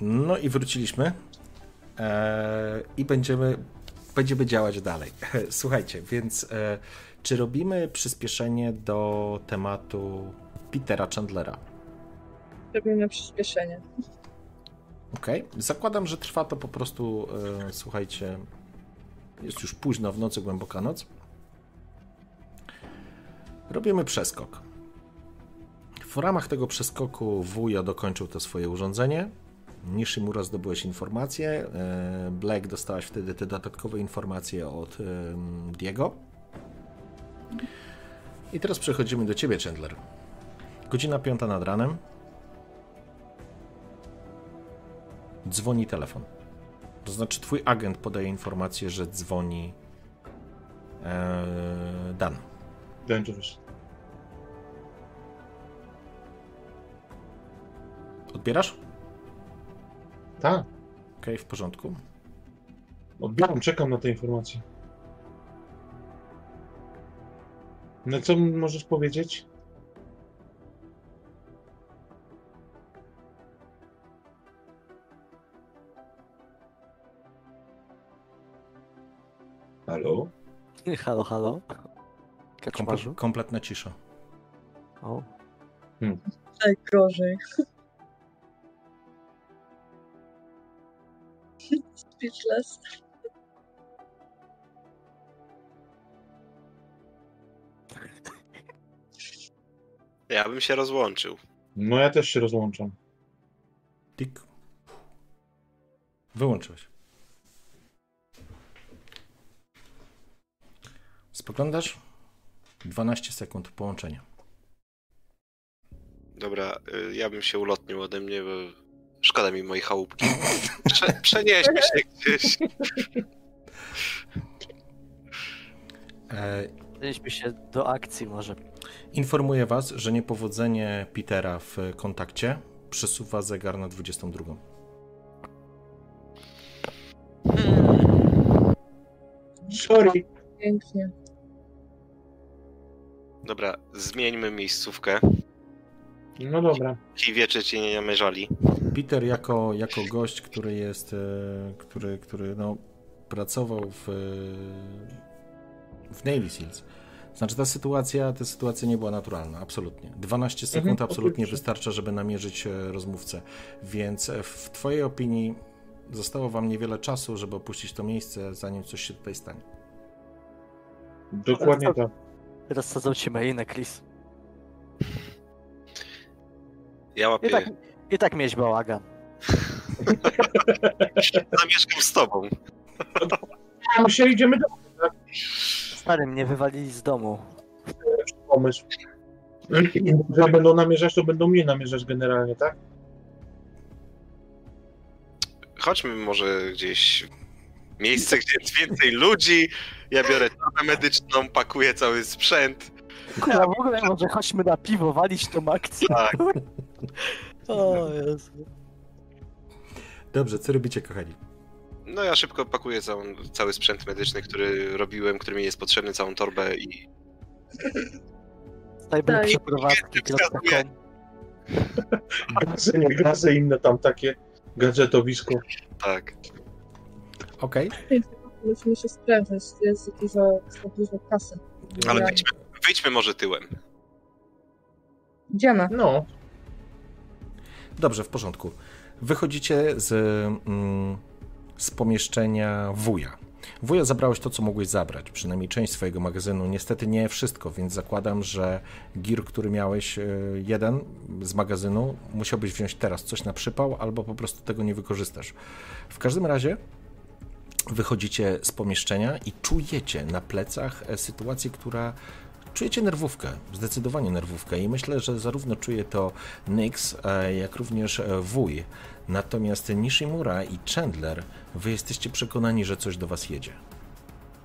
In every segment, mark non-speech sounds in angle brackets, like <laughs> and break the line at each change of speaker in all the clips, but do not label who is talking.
No i wróciliśmy. Eee, I będziemy, będziemy działać dalej. <laughs> Słuchajcie, więc e, czy robimy przyspieszenie do tematu Petera Chandlera?
Robimy przyspieszenie.
Okej. Okay. Zakładam, że trwa to po prostu, e, słuchajcie, jest już późno w nocy, głęboka noc. Robimy przeskok. W ramach tego przeskoku wuja dokończył to swoje urządzenie. Nishimura zdobyłeś informacje. E, Black dostałaś wtedy te dodatkowe informacje od Diego. I teraz przechodzimy do ciebie, Chandler. Godzina piąta nad ranem. Dzwoni telefon. To znaczy, twój agent podaje informację, że dzwoni e, Dan.
Dangerous.
Odbierasz?
Tak.
Okej, okay, w porządku.
Odbieram, czekam na te informacje. No co możesz powiedzieć? Halo?
Halo, halo.
Komple kompletna cisza.
O.
Hmm. Najgorzej. Speechless.
Ja bym się rozłączył.
No ja też się rozłączam.
Tik. Wyłączyłeś. Spoglądasz? 12 sekund połączenia.
Dobra, y, ja bym się ulotnił ode mnie, bo szkoda mi mojej chałupki. Prze przenieśmy się gdzieś.
Przenieśmy się do akcji może.
Informuję was, że niepowodzenie Petera w kontakcie przesuwa zegar na 22.
Sorry.
Pięknie.
Dobra, zmieńmy miejscówkę.
No dobra.
I wiecze cię nie namierzali.
Peter jako, jako gość, który jest, e, który, który no, pracował w, w Navy Seals. Znaczy ta sytuacja, ta sytuacja nie była naturalna, absolutnie. 12 sekund mhm, absolutnie wystarcza, żeby namierzyć e, rozmówcę. Więc e, w twojej opinii zostało wam niewiele czasu, żeby opuścić to miejsce, zanim coś się tutaj stanie.
Dokładnie tak.
Rozsadzą ci na Chris.
Ja łapię...
I tak, tak mieć bałagan. <laughs>
Zamieszkam z tobą.
My się idziemy do...
Stary, mnie wywalili z domu.
Pomysł. Jak będą namierzać, to będą mnie namierzać generalnie, tak?
Chodźmy może gdzieś miejsce, gdzie jest więcej ludzi. Ja biorę torbę medyczną, pakuję cały sprzęt.
Ja w ogóle może chodźmy na piwo, walić tą akcję.
Tak. <laughs>
o Jezu.
Dobrze, co robicie, kochani?
No ja szybko pakuję całą, cały sprzęt medyczny, który robiłem, który mi jest potrzebny, całą torbę i...
Stajmy tak. przeprowadzki,
gazy inne tam takie gadżetowisko.
Tak.
Okej. Okay.
Musimy się sprawdzać, jest dużo, dużo kasy.
Ale wyjdźmy, wyjdźmy może tyłem.
Idziemy.
No.
Dobrze, w porządku. Wychodzicie z, mm, z pomieszczenia wuja. Wuja zabrałeś to, co mogłeś zabrać, przynajmniej część swojego magazynu. Niestety nie wszystko, więc zakładam, że gir, który miałeś, e, jeden z magazynu, musiałbyś wziąć teraz coś na przypał, albo po prostu tego nie wykorzystasz. W każdym razie wychodzicie z pomieszczenia i czujecie na plecach e, sytuację, która czujecie nerwówkę, zdecydowanie nerwówkę i myślę, że zarówno czuje to Nyx, e, jak również e, wuj. Natomiast Nishimura i Chandler, wy jesteście przekonani, że coś do was jedzie.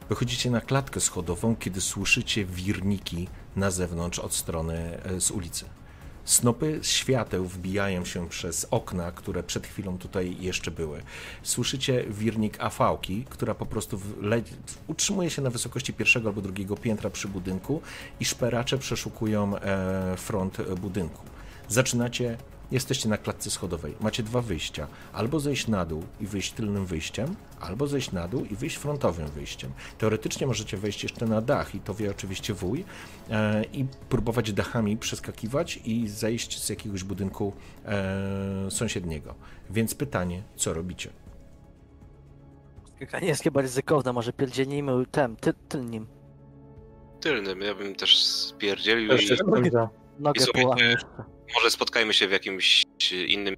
Wychodzicie na klatkę schodową, kiedy słyszycie wirniki na zewnątrz od strony z ulicy. Snopy świateł wbijają się przez okna, które przed chwilą tutaj jeszcze były. Słyszycie wirnik afałki, która po prostu utrzymuje się na wysokości pierwszego albo drugiego piętra przy budynku i szperacze przeszukują e, front budynku. Zaczynacie Jesteście na klatce schodowej. Macie dwa wyjścia. Albo zejść na dół i wyjść tylnym wyjściem, albo zejść na dół i wyjść frontowym wyjściem. Teoretycznie możecie wejść jeszcze na dach i to wie oczywiście wuj e, i próbować dachami przeskakiwać i zejść z jakiegoś budynku e, sąsiedniego. Więc pytanie, co robicie?
Skakanie jest chyba ryzykowne, może pierdzielnijmy tem, ty, tylnym.
Tylnym, ja bym też spierdzielił i.
Nogę
słuchajcie,
połamie jeszcze.
Może spotkajmy się w jakimś innym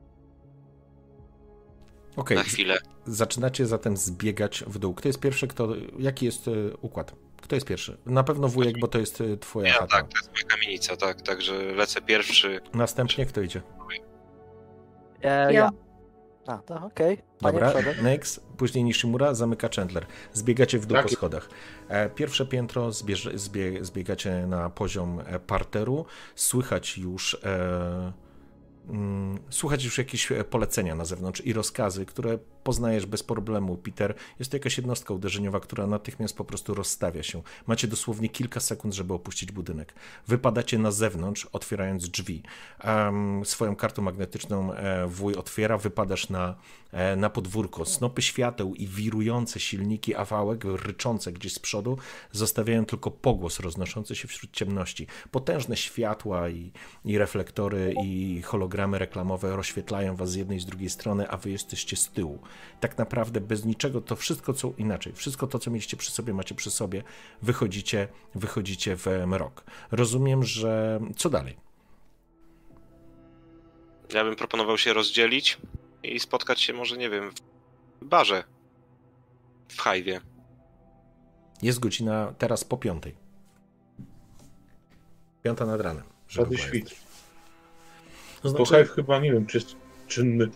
Okej,
na chwilę.
zaczynacie zatem zbiegać w dół. Kto jest pierwszy? Kto, jaki jest e, układ? Kto jest pierwszy? Na pewno wujek, bo to jest e, twoja
Ja
chata.
tak, to jest moja kamienica, tak, także lecę pierwszy.
Następnie kto idzie?
Ja.
Ja.
A, to okej. Panie
Dobra,
przodem.
Nex, później Nishimura, zamyka Chandler. Zbiegacie w dół po schodach. E, Pierwsze piętro zbierze, zbie, zbiegacie na poziom e, parteru. Słychać już e, mm, słychać już jakieś e, polecenia na zewnątrz i rozkazy, które poznajesz bez problemu, Peter. Jest to jakaś jednostka uderzeniowa, która natychmiast po prostu rozstawia się. Macie dosłownie kilka sekund, żeby opuścić budynek. Wypadacie na zewnątrz, otwierając drzwi. Em, swoją kartą magnetyczną e, wuj otwiera, wypadasz na, e, na podwórko. Snopy świateł i wirujące silniki awałek, ryczące gdzieś z przodu, zostawiają tylko pogłos roznoszący się wśród ciemności. Potężne światła i, i reflektory i hologramy reklamowe rozświetlają was z jednej i z drugiej strony, a wy jesteście z tyłu. Tak naprawdę bez niczego, to wszystko co inaczej, wszystko to, co mieliście przy sobie, macie przy sobie, wychodzicie, wychodzicie w mrok. Rozumiem, że co dalej?
Ja bym proponował się rozdzielić i spotkać się może, nie wiem, w barze. W hajwie.
Jest godzina teraz po piątej. Piąta nad ranem. żeby
świt.
To znaczy,
Hive chyba, nie wiem, czy jest czynny.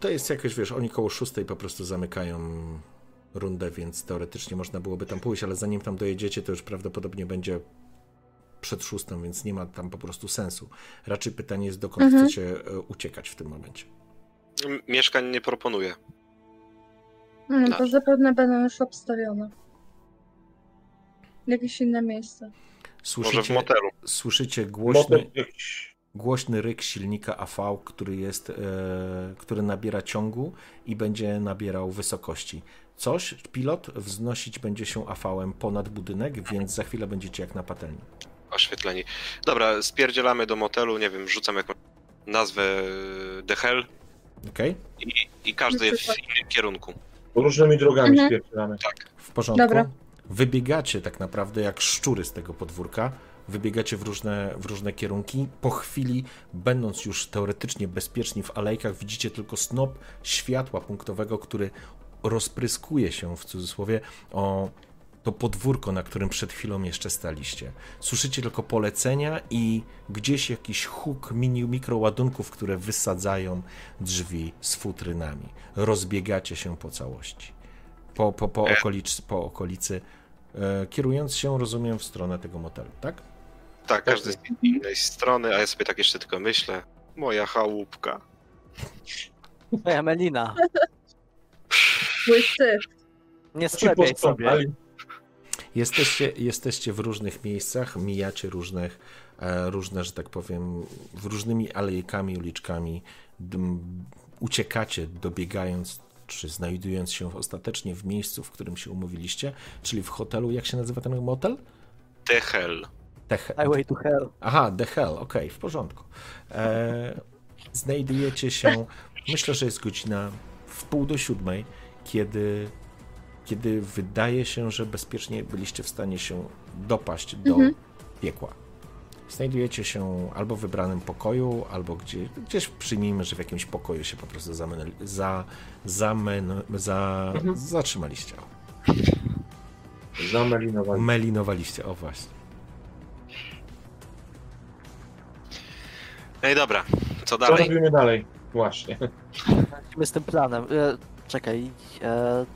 To jest jakoś, wiesz, oni koło szóstej po prostu zamykają rundę, więc teoretycznie można byłoby tam pójść, ale zanim tam dojedziecie, to już prawdopodobnie będzie przed szóstą, więc nie ma tam po prostu sensu. Raczej pytanie jest, dokąd
Mhm.
chcecie e, uciekać w tym momencie.
Mieszkań nie proponuję.
Mm,
Tak.
to zapewne będą już obstawione. Jakieś inne miejsce.
Może w
Słyszycie,
motelu.
słyszycie głośny,
Motel jakiś...
głośny ryk silnika AV, który jest, e, który nabiera ciągu i będzie nabierał wysokości. Coś, pilot wznosić będzie się AV-em ponad budynek, więc za chwilę będziecie jak na patelni.
Oświetleni. Dobra, spierdzielamy do motelu, nie wiem, rzucam jakąś nazwę The Hell
Okej?
i, i każdy w innym kierunku.
Różnymi drogami
Mhm.
spierdzamy.
W porządku.
Dobra.
Wybiegacie tak naprawdę jak szczury z tego podwórka. Wybiegacie w różne, w różne kierunki. Po chwili, będąc już teoretycznie bezpieczni w alejkach, widzicie tylko snop światła punktowego, który rozpryskuje się w cudzysłowie o to podwórko, na którym przed chwilą jeszcze staliście. Słyszycie tylko polecenia i gdzieś jakiś huk mini mikroładunków, które wysadzają drzwi z futrynami. Rozbiegacie się po całości. Po, po, po, okolic, po okolicy, e, kierując się, rozumiem, w stronę tego motelu, tak?
Tak, każdy z innej strony, a ja sobie tak jeszcze tylko myślę. Moja chałupka.
Moja Melina.
Łysy.
Nie
Ci
sklepiaj sobie.
Jesteście, jesteście w różnych miejscach, mijacie różnych, e, różne, że tak powiem, w różnymi alejkami, uliczkami, dm, uciekacie, dobiegając, czy znajdując się ostatecznie w miejscu, w którym się umówiliście, czyli w hotelu, jak się nazywa ten motel?
The Hell.
The,
Highway to Hell.
Aha, The Hell, okej, w porządku. E, znajdujecie się, myślę, że jest godzina w pół do siódmej, kiedy, kiedy wydaje się, że bezpiecznie byliście w stanie się dopaść do
Mhm.
piekła. Znajdujecie się albo w wybranym pokoju, albo gdzie, gdzieś przyjmijmy, że w jakimś pokoju się po prostu zamen, za, zamen, za,
Mhm.
zatrzymaliście. O,
Zamelinowali.
melinowaliście, o właśnie.
Ej, dobra, co
Co
dalej?
robimy dalej? Właśnie.
Lecimy z tym planem. E, czekaj. E,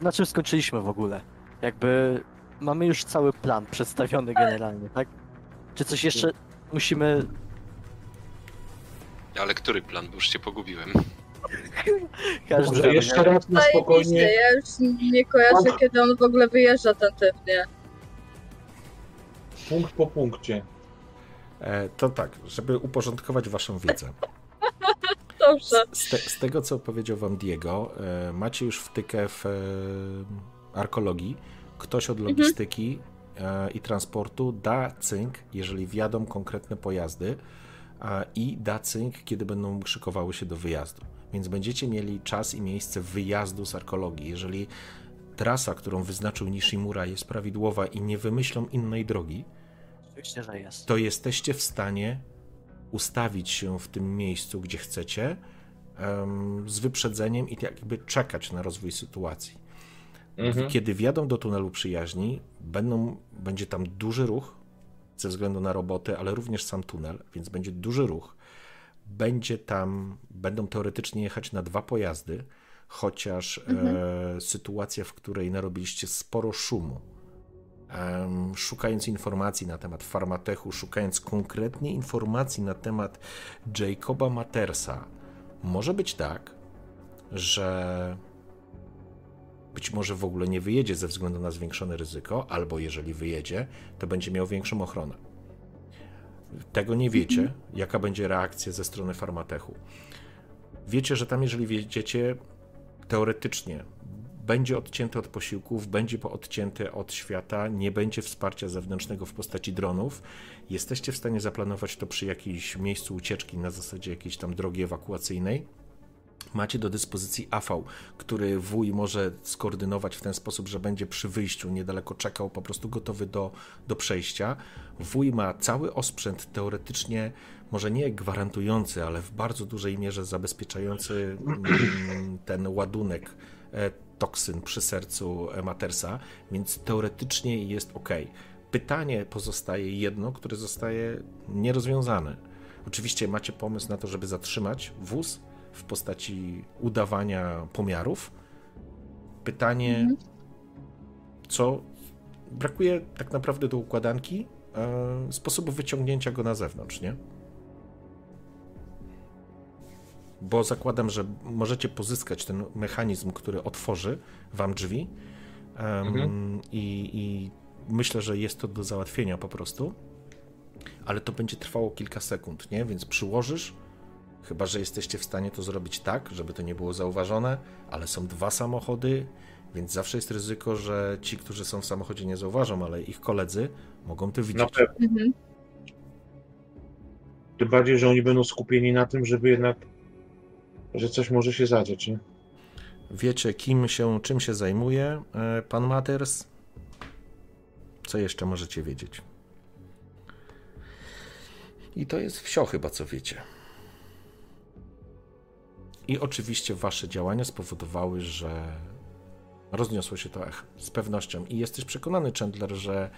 na czym skończyliśmy w ogóle? Jakby mamy już cały plan przedstawiony generalnie, tak? Czy coś jeszcze musimy.
Ale który plan? Bo już się pogubiłem.
Każdy
Może jeszcze raz na
Zajebiście,
spokojnie.
ja już nie kojarzę, kiedy on w ogóle wyjeżdża ten typ, nie?
Punkt po punkcie.
E, To tak, żeby uporządkować waszą wiedzę. <laughs>
Dobrze.
Z, te, z tego, co powiedział wam Diego, e, macie już wtykę w e, arkologii. Ktoś od logistyki e, i transportu da cynk, jeżeli wjadą konkretne pojazdy i da cynk, kiedy będą szykowały się do wyjazdu. Więc będziecie mieli czas i miejsce wyjazdu z arkologii. Jeżeli trasa, którą wyznaczył Nishimura jest prawidłowa i nie wymyślą innej drogi,
Oczywiście, że jest.
to jesteście w stanie ustawić się w tym miejscu, gdzie chcecie, z wyprzedzeniem i jakby czekać na rozwój sytuacji.
Mhm.
Kiedy wjadą do tunelu przyjaźni, będą, będzie tam duży ruch ze względu na roboty, ale również sam tunel, więc będzie duży ruch. Będzie tam, będą teoretycznie jechać na dwa pojazdy, chociaż e, sytuacja, w której narobiliście sporo szumu, szukając informacji na temat farmatechu, szukając konkretnie informacji na temat Jacoba Matersa, może być tak, że być może w ogóle nie wyjedzie ze względu na zwiększone ryzyko, albo jeżeli wyjedzie, to będzie miał większą ochronę. Tego nie wiecie, jaka będzie reakcja ze strony farmatechu. Wiecie, że tam, jeżeli wjedziecie, teoretycznie będzie odcięty od posiłków, będzie odcięty od świata, nie będzie wsparcia zewnętrznego w postaci dronów. Jesteście w stanie zaplanować to przy jakimś miejscu ucieczki na zasadzie jakiejś tam drogi ewakuacyjnej. Macie do dyspozycji AV, który wuj może skoordynować w ten sposób, że będzie przy wyjściu niedaleko czekał, po prostu gotowy do, do przejścia. Wuj ma cały osprzęt teoretycznie, może nie gwarantujący, ale w bardzo dużej mierze zabezpieczający mm, ten ładunek e, toksyn przy sercu Matersa, więc teoretycznie jest ok. Pytanie pozostaje jedno, które zostaje nierozwiązane. Oczywiście macie pomysł na to, żeby zatrzymać wóz w postaci udawania pomiarów. Pytanie, co brakuje tak naprawdę do układanki e, sposobu wyciągnięcia go na zewnątrz, nie? Bo zakładam, że możecie pozyskać ten mechanizm, który otworzy wam drzwi. em,
Mhm.
i, I myślę, że jest to do załatwienia po prostu. Ale to będzie trwało kilka sekund, nie? Więc przyłożysz, Chyba, że jesteście w stanie to zrobić tak, żeby to nie było zauważone, ale są dwa samochody, więc zawsze jest ryzyko, że ci, którzy są w samochodzie, nie zauważą, ale ich koledzy mogą to
Na
widzieć.
pewno.
Mhm.
Tym bardziej, że oni będą skupieni na tym, żeby jednak, że coś może się zadziać, nie?
Wiecie, kim się, czym się zajmuje e, pan Maters? Co jeszcze możecie wiedzieć? I to jest wsio chyba, co wiecie. I oczywiście wasze działania spowodowały, że rozniosło się to echo. Z pewnością. I jesteś przekonany, Chandler, że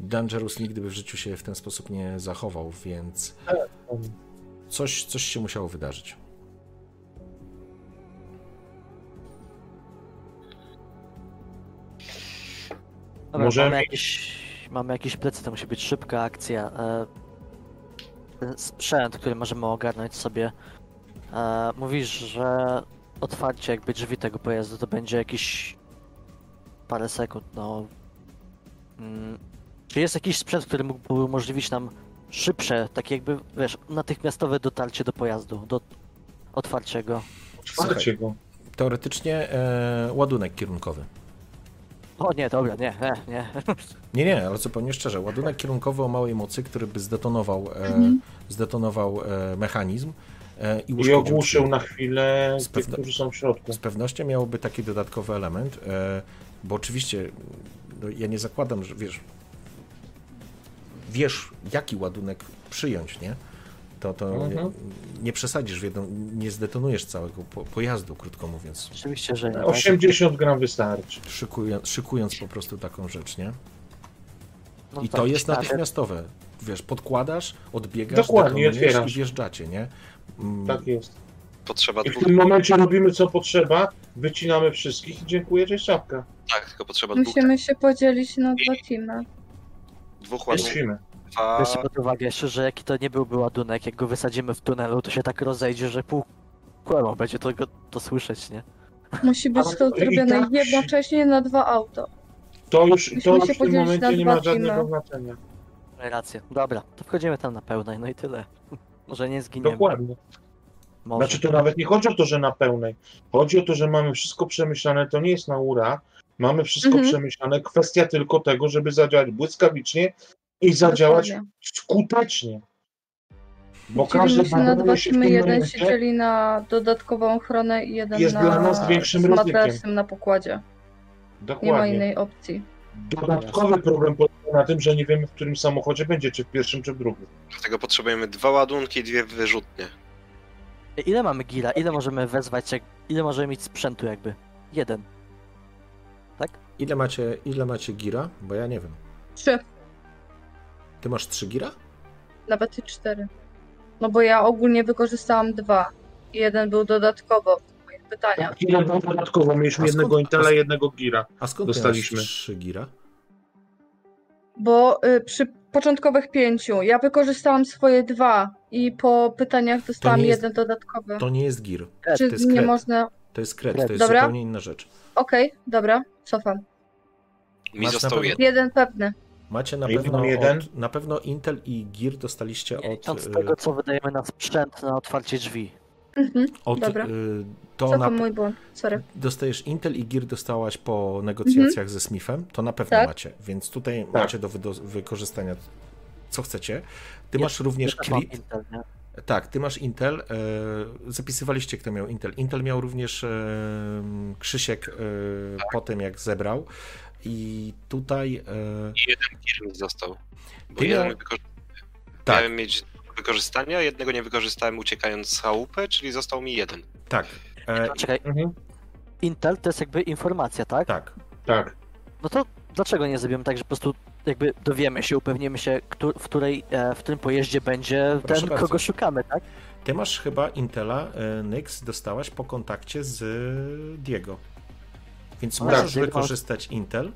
Dangerous nigdy by w życiu się w ten sposób nie zachował, więc coś, coś się musiało wydarzyć.
Dobra,
Możemy-
mamy, jakieś, mamy jakieś plecy, to musi być szybka akcja. E, ten sprzęt, który możemy ogarnąć sobie. E, mówisz, że otwarcie jakby drzwi tego pojazdu to będzie jakieś parę sekund, no. Mm, czy jest jakiś sprzęt, który mógłby umożliwić nam szybsze, takie jakby, wiesz, natychmiastowe dotarcie do pojazdu, do otwarcia go?
Otwarcie go.
Teoretycznie e, ładunek kierunkowy.
O nie, dobra, nie, nie, nie.
Nie, nie, ale zupełnie szczerze. Ładunek kierunkowy o małej mocy, który by zdetonował, e,
Mhm.
zdetonował e, mechanizm e, i
I ogłuszył na chwilę
Z
tych,
pewno-
którzy są w środku.
Z pewnością miałoby taki dodatkowy element, e, bo oczywiście no, ja nie zakładam, że wiesz, wiesz jaki ładunek przyjąć, nie? To, to
Mhm.
nie przesadzisz w jedną, nie zdetonujesz całego po, pojazdu, krótko mówiąc,
Oczywiście, że nie. tak?
80 gram wystarczy.
szykując, szykując po prostu taką rzecz, nie?
No
I
tak,
to jest
tak.
natychmiastowe. Wiesz, podkładasz, odbiegasz,
Dokładnie, otwierasz.
i wjeżdżacie, nie? Mm,
Tak jest.
Potrzeba
I w tym momencie robimy co potrzeba, wycinamy wszystkich i dziękuję, cześć czapka.
tak, tylko potrzeba dwóch,
Musimy się podzielić na dwa teamy.
dwóch ładunków.
Musimy.
Dwa...
Weźcie pod uwagę jeszcze, że jaki to nie byłby ładunek, jak go wysadzimy w tunelu, to się tak rozejdzie, że pół kłębą będzie to, go, to słyszeć, nie?
Musi być
Ale
to
to i
zrobione
tak-
Masz rację. Dobra, to wchodzimy tam na pełnej, no i tyle. <laughs> Może nie zginiemy.
Dokładnie.
Może.
Znaczy to nawet nie chodzi o to, że na pełnej. Chodzi o to, że mamy wszystko przemyślane, to nie jest na ura. Mamy wszystko
Mhm.
przemyślane. Kwestia tylko tego, żeby zadziałać błyskawicznie i zadziałać
Dokładnie.
skutecznie. Bo każdy
się na dwa
bawienie się w tym
jeden
momencie
się dzieli na dodatkową ochronę i jeden
jest
na
dla nas większym
z
ryzykiem.
na pokładzie. Nie ma
Dokładnie.
innej opcji.
Dodatkowy problem polega na tym, że nie wiemy, w którym samochodzie będzie, czy w pierwszym, czy w drugim.
Dlatego potrzebujemy dwa ładunki i dwie wyrzutnie.
Ile mamy gira? Ile możemy wezwać? Jak... Ile możemy mieć sprzętu jakby? Jeden.
Ile macie, ile macie gira? Bo ja nie wiem.
Trzy,
Ty masz 3 gira?
nawet i cztery. No bo ja ogólnie wykorzystałam dwa. I jeden był dodatkowo. Moje pytania.
Tak, jeden był dodatkowo. Mieliśmy
A
jednego Intela
skąd-
i jednego Gira.
A skąd
Dostaliśmy.
ty masz 3 gira?
Bo y, przy początkowych pięciu ja wykorzystałam swoje dwa i po pytaniach dostałam
jest-
jeden dodatkowy.
To nie jest gir.
Czy
to jest
nie
kret.
można.
To jest kret,
Kret.
to jest
Dobra.
zupełnie inna rzecz.
Okej, dobra, cofam.
Mi
Masz
został jeden.
Jeden pewny.
Macie na pewno? Od, na pewno Intel i Gear dostaliście od,
z
y,
tego, co wydajemy na sprzęt na otwarcie drzwi.
Mhm.
od
dobra.
y, to na,
mój błąd. Sorry.
dostajesz Intel i Gear dostałaś po negocjacjach ze Smithem, to na pewno
Tak.
macie, więc tutaj
Tak.
macie do wykorzystania co chcecie. Ty
Ja-
masz również
Ja
Crit,
Intel, nie?
tak, ty masz Intel, e, zapisywaliście kto miał Intel. Intel miał również e, Krzysiek e, po tym jak zebrał i tutaj e,
I jeden kill został. Bo
Ty
jeden
tak,
miałem mieć wykorzystania, jednego nie wykorzystałem uciekając z chałupy, czyli został mi jeden.
tak, e,
czekaj,
Mhm.
Intel to jest jakby informacja, tak?
tak.
Tak.
No to dlaczego nie zrobimy tak, że po prostu jakby dowiemy się, upewnimy się, w, której, e, w którym pojeździe będzie
Proszę
ten,
bardzo.
kogo szukamy, tak?
Ty masz chyba Intela, e, Nyx, dostałaś po kontakcie z Diego. Więc możesz wykorzystać Intel,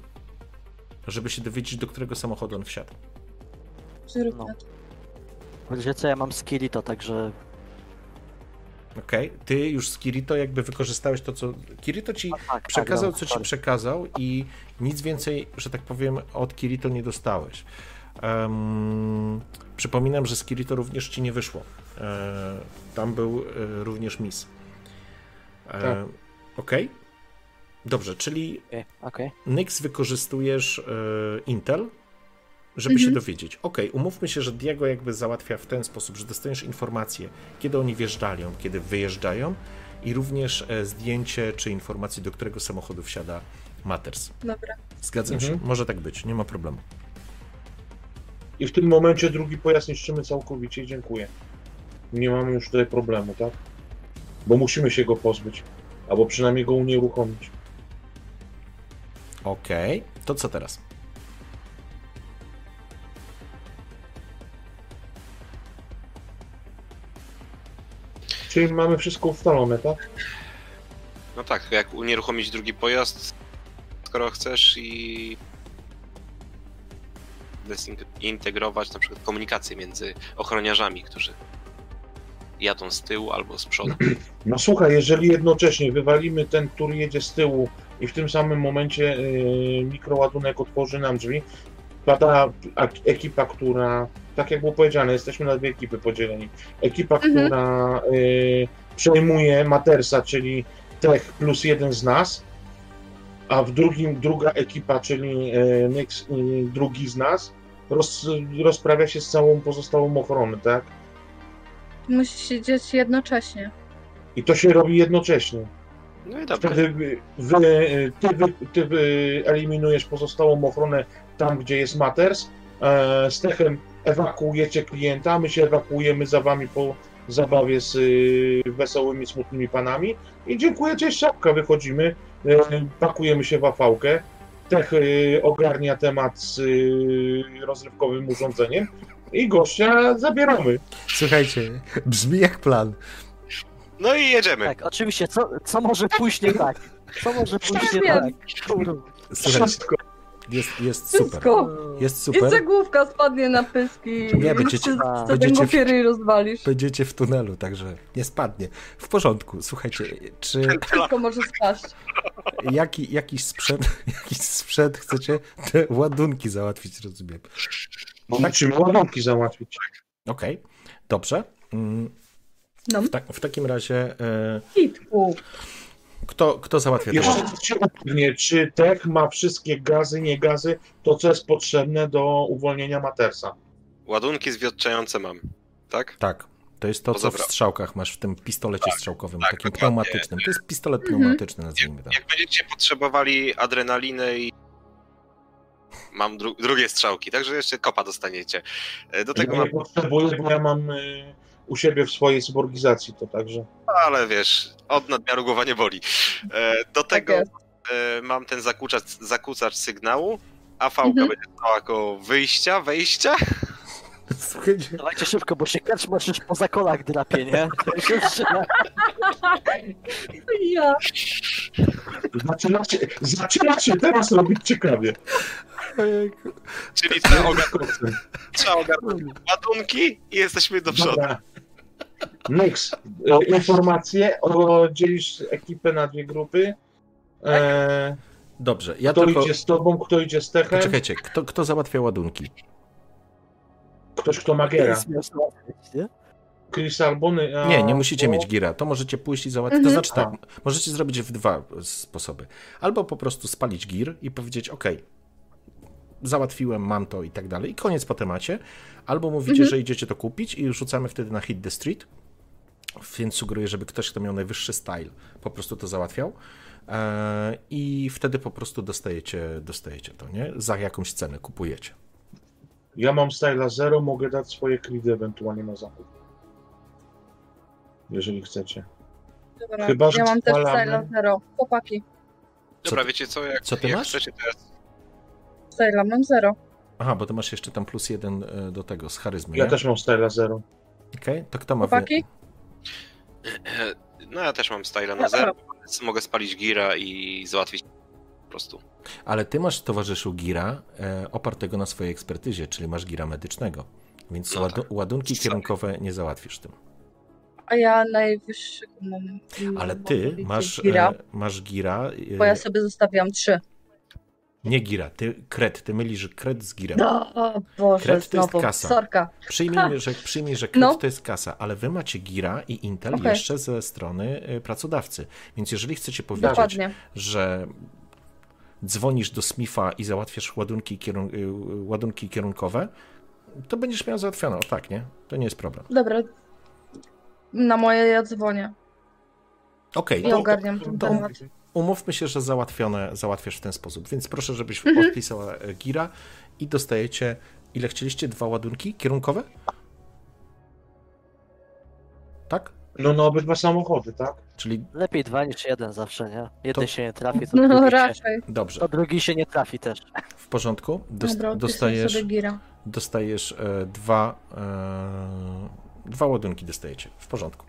żeby się dowiedzieć, do którego samochodu on wsiadł.
Zróbmy
No. Wiecie co, ja mam Skirito, także
Okej? Ty już z Kirito jakby wykorzystałeś to, co... Kirito ci
tak, tak,
przekazał,
no,
co ci
sorry.
przekazał i nic więcej, że tak powiem, od Kirito nie dostałeś. Em, przypominam, że z Kirito również ci nie wyszło. E, tam był e, również mis. E,
Tak.
Okej? Dobrze, czyli
Okej, okej.
Nyx wykorzystujesz e, Intel, żeby
Mhm.
się dowiedzieć. Ok, umówmy się, że Diego jakby załatwia w ten sposób, że dostaniesz informację, kiedy oni wjeżdżają, kiedy wyjeżdżają i również e, zdjęcie czy informacji, do którego samochodu wsiada Matters.
Dobra.
Zgadzam
Mhm.
się, może tak być, nie ma problemu.
I w tym momencie drugi pojazd niszczymy całkowicie i dziękuję. Nie mamy już tutaj problemu, tak? Bo musimy się go pozbyć. Albo przynajmniej go unieruchomić.
Ok, to co teraz?
Czyli mamy wszystko ustalone, tak?
No tak, jak unieruchomić drugi pojazd, skoro chcesz i dezintegrować na przykład komunikację między ochroniarzami, którzy jadą z tyłu albo z przodu. <clears throat>
No słuchaj, jeżeli jednocześnie wywalimy ten, który jedzie z tyłu i w tym samym momencie yy, mikroładunek otworzy nam drzwi, pada ekipa, która, tak jak było powiedziane, jesteśmy na dwie ekipy podzieleni. Ekipa,
Mhm.
która yy, przejmuje Matersa, czyli Tech plus jeden z nas, a w drugim druga ekipa, czyli yy, Nyx drugi z nas, roz, rozprawia się z całą pozostałą ochroną, tak?
Musi się dziać jednocześnie.
I to się robi jednocześnie.
No i dobra.
Wtedy wy, wy, ty, wy, ty wy eliminujesz pozostałą ochronę tam, gdzie jest Matters. E, z Techem ewakuujecie klienta, my się ewakuujemy za wami po zabawie z y, wesołymi, smutnymi panami. I dziękuję, cześć, szapka, wychodzimy, e, pakujemy się w afałkę. Tech y, ogarnia temat z y, rozrywkowym urządzeniem i gościa zabieramy.
Słuchajcie, brzmi jak plan.
No i jedziemy.
Tak, oczywiście, co, co może pójść nie tak? Co może pójść nie tak? Kurwa.
Wszystko.
jest, jest super.
Wszystko.
Jest
I
super.
zagłówka spadnie na pyski.
Nie, będziecie-
Co
będziecie w-
rozwalisz.
Będziecie w tunelu, także nie spadnie. W porządku. Słuchajcie, czy
Wszystko może spaść.
jaki, jakiś, sprzęt, <laughs> jakiś sprzęt chcecie te ładunki załatwić, rozumiem.
Musimy ładunki załatwić.
Okej, dobrze. Mm,
No,
W, tak, w takim razie e,
kitku.
kto, kto załatwia to?
Jeszcze czy Tech ma wszystkie gazy, nie gazy, to co jest potrzebne do uwolnienia Matersa.
Ładunki zwiotczające mam. Tak?
Tak. To jest to, co w strzałkach masz w tym pistolecie
Tak,
strzałkowym,
tak,
takim
dokładnie.
pneumatycznym. To jest pistolet
Mhm.
pneumatyczny, nazwijmy to.
Jak będziecie potrzebowali adrenaliny i mam dru drugie strzałki, także jeszcze kopa dostaniecie. E, Do tego
Ja
mam,
nie potrzebuję, bo ja mam y, u siebie w swojej suborgizacji to także.
ale wiesz, od nadmiaru głowa nie boli. E, Do tego
jest.
e, mam ten zakłócacz, zakłócacz sygnału, a fałka
Mhm.
będzie stała koło wyjścia, wejścia. <laughs>
Słuchajcie,
Dawajcie szybko, bo się karczmasz już poza kolach drapie, nie?
Ja.
Zaczyna się, zaczyna się teraz robić ciekawie.
ojejku.
Czyli trzeba, ogar trzeba ogarnąć ładunki i jesteśmy do przodu.
Dobra. E, informacje, o, dzielisz ekipę na dwie grupy. E,
Dobrze, ja
kto
tylko...
idzie z tobą, kto idzie z Techem,
Poczekajcie, kto, kto załatwia ładunki?
ktoś kto ma giera. Chris Albony. a-
Nie, nie musicie
bo-
mieć gira. To możecie pójść i załatwić. To
Mhm.
znaczy tak, możecie zrobić w dwa sposoby. Albo po prostu spalić gir i powiedzieć, ok, załatwiłem, mam to i tak dalej. I koniec po temacie. Albo mówicie,
Mhm.
że idziecie to kupić i rzucamy wtedy na hit the street. Więc sugeruję, żeby ktoś, kto miał najwyższy style, po prostu to załatwiał. Eee, I wtedy po prostu dostajecie, dostajecie to, nie? Za jakąś cenę kupujecie.
Ja mam styla 0, mogę dać swoje kridy ewentualnie na zakup. Jeżeli chcecie.
Dobra.
Chyba, że
ja mam też. Styla Zero. Chłopaki,
Dobra, wiecie co, jak,
co ty
jak
masz?
chcecie teraz...
Styla mam Zero.
Aha, bo ty masz jeszcze tam plus jeden e, do tego, z charyzmy,
Ja
nie?
też mam styla 0.
Okej, to kto ma...
Chłopaki?
No ja też mam styla na zero, więc mogę spalić gira i załatwić po prostu.
Ale ty masz towarzyszu gira e, opartego na swojej ekspertyzie, czyli masz gira medycznego. Więc
No
ładu,
tak.
ładunki
Sorry.
kierunkowe nie załatwisz tym.
A ja najwyższego mam.
Ale ty masz,
Gira,
e, masz gira. e,
bo ja sobie zostawiam trzy.
Nie gira, ty kret, ty mylisz kret z girem.
No, o Boże,
Kret to jest
znowu.
kasa.
Sorka.
Przyjmij, że, przyjmij, że kret
No.
to jest kasa, ale wy macie gira i Intel
Okej.
jeszcze ze strony e, pracodawcy. Więc jeżeli chcecie powiedzieć,
Dokładnie.
że dzwonisz do Smitha i załatwiasz ładunki, kierun y, ładunki kierunkowe, to będziesz miał załatwione. O tak, nie? To nie jest problem.
Dobra. Na moje ja dzwonię
Okej,
i
to
ogarniam ten
to-
temat.
Umówmy się, że załatwione załatwiasz w ten sposób. Więc proszę, żebyś
Mhm.
odpisała e, gira i dostajecie, ile chcieliście? Dwa ładunki kierunkowe? Tak?
No na obydwa samochody, tak?
Czyli
Lepiej dwa niż jeden zawsze, nie? Jeden
To-
się nie trafi, to
No
drugi się,
raczej.
dobrze,
to drugi się nie trafi też.
w porządku. Dost,
Dobra,
dostajesz, dostajesz e, dwa, e, dwa ładunki dostajecie. W porządku.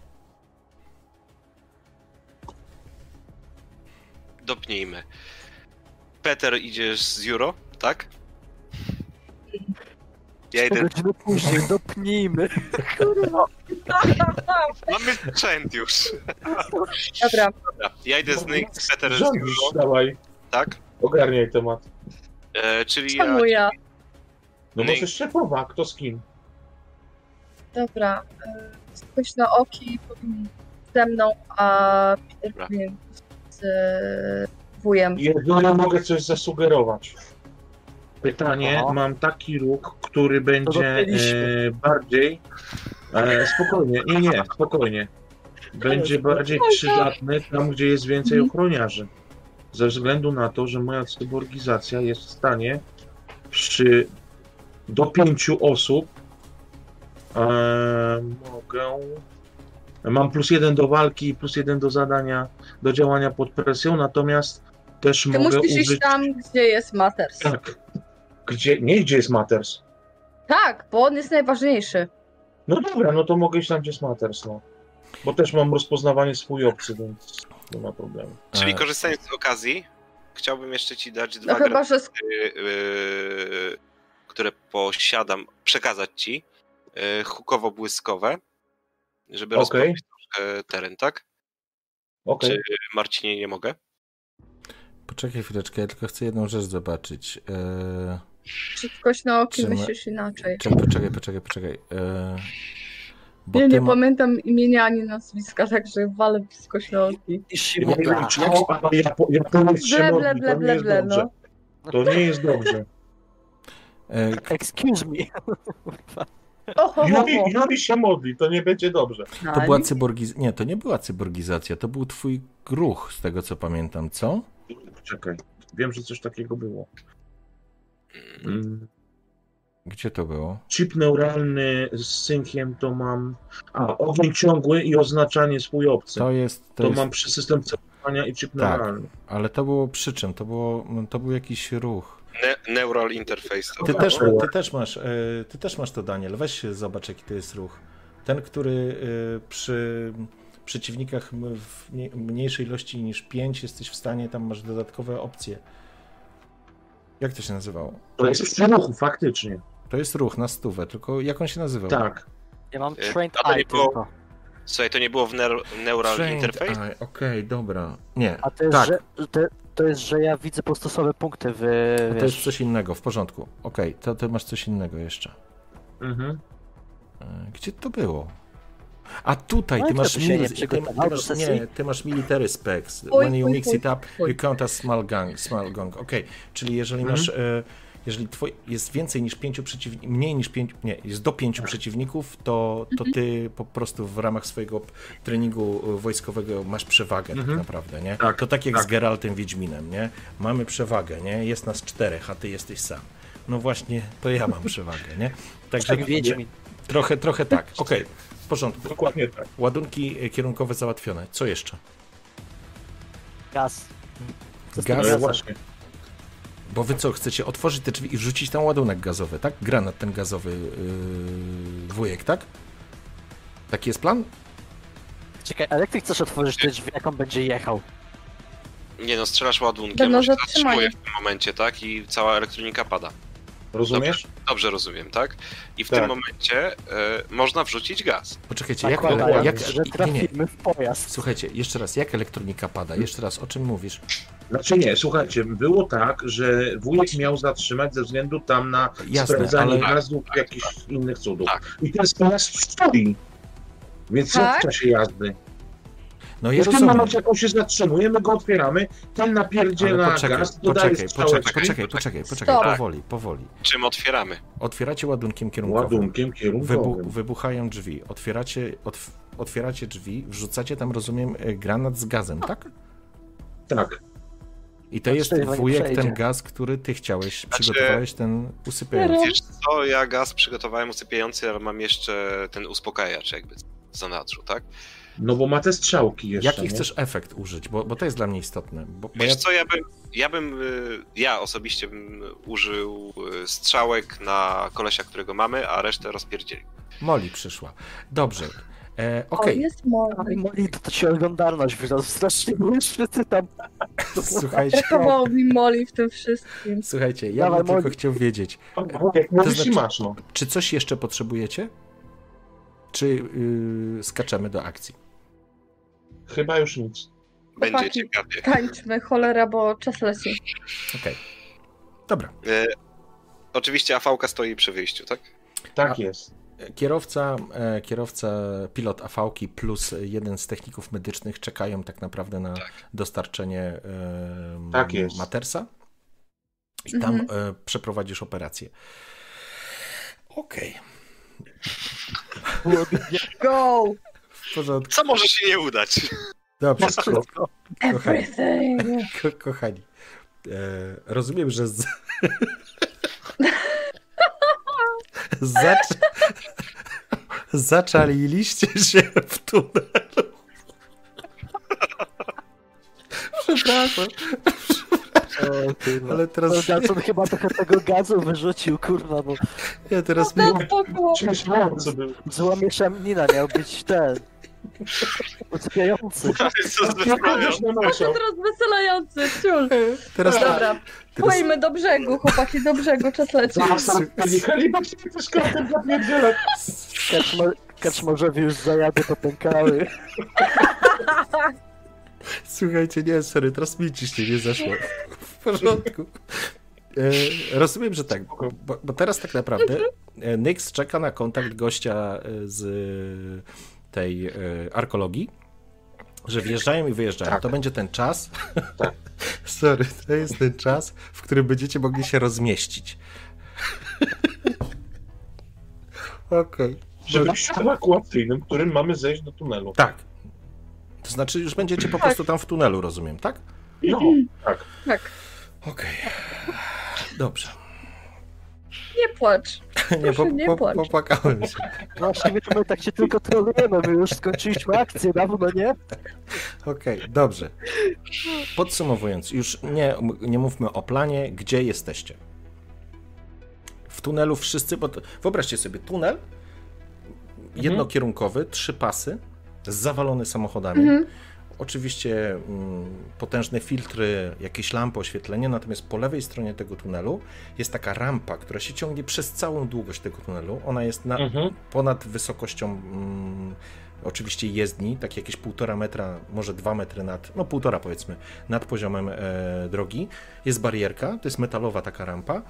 Dopnijmy. Peter, idziesz z Juro, tak? Ja idę...
później dopnijmy.
Mamy sprzęt już.
Dobra,
Dobra, ja idę z Nyx, Peter z
Rządzisz,
Juro,
dawaj,
tak?
ogarniaj temat.
E, czyli ja...
czemu ja?
No
No i-
jesteś szefowa, kto z kim?
Dobra. e, Spójrz na oki powinien ze mną, a Peter
Dobra.
powinien z e, wujem.
Jeżeli mogę coś zasugerować. Pytanie,
Aha.
mam taki ruch, który będzie e, bardziej. E, spokojnie, nie, nie, spokojnie. Będzie bardziej przydatny tam, gdzie jest więcej
Mhm.
ochroniarzy. Ze względu na to, że moja cyborgizacja jest w stanie przy do pięciu osób e, mogę. Mam plus jeden do walki i plus jeden do zadania, do działania pod presją, natomiast też
Ty
mogę
musisz
użyć.
iść tam, gdzie jest Matters.
Tak. Gdzie, nie gdzie jest Matters.
Tak, bo on jest najważniejszy.
No dobra, no to mogę iść tam, gdzie jest Matters, no. Bo też mam rozpoznawanie swój obcy, więc nie ma problemu.
Czyli
E,
korzystając z okazji, chciałbym jeszcze ci dać
No
dwa
chyba, że
granaty, yy, które posiadam, przekazać ci, yy, hukowo-błyskowe, żeby rozpocząć troszkę teren, tak?
Okej.
Czy Marcinie nie mogę?
Poczekaj chwileczkę, ja tylko chcę jedną rzecz zobaczyć. E,
Czy kośnooki
Czy my-
myślisz inaczej?
Czekaj, poczekaj, poczekaj, poczekaj. E, bo
Nie,
ty
nie
ma-
pamiętam imienia ani nazwiska, także walę z kośnooki.
I się
Ja nie wiem
modla.
czemu, ale ja, po- ja powiem się
Ble, ble,
to
ble,
nie
ble,
jest
ble,
dobrze.
no.
To nie jest dobrze.
e,
Excuse me. <laughs>
Juri. Juri się modli, to nie będzie dobrze.
to była cyborgizacja. Nie, to nie była cyborgizacja, to był twój gruch, z tego co pamiętam, co?
Czekaj, wiem, że coś takiego było. Mm,
Gdzie to było?
Chip neuralny z synkiem to mam... A, ogień ciągły i oznaczanie swój obcy.
To jest. To
To
jest
mam przy system celowania i chip
Tak.
neuralny.
ale to było przy czym? To, było, to był jakiś ruch.
Ne neural interface. To
Ty
Tak,
też, ty, też masz, e, ty też masz to, Daniel. Weź się zobacz, jaki to jest ruch. Ten, który e, przy przeciwnikach w mniej- mniejszej ilości niż 5 jesteś w stanie, tam masz dodatkowe opcje. Jak to się nazywało?
To jest ruchu, faktycznie.
To jest ruch na stówę, tylko jak on się nazywał?
Tak.
Ja mam
E,
trained
to nie
eye
było-
tylko.
Słuchaj, to nie było w neur neural
Trained
interface?
Eye, Okej, dobra. Nie,
A to jest,
tak,
że, to, to jest, że ja widzę po prostu słabe punkty w.
to
Wiesz,
jest coś innego, w porządku. Okej, to ty masz coś innego jeszcze.
Mhm.
E, Gdzie to było? A tutaj,
No
ty masz,
to
mil, ty, ty masz, nie, ty masz military specs.
Oj,
When you
oj,
mix
oj,
it up,
oj.
you count as small gang. Small gang. Okej, czyli jeżeli
Mhm.
masz, e, jeżeli twoi, jest więcej niż pięciu przeciwników, mniej niż pięciu, nie, jest do pięciu
Tak.
przeciwników, to, to ty po prostu w ramach swojego treningu e, wojskowego masz przewagę tak
Mhm.
naprawdę, nie?
Tak,
to tak jak
tak.
z Geraltem Wiedźminem, nie? Mamy przewagę, nie? Jest nas czterech, a ty jesteś sam. No właśnie, to ja mam przewagę, nie? Także
tak Wiedźmin.
trochę, trochę tak. <laughs> Okej, w porządku.
Dokładnie tak.
Ładunki e, kierunkowe załatwione. Co jeszcze?
Gaz.
Gaz?
gazem?
właśnie.
Bo wy co, chcecie otworzyć te drzwi i rzucić tam ładunek gazowy, tak? Granat ten gazowy yy, wujek, tak? Taki jest plan?
Czekaj, ale jak ty chcesz otworzyć te drzwi, jak on będzie jechał?
Nie no, strzelasz ładunkiem,
Będą
on się
zatrzymani.
zatrzymuje w tym momencie, tak? I cała elektronika pada.
Rozumiesz?
Dobrze rozumiem, tak? I w
Tak.
tym momencie e, można wrzucić gaz.
Poczekajcie, jak,
Zakładając,
jak,
że
nie, nie.
trafimy w pojazd.
Słuchajcie, jeszcze raz, jak elektronika pada? Jeszcze raz, o czym mówisz?
Znaczy nie, słuchajcie, było tak, że wujek miał zatrzymać ze względu tam na
Jasne,
sprawdzanie
ale-
gazu jakichś innych cudów.
Tak.
I ten pojazd stoi. Więc
Tak?
w czasie jazdy?
No ja
w tym momencie, jak on się zatrzymuje, my go otwieramy, ten napierdziela
poczekaj,
gaz,
poczekaj, poczekaj, poczekaj, poczekaj, poczekaj,
Stop.
powoli, powoli.
Czym otwieramy?
Otwieracie ładunkiem kierunkowym.
ładunkiem
Wybu
kierunkowym.
wybuchają drzwi. Otwieracie, otw otwieracie drzwi, wrzucacie tam, rozumiem, e, granat z gazem, tak?
Tak.
I to
No,
jest wujek, ten gaz, który ty chciałeś,
Znaczy-
przygotowałeś ten usypiający.
Wiesz co, ja gaz przygotowałem usypiający, ale mam jeszcze ten uspokajacz jakby w zanadrzu, tak?
No bo ma te strzałki jeszcze.
Jaki
nie?
chcesz efekt użyć? Bo, bo to jest dla mnie istotne. Bo, bo
Wiesz
ja,
co, ja bym, ja bym, y, ja osobiście bym użył y, strzałek na kolesia, którego mamy, a resztę rozpierdzieli.
Moli przyszła. Dobrze. E, Okej,
jest mowa.
Ale Molly, to, to ci oglądalność wyrosła strasznie, wszyscy tam... <laughs>
słuchajcie,
Brakowało mi Moli w tym wszystkim.
słuchajcie, ja
Dawaj,
bym tylko chciał wiedzieć,
mówisz
znaczy-
masz, no.
czy coś jeszcze potrzebujecie? Czy yy, skaczemy do akcji?
Chyba już nic.
Będzie
Chłopaki.
ciekawie.
Tańczmy, cholera, bo czas leci.
Okej. Dobra.
E, oczywiście AV-ka stoi przy wyjściu, tak?
Tak
A-
jest.
Kierowca, e, kierowca, pilot AV-ki plus jeden z techników medycznych czekają tak naprawdę na dostarczenie e,
Tak jest.
Matersa i tam
Mhm.
e, przeprowadzisz operację. Okej,
Go!
w porządku.
Co może się nie udać?
Dobrze,
Wszystko.
Everything!
ko kochani. E, rozumiem, że z... <laughs> Zacz... Zaczaliliście się w tunelu. Przepraszam,
O, kurwa.
ale teraz
Gason chyba trochę tego gazu wyrzucił, kurwa, bo
ja teraz
No
mi...
spoko.
Śmieszający był.
zła mieszanina miał być ten...
To
namieszał.
rozweselający, ciul.
teraz
Dobra,
teraz
płyjmy do brzegu, chłopaki, do brzegu, czas leci.
Bo się też krokiem zapierdzielać.
Kaczmo, kaczmorzowi już zajady popękały.
słuchajcie, nie, sorry, teraz mi ciśnie nie zeszło. W porządku. E, rozumiem, że tak, bo, bo teraz tak naprawdę e, Nyx czeka na kontakt gościa e, z tej arkologii, że wjeżdżają i wyjeżdżają.
Tak.
To będzie ten czas.
Tak. <laughs>
Sorry, to jest ten czas, w którym będziecie mogli się rozmieścić. <laughs> Okej.
Przy wyjściu ewakuacyjnym, którym mamy zejść do tunelu.
Tak. To znaczy, już będziecie po prostu tam w tunelu, rozumiem, tak?
No, tak.
Tak.
Okej. Dobrze.
Nie płacz. <laughs>
Nie, po,
nie
po,
płacz.
popłakałem się. <laughs>
Właściwie to my tak się tylko trolujemy, my już skończyliśmy akcję dawno, nie?
Okej, dobrze. Podsumowując, już nie, nie mówmy o planie, gdzie jesteście. W tunelu wszyscy, bo to, wyobraźcie sobie tunel jednokierunkowy, trzy pasy, zawalony samochodami.
Mhm.
Oczywiście mm, potężne filtry, jakieś lampy, oświetlenie, natomiast po lewej stronie tego tunelu jest taka rampa, która się ciągnie przez całą długość tego tunelu. Ona jest na,
Mhm.
ponad wysokością mm, oczywiście jezdni, tak jakieś półtora metra, może dwa metry nad, no półtora powiedzmy, nad poziomem e, drogi. Jest barierka, to jest metalowa taka rampa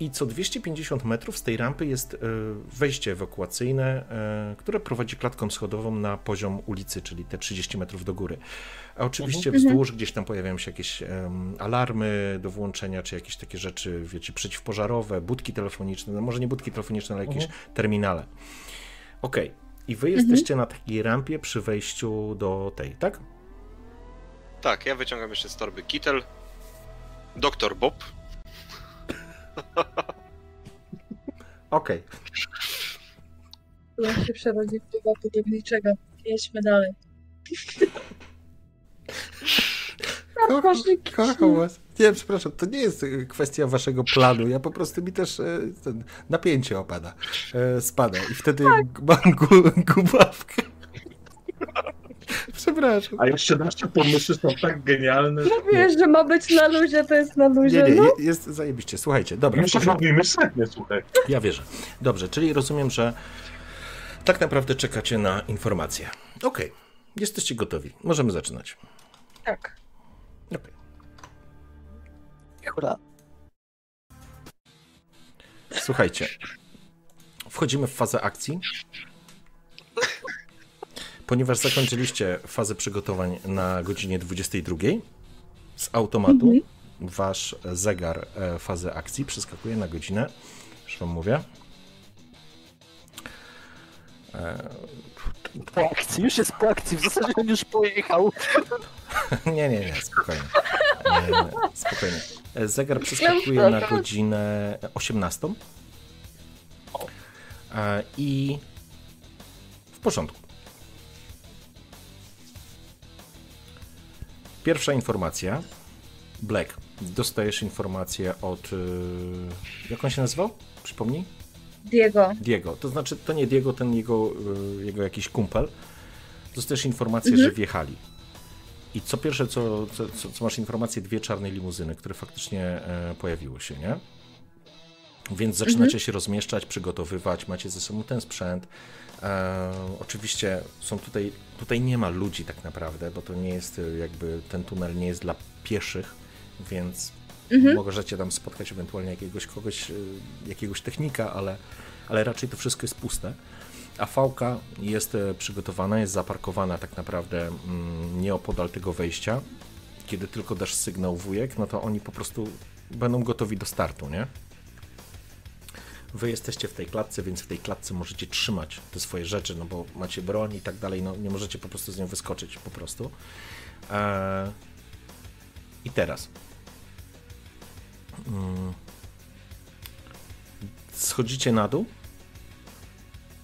i co 250 metrów z tej rampy jest e, wejście ewakuacyjne, e, które prowadzi klatką schodową na poziom ulicy, czyli te 30 metrów do góry. A oczywiście wzdłuż gdzieś tam pojawiają się jakieś alarmy do włączenia, czy jakieś takie rzeczy, wiecie, przeciwpożarowe, budki telefoniczne, no może nie budki telefoniczne, ale jakieś terminale. Okej. I wy jesteście na takiej rampie przy wejściu do tej, tak?
Tak, ja wyciągam jeszcze z torby kitel. Doktor Bob.
Okej.
On się przerodzi w typa budowniczego. Jedźmy dalej. Koszyki.
Kocham was. Nie, przepraszam, to nie jest y, kwestia waszego planu. Ja po prostu mi też e, ten napięcie opada, e, spada i wtedy mam gu, <laughs> gubawkę. <laughs> Przepraszam.
A jeszcze nasze pomysły są tak genialne, że
Wiesz, że ma być na luzie, to jest na
Nie,
luzie.
nie,
no.
je- jest zajebiście. Słuchajcie, dobra.
my się bawimy setnie, słuchaj.
Ja wierzę. Dobrze, czyli rozumiem, że tak naprawdę czekacie na informacje. Okej, jesteście gotowi. Możemy zaczynać.
Tak.
Okej.
Hurra.
Słuchajcie, wchodzimy w fazę akcji. <laughs> Ponieważ zakończyliście fazę przygotowań na godzinie 22, z automatu wasz zegar e, fazy akcji przeskakuje na godzinę, już wam mówię.
Po akcji, już jest po akcji, w zasadzie on już pojechał. <laughs>
Nie, nie, nie, spokojnie. Nie, nie, spokojnie. E, Zegar przeskakuje na godzinę 18. E, I w porządku. Pierwsza informacja. Black, dostajesz informację od. y, Jak on się nazywał? Przypomnij?
Diego.
Diego. To znaczy, to nie Diego, ten jego, y, jego jakiś kumpel. Dostajesz informację, że wjechali. I co pierwsze, co, co, co, masz informację, dwie czarne limuzyny, które faktycznie e, pojawiły się, nie? Więc zaczynacie się rozmieszczać, przygotowywać, macie ze sobą ten sprzęt. E, oczywiście są tutaj, tutaj nie ma ludzi tak naprawdę, bo to nie jest e, jakby, ten tunel nie jest dla pieszych, więc możecie tam spotkać ewentualnie jakiegoś kogoś, e, jakiegoś technika, ale, ale raczej to wszystko jest puste. A fałka jest e, przygotowana, jest zaparkowana tak naprawdę mm, nieopodal tego wejścia. Kiedy tylko dasz sygnał wujek, no to oni po prostu będą gotowi do startu, nie? Wy jesteście w tej klatce, więc w tej klatce możecie trzymać te swoje rzeczy, no bo macie broń i tak dalej, no nie możecie po prostu z nią wyskoczyć po prostu. Eee, I teraz. Mm. Schodzicie na dół.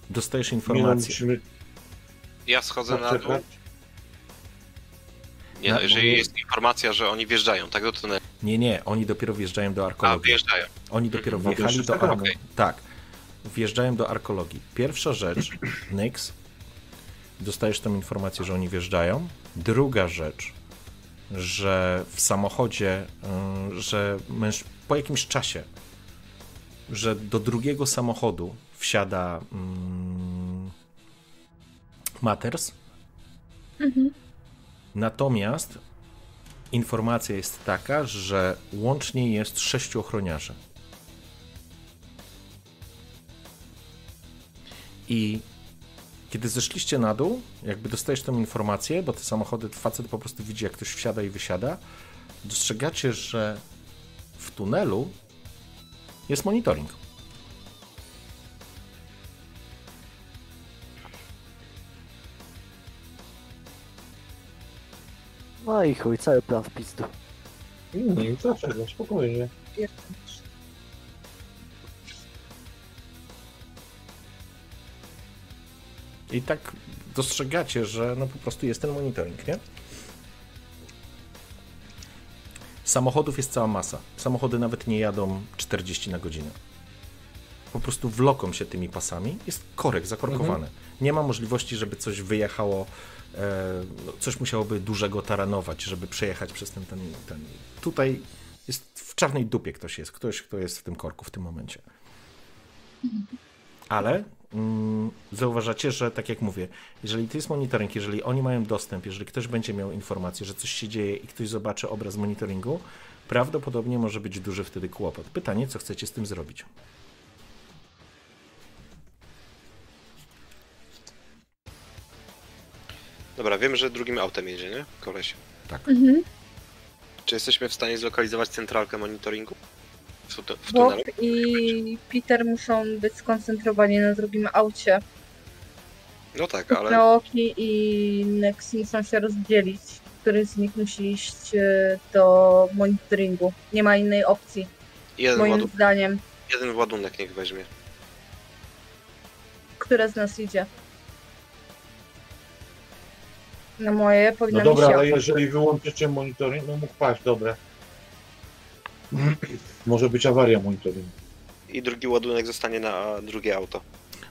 Dostajesz informację.
musimy
Ja schodzę na dół. Nie, no, jeżeli jest informacja, że oni wjeżdżają, tak do tunelu.
Nie, nie, oni dopiero wjeżdżają do
A,
arkologii.
wjeżdżają.
Oni dopiero
No to
wjechali do arkologii.
okej.
Tak. Wjeżdżają do arkologii. Pierwsza rzecz, <clears throat> Nyx, dostajesz tą informację, że oni wjeżdżają. Druga rzecz, że w samochodzie, y, że męż... po jakimś czasie, że do drugiego samochodu wsiada mm, Matters. Natomiast informacja jest taka, że łącznie jest sześciu ochroniarzy. I kiedy zeszliście na dół, jakby dostajesz tę informację, bo te samochody, facet po prostu widzi, jak ktoś wsiada i wysiada, dostrzegacie, że w tunelu jest monitoring.
No i chuj, cały plan w pizdu.
Nie, dlaczego? Spokojnie.
Pierdolisz.
I tak dostrzegacie, że no po prostu jest ten monitoring, nie? Samochodów jest cała masa. Samochody nawet nie jadą 40 na godzinę. Po prostu wloką się tymi pasami. Jest korek zakorkowany. Nie ma możliwości, żeby coś wyjechało, no, coś musiałoby dużego taranować, żeby przejechać przez ten, ten, ten. Tutaj jest w czarnej dupie ktoś jest. Ktoś, kto jest w tym korku w tym momencie. Ale mm, zauważacie, że tak jak mówię, jeżeli to jest monitoring, jeżeli oni mają dostęp, jeżeli ktoś będzie miał informację, że coś się dzieje i ktoś zobaczy obraz monitoringu, prawdopodobnie może być duży wtedy kłopot. Pytanie, co chcecie z tym zrobić?
Dobra, wiem, że drugim autem jedzie, nie? Koleś.
Tak.
Mhm.
Czy jesteśmy w stanie zlokalizować centralkę monitoringu? W, tu- w
Bob
tunelu?
i Peter muszą być skoncentrowani na drugim aucie.
No tak, ale
Naoki i Nex muszą się rozdzielić. Który z nich musi iść e, do monitoringu. Nie ma innej opcji,
jeden,
moim
ładu,
zdaniem.
jeden ładunek niech weźmie.
Które z nas idzie? Na moje
No
powinna
dobra, ale jeżeli wyłączycie monitoring, no mógł paść, dobra. <clears throat> Może być awaria monitoringu.
I drugi ładunek zostanie na drugie auto.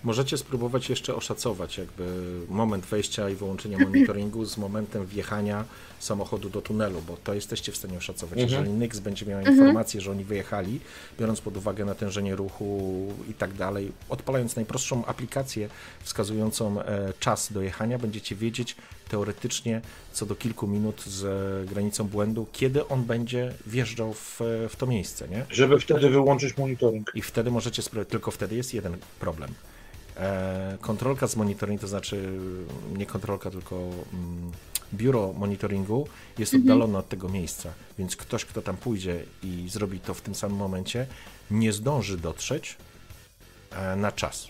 Możecie spróbować jeszcze oszacować jakby moment wejścia i wyłączenia <laughs> monitoringu z momentem wjechania samochodu do tunelu, bo to jesteście w stanie oszacować.
Mhm.
Jeżeli Nyx będzie miał
Mhm.
informację, że oni wyjechali, biorąc pod uwagę natężenie ruchu i tak dalej, odpalając najprostszą aplikację wskazującą e, czas dojechania, będziecie wiedzieć teoretycznie co do kilku minut z granicą błędu, kiedy on będzie wjeżdżał w, w to miejsce, nie?
Żeby wtedy wyłączyć monitoring.
I wtedy możecie tylko wtedy jest jeden problem. E, kontrolka z monitoringu, to znaczy nie kontrolka, tylko mm, biuro monitoringu jest oddalone od tego miejsca, więc ktoś, kto tam pójdzie i zrobi to w tym samym momencie, nie zdąży dotrzeć e, na czas.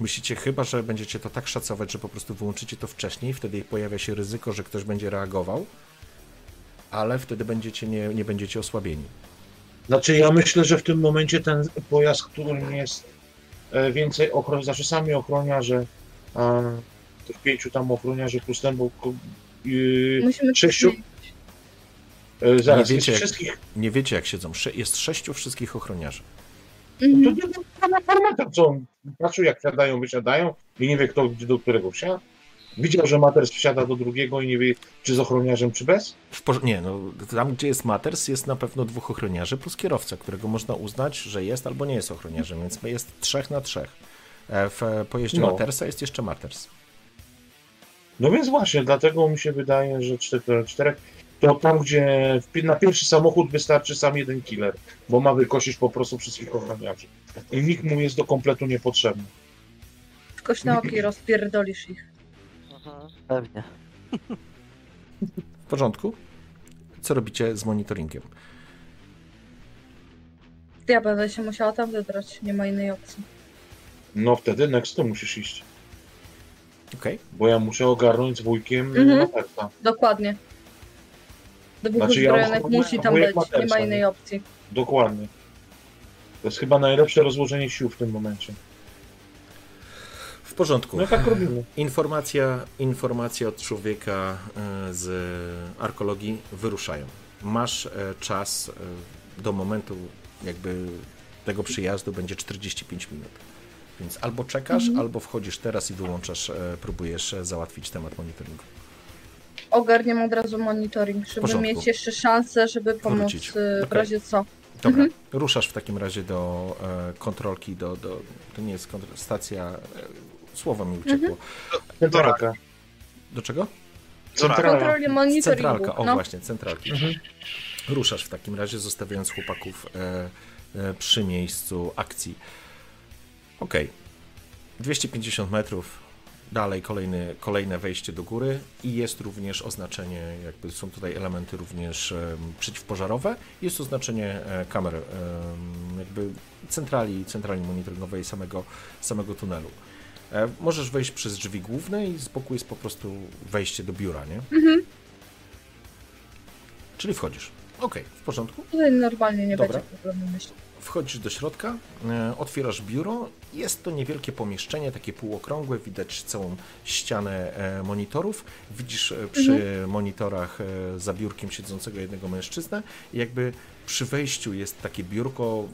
Myślicie chyba, że będziecie to tak szacować, że po prostu wyłączycie to wcześniej, wtedy pojawia się ryzyko, że ktoś będzie reagował, ale wtedy będziecie nie, nie będziecie osłabieni.
Znaczy ja myślę, że w tym momencie ten pojazd, którym jest więcej ochron, znaczy sami ochroniarze, a tych pięciu tam ochroniarzy plus ten, bo yy,
Musimy
sześciu- e, zaraz,
Nie wiecie, jak-
wszystkich,
Nie wiecie, jak siedzą. Sze- Jest sześciu wszystkich ochroniarzy.
to
Mhm.
nie ma formata, co on patrzył jak wsiadają, wysiadają i nie wie kto gdzie do którego wsiada. Widział, że Maters wsiada do drugiego i nie wie czy z ochroniarzem, czy bez?
Nie, no, tam gdzie jest Maters jest na pewno dwóch ochroniarzy plus kierowca, którego można uznać, że jest albo nie jest ochroniarzem, więc jest trzech na trzech. E, W pojeździe
No.
Matersa jest jeszcze Maters.
No więc właśnie, dlatego mi się wydaje, że 4 4 to tam, gdzie na pierwszy samochód wystarczy sam jeden killer, bo ma wykosić po prostu wszystkich ochroniarzy. I nikt mu jest do kompletu niepotrzebny.
Kość na oki rozpierdolisz ich.
Pewnie.
W porządku? Co robicie z monitoringiem?
Ja będę się musiała tam wybrać, nie ma innej opcji.
No wtedy next ty musisz iść,
Okej.
bo ja muszę ogarnąć z wujkiem
Mhm.
Matersa.
Dokładnie. Dwóch
Znaczy, ja
uzbrojonych musi tam
wujek
być, nie ma innej
nie?
opcji.
Dokładnie. To jest chyba najlepsze rozłożenie sił w tym momencie.
W porządku.
No tak robimy.
Informacja, informacja od człowieka e, z arkologii wyruszają. Masz e, czas e, do momentu jakby tego przyjazdu będzie 45 minut. Więc albo czekasz,
Mhm.
albo wchodzisz teraz i wyłączasz, próbujesz załatwić temat monitoringu.
Ogarniam od razu monitoring, żeby
porządku.
mieć jeszcze szansę, żeby pomóc
Wrócić.
w
Okej.
razie co.
Dobra,
Mhm.
ruszasz w takim razie do e, kontrolki, do, do, to nie jest kontro- stacja, słowo mi uciekło.
Mhm.
Centralka.
Do czego?
Monitoringu.
Centralka, o
no.
właśnie, centralka.
Mhm.
Ruszasz w takim razie, zostawiając chłopaków e, e, przy miejscu akcji. Okej. 250 metrów. Dalej kolejny, kolejne wejście do góry i jest również oznaczenie, jakby są tutaj elementy również em, przeciwpożarowe. Jest oznaczenie e, kamer, em, jakby centrali, centrali monitoringowej samego, samego tunelu. E, możesz wejść przez drzwi główne i z boku jest po prostu wejście do biura, nie?
Mhm.
Czyli wchodzisz. Okej, w porządku.
Tutaj normalnie nie
Dobra.
będzie problemu, myślę.
Wchodzisz do środka, e, otwierasz biuro. Jest to niewielkie pomieszczenie, takie półokrągłe. Widać całą ścianę e, monitorów. Widzisz przy monitorach e, za biurkiem siedzącego jednego mężczyznę. Jakby przy wejściu jest takie biurko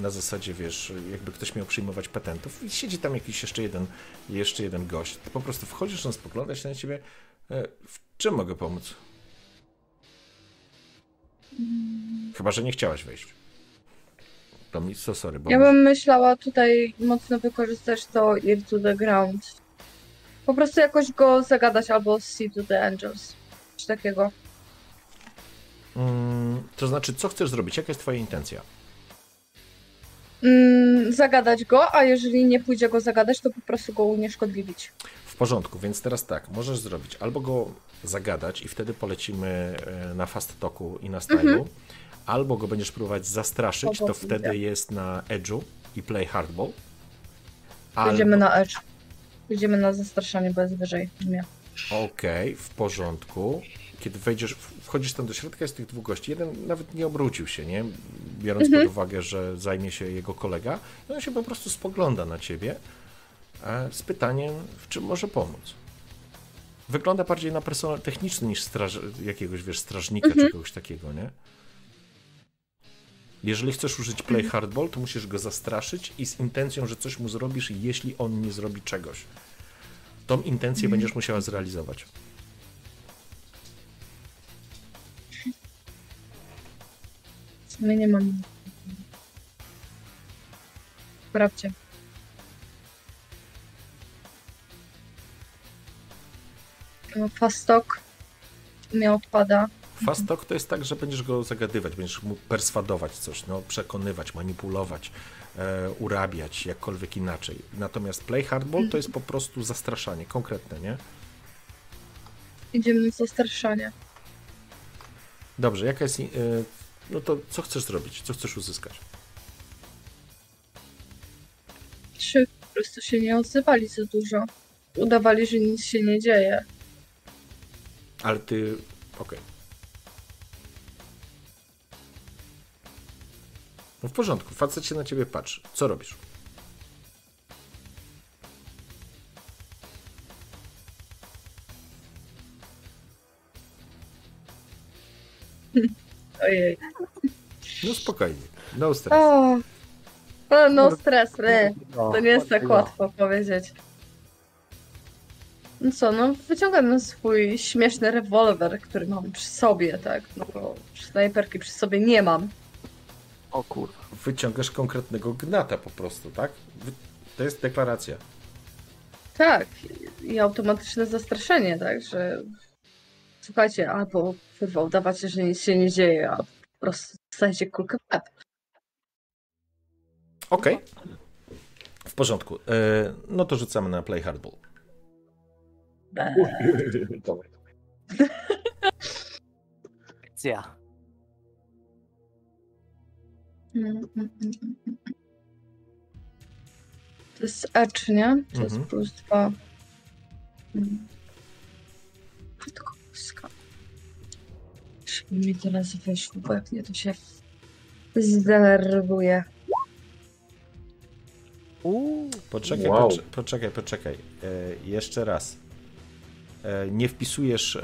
na zasadzie, wiesz, jakby ktoś miał przyjmować patentów. I siedzi tam jakiś jeszcze jeden, jeszcze jeden gość. Ty po prostu wchodzisz, on spogląda się na ciebie. E, W czym mogę pomóc? Chyba, że nie chciałaś wejść. To mi so sorry, bo
Ja bym myślała tutaj mocno wykorzystać to Ear to the Ground. Po prostu jakoś go zagadać albo See to the Angels. Coś takiego.
Mm, to znaczy, co chcesz zrobić? Jaka jest twoja intencja?
Mm, zagadać go, a jeżeli nie pójdzie go zagadać, to po prostu go unieszkodliwić.
W porządku, więc teraz tak, możesz zrobić albo go zagadać i wtedy polecimy e, na fast talku i na stylu, albo go będziesz próbować zastraszyć, to wtedy jest na edge'u i play hardball. Albo...
Pójdziemy na Edge. Pójdziemy na zastraszanie, bo jest wyżej.
Okej, w porządku. Kiedy wejdziesz, wchodzisz tam do środka, jest tych dwóch gości. Jeden nawet nie obrócił się, nie? Biorąc pod uwagę, że zajmie się jego kolega. I on się po prostu spogląda na ciebie e, z pytaniem, w czym może pomóc. Wygląda bardziej na personel techniczny niż straż, jakiegoś, wiesz, strażnika czy kogoś takiego, nie? Jeżeli chcesz użyć play hardball, to musisz go zastraszyć i z intencją, że coś mu zrobisz, jeśli on nie zrobi czegoś. Tą intencję będziesz musiała zrealizować.
Sumie nie mam. Sprawdźcie. Fastok mi odpada.
Fast talk to jest tak, że będziesz go zagadywać, będziesz mu perswadować coś, no, przekonywać, manipulować, e, urabiać, jakkolwiek inaczej. Natomiast play hardball to jest po prostu zastraszanie, konkretne, nie?
Idziemy na zastraszanie.
Dobrze, jaka jest... No to co chcesz zrobić? Co chcesz uzyskać?
Trzy po prostu się nie odzywali za dużo. Udawali, że nic się nie dzieje.
Ale ty... Okej. No w porządku, facet się na ciebie patrzy. Co robisz? <laughs>
Ojej.
No spokojnie, no stress.
O, o no stres, nie.
No,
To nie jest tak
no.
łatwo powiedzieć. No co, no wyciągam swój śmieszny rewolwer, który mam przy sobie, tak? No bo snajperki przy sobie nie mam.
O kurwa.
Wyciągasz konkretnego gnata po prostu, tak? To jest deklaracja.
Tak, i automatyczne zastraszenie, tak, że słuchajcie, albo kurwa udawacie, że nic się nie dzieje, a po prostu dostajecie kulkę w łeb.
Okej. W porządku. E, no to rzucamy na play hardball.
Akcja. <laughs>
To jest Edge, nie? To jest
Mhm.
plus dwa. Mm. Boska. Żeby mi teraz wyszło, bo jak nie, to się zdenerwuję.
Uuu.
Poczekaj,
Wow.
poczekaj, poczekaj, poczekaj. E, jeszcze raz. E, nie wpisujesz e,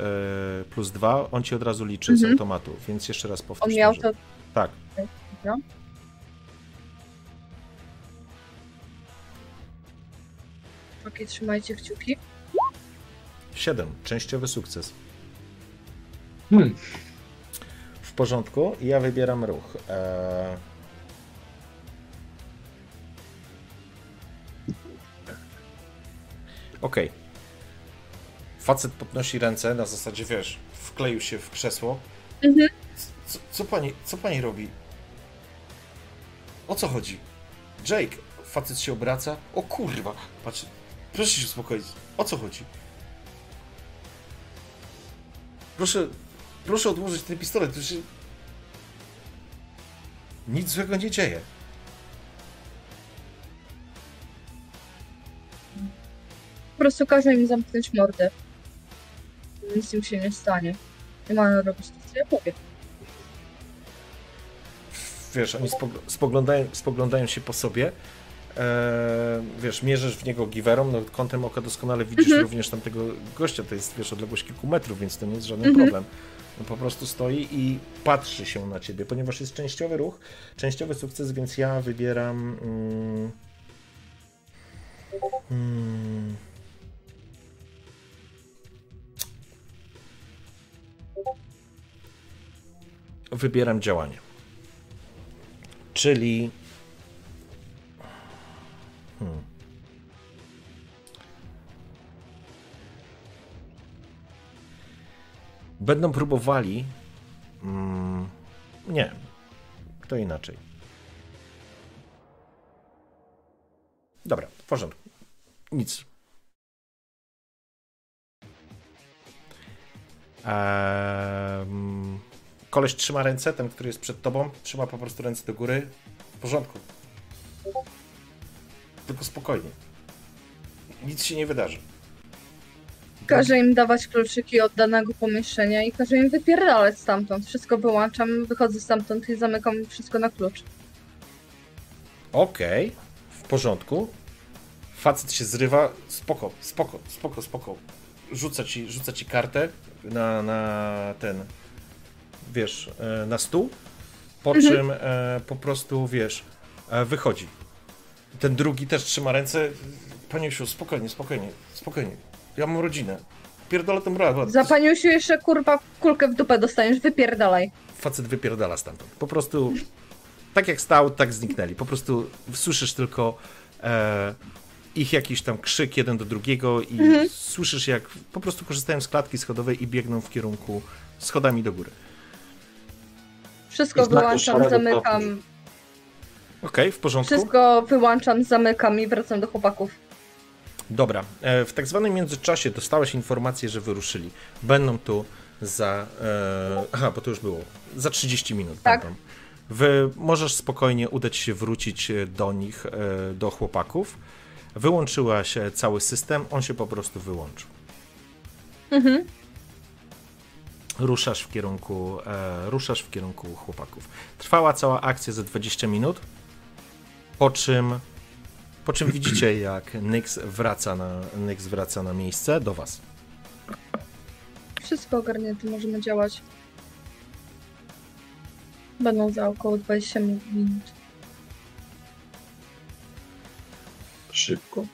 plus dwa, on ci od razu liczy z
Mhm.
automatu, więc jeszcze raz powtórz.
On miał to...
Tak.
No. Okej, trzymajcie kciuki.
7. Częściowy sukces.
Hmm.
W porządku. Ja wybieram ruch. E... Okej. Facet podnosi ręce, na zasadzie, wiesz, wkleił się w krzesło.
Mhm.
Co, co pani, co pani robi? O co chodzi? Jake, facet się obraca. O kurwa, patrz, proszę się uspokoić. O co chodzi? Proszę, proszę odłożyć ten pistolet, to się... Nic złego nie dzieje.
Po prostu każę im zamknąć mordę. Nic im się nie stanie. Nie mają robić to, co ja powiem.
wiesz, oni spogl- spoglądają, spoglądają się po sobie. E, wiesz, mierzysz w niego giwerą, no kątem oka doskonale widzisz
Mhm.
również tamtego gościa, to jest, wiesz, odległość kilku metrów, więc to nie jest żaden
Mhm.
problem. Po prostu stoi i patrzy się na ciebie, ponieważ jest częściowy ruch, częściowy sukces, więc ja wybieram... Mm, mm, wybieram działanie. Czyli. Hmm. Będą próbowali. Mm, nie, to inaczej. Dobra, w porządku. Nic. Ehm, koleś trzyma ręce, ten, który jest przed tobą, trzyma po prostu ręce do góry. W porządku. Tylko spokojnie. Nic się nie wydarzy.
Każę im dawać kluczyki od danego pomieszczenia i każę im wypierdalać stamtąd. Wszystko wyłączam, wychodzę stamtąd i zamykam wszystko na klucz.
Okej, w porządku. Facet się zrywa. Spoko, spoko, spoko, spoko. Rzuca ci, rzuca ci kartę na, na ten. Wiesz, e, na stół. Po czym e, po prostu wiesz, e, wychodzi. Ten drugi też trzyma ręce. Panie Siu, spokojnie, spokojnie, spokojnie. Ja mam rodzinę. Pierdolę tą radę.
Za panią się jeszcze kurwa kulkę w dupę dostaniesz, wypierdalaj.
facet wypierdala stamtąd. Po prostu tak jak stał, tak zniknęli. Po prostu słyszysz tylko e, ich jakiś tam krzyk jeden do drugiego i słyszysz jak po prostu korzystają z klatki schodowej i biegną w kierunku schodami do góry.
Wszystko wyłączam, zamykam.
Okej, w porządku.
Wszystko wyłączam, zamykam i wracam do chłopaków.
Dobra. E, w tak zwanym międzyczasie dostałeś informację, że wyruszyli. Będą tu za. E, aha, bo to już było. Za 30 minut
Tak.
będą. Wy możesz spokojnie udać się wrócić e, do nich, e, do chłopaków. Wyłączyła się cały system, on się po prostu wyłączył.
Mhm.
Ruszasz w kierunku, e, ruszasz w kierunku chłopaków. Trwała cała akcja za 20 minut, po czym, po czym widzicie, <clears throat> jak Nyx wraca, na, Nyx wraca na miejsce do was.
Wszystko ogarnięte, możemy działać. Będą za około 20 minut.
Szybko.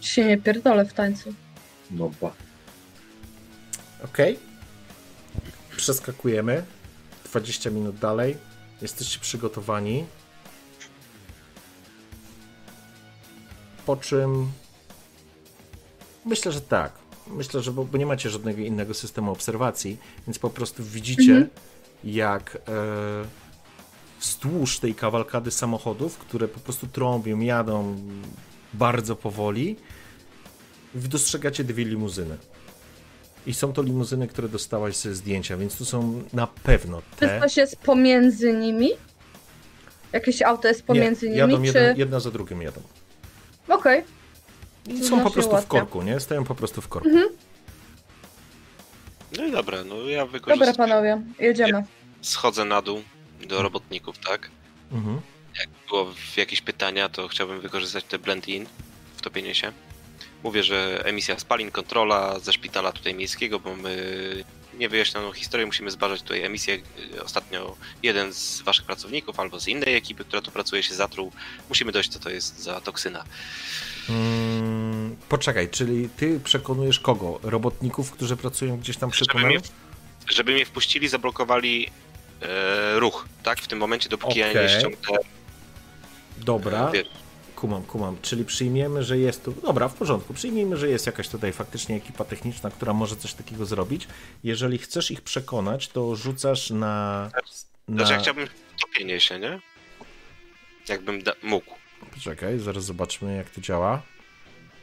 Się nie pierdolę w tańcu.
No ba.
Ok. Przeskakujemy. 20 minut dalej. Jesteście przygotowani. Po czym. Myślę, że tak. Myślę, że bo, bo nie macie żadnego innego systemu obserwacji, więc po prostu widzicie,
Mhm.
jak e, wzdłuż tej kawalkady samochodów, które po prostu trąbią, jadą bardzo powoli, dostrzegacie dwie limuzyny. I są to limuzyny, które dostałaś ze zdjęcia, więc tu są na pewno
Czy
te.
coś jest pomiędzy nimi? Jakieś auto jest pomiędzy
nie,
nimi,
jadą
czy...
jedna, jedna za drugim jadą.
Okej. To
są po
znacznie
prostu w korku, nie? Stoją po prostu w korku.
No i dobra, no ja
Dobra,
wykorzystuję.
panowie, jedziemy.
Schodzę na dół do robotników, tak?
Mhm.
Jak było w jakieś pytania, to chciałbym wykorzystać te blend-in, wtopienie się. Mówię, że emisja spalin, kontrola ze szpitala tutaj miejskiego, bo my niewyjaśnioną historię musimy zbadać tutaj emisję. Y, Ostatnio jeden z waszych pracowników albo z innej ekipy, która tu pracuje, się zatruł. Musimy dojść, co to jest za toksyna.
Mm, poczekaj, czyli ty przekonujesz kogo? Robotników, którzy pracują gdzieś tam przy
Żeby
tunelu?
mnie, żeby mnie wpuścili, zablokowali e, ruch, tak? W tym momencie, dopóki ja
Okej.
nie ściągnę
Dobra.
wiesz,
kumam, kumam. Czyli przyjmiemy, że jest tu. Dobra, w porządku. Przyjmijmy, że jest jakaś tutaj faktycznie ekipa techniczna, która może coś takiego zrobić. Jeżeli chcesz ich przekonać, to rzucasz na. na...
Znaczy ja chciałbym topienie się, nie? Jakbym da- mógł.
Poczekaj, zaraz zobaczmy, jak to działa.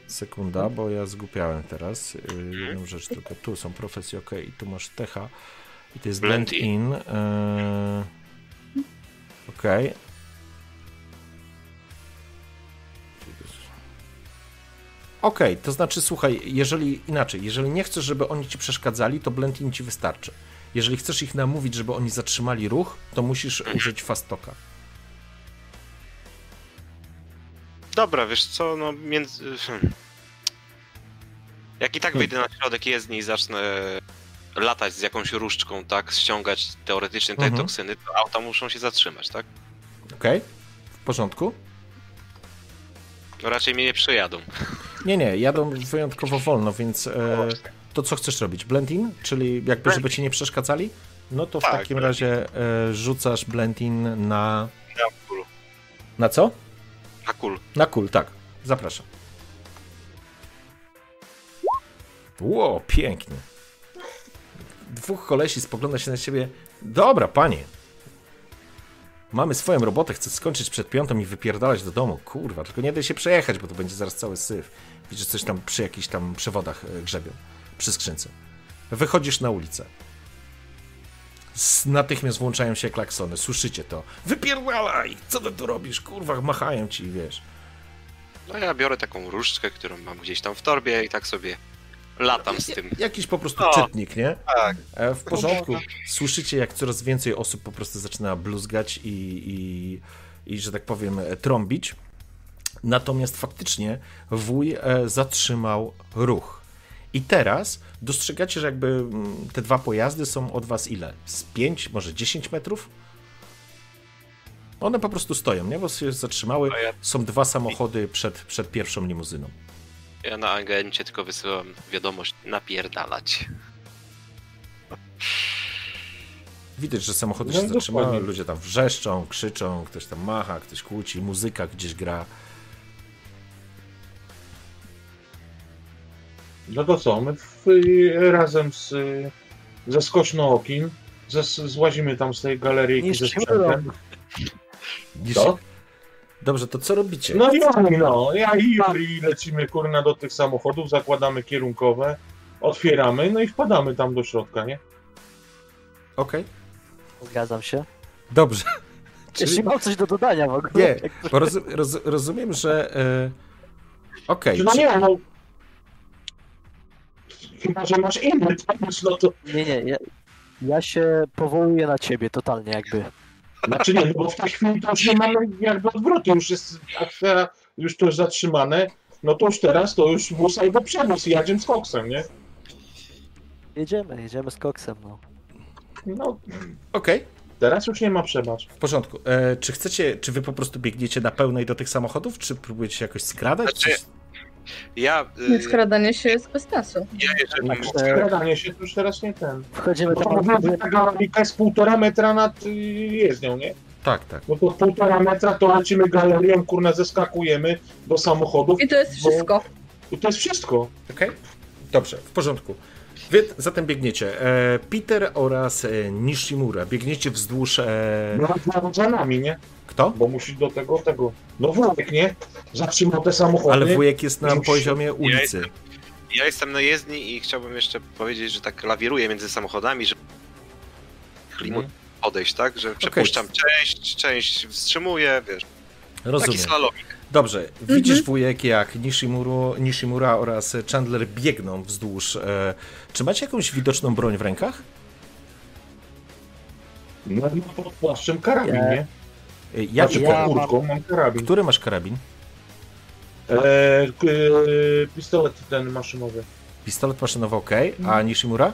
Sekunda, bo ja zgupiałem teraz. Yy, jedną rzecz tylko. Tu są profesje, ok, i tu masz techa. I to jest blend,
Blend
in. Yy... Okej. Okej, to znaczy, słuchaj, jeżeli inaczej, jeżeli nie chcesz, żeby oni ci przeszkadzali, to blend in ci wystarczy. Jeżeli chcesz ich namówić, żeby oni zatrzymali ruch, to musisz użyć fastoka.
Dobra, wiesz co, no między... hmm. <clears throat> Jak i tak wyjdę na środek jezdni i zacznę latać z jakąś różdżką, tak, ściągać teoretycznie te
Mhm.
toksyny, to auta muszą się zatrzymać, tak?
Okej? W porządku?
No raczej mnie nie przejadą. <laughs>
Nie, nie, jadą wyjątkowo wolno, więc e, to co chcesz robić? Blend in? Czyli jakby, żeby ci nie przeszkadzali? No to w
Tak,
takim
blend
razie e, rzucasz blend in na...
Na kul.
Na co?
Na kul.
Na kul, tak. Zapraszam. Ło, pięknie. Dwóch kolesi spogląda się na siebie. Dobra, panie. Mamy swoją robotę, chcę skończyć przed piątą i wypierdalać do domu. Kurwa, tylko nie daj się przejechać, bo to będzie zaraz cały syf. Widzisz, coś tam przy jakichś tam przewodach e, grzebią. Przy skrzynce. Wychodzisz na ulicę. Natychmiast włączają się klaksony. Słyszycie to. Wypierdalaj! Co ty tu robisz? Kurwa, machają ci, wiesz.
No ja biorę taką różdżkę, którą mam gdzieś tam w torbie i tak sobie latam z tym.
Jakiś po prostu
O.
czytnik, nie?
Tak.
E, W porządku. Słyszycie, jak coraz więcej osób po prostu zaczyna bluzgać i, i, i że tak powiem, e, trąbić. Natomiast faktycznie wuj e, zatrzymał ruch. I teraz dostrzegacie, że jakby mm, te dwa pojazdy są od was ile? Z 5, może 10 metrów? One po prostu stoją, nie? Bo się zatrzymały. Są dwa samochody przed, przed pierwszą limuzyną.
Ja na agencie tylko wysyłam wiadomość napierdalać.
Widać, że samochody
No,
się zatrzymały, ludzie tam wrzeszczą, krzyczą, ktoś tam macha, ktoś kłóci, muzyka gdzieś gra.
No to co, my w, razem z, ze Skośnookin zes- złazimy tam z tej galeryjki ze sprzętem.
Niż... Dobrze, to co robicie?
No i oni, no, ja i Juri lecimy kurna do tych samochodów, zakładamy kierunkowe, otwieramy, no i wpadamy tam do środka, nie?
Okej,
Zgadzam się.
dobrze. <laughs> Czyli...
Jeśli mam coś do dodania w ogóle.
Nie, bo roz, roz, rozumiem, że... E... Okej,
No
czy-
nie, no... Chyba, że masz inny pomysł, no to...
Nie, nie, ja, ja się powołuję na ciebie totalnie jakby.
Znaczy nie, no bo w tej chwili to już nie mamy jakby odwrotu, już jest afera, już to jest zatrzymane, no to już teraz to już wóz albo przewóz i jadziem z koksem, nie?
Jedziemy, jedziemy z koksem, no.
No,
okej,
teraz już nie ma przebacz.
w porządku. E, czy chcecie, czy wy po prostu biegniecie na pełnej do tych samochodów, czy próbujecie się jakoś skradać?
Znaczy,
Coś-
Ja,
Nie
y,
skradanie się jest bez sensu.
ja jeżeli
Tak,
Skradanie się to już teraz nie ten.
Wchodzimy tam,
mówię, że ta galowika jest półtora metra nad y, jezdnią, nie?
Tak, tak.
No to półtora metra to lecimy galerią, kurna, zeskakujemy do samochodów.
I to jest
Bo-
wszystko.
I to jest wszystko.
Okej? Dobrze, w porządku. Wy zatem biegniecie. E, Peter oraz e, Nishimura. Biegniecie wzdłuż... E,
No, no za nami, nie?
Kto?
Bo musi do tego, tego. No wujek, nie? Zatrzymał te samochody.
Ale wujek jest na
Musi-
poziomie ulicy.
ja jestem na jezdni i chciałbym jeszcze powiedzieć, że tak lawiruję między samochodami, że klimu
Mhm.
podejść, tak? Że przepuszczam część, część wstrzymuję, wiesz, taki
Rozumiem.
slalomik.
Dobrze, widzisz wujek jak Nishimuru, Nishimura oraz Chandler biegną wzdłuż. E, czy macie jakąś widoczną broń w rękach?
No i pod płaszczem karabin,
Ja-
nie?
E, Jak,
Znaczy
ja
kurtką mam karabin.
Który masz karabin?
E, k- e, pistolet ten maszynowy.
Pistolet maszynowy ok, a Nishimura?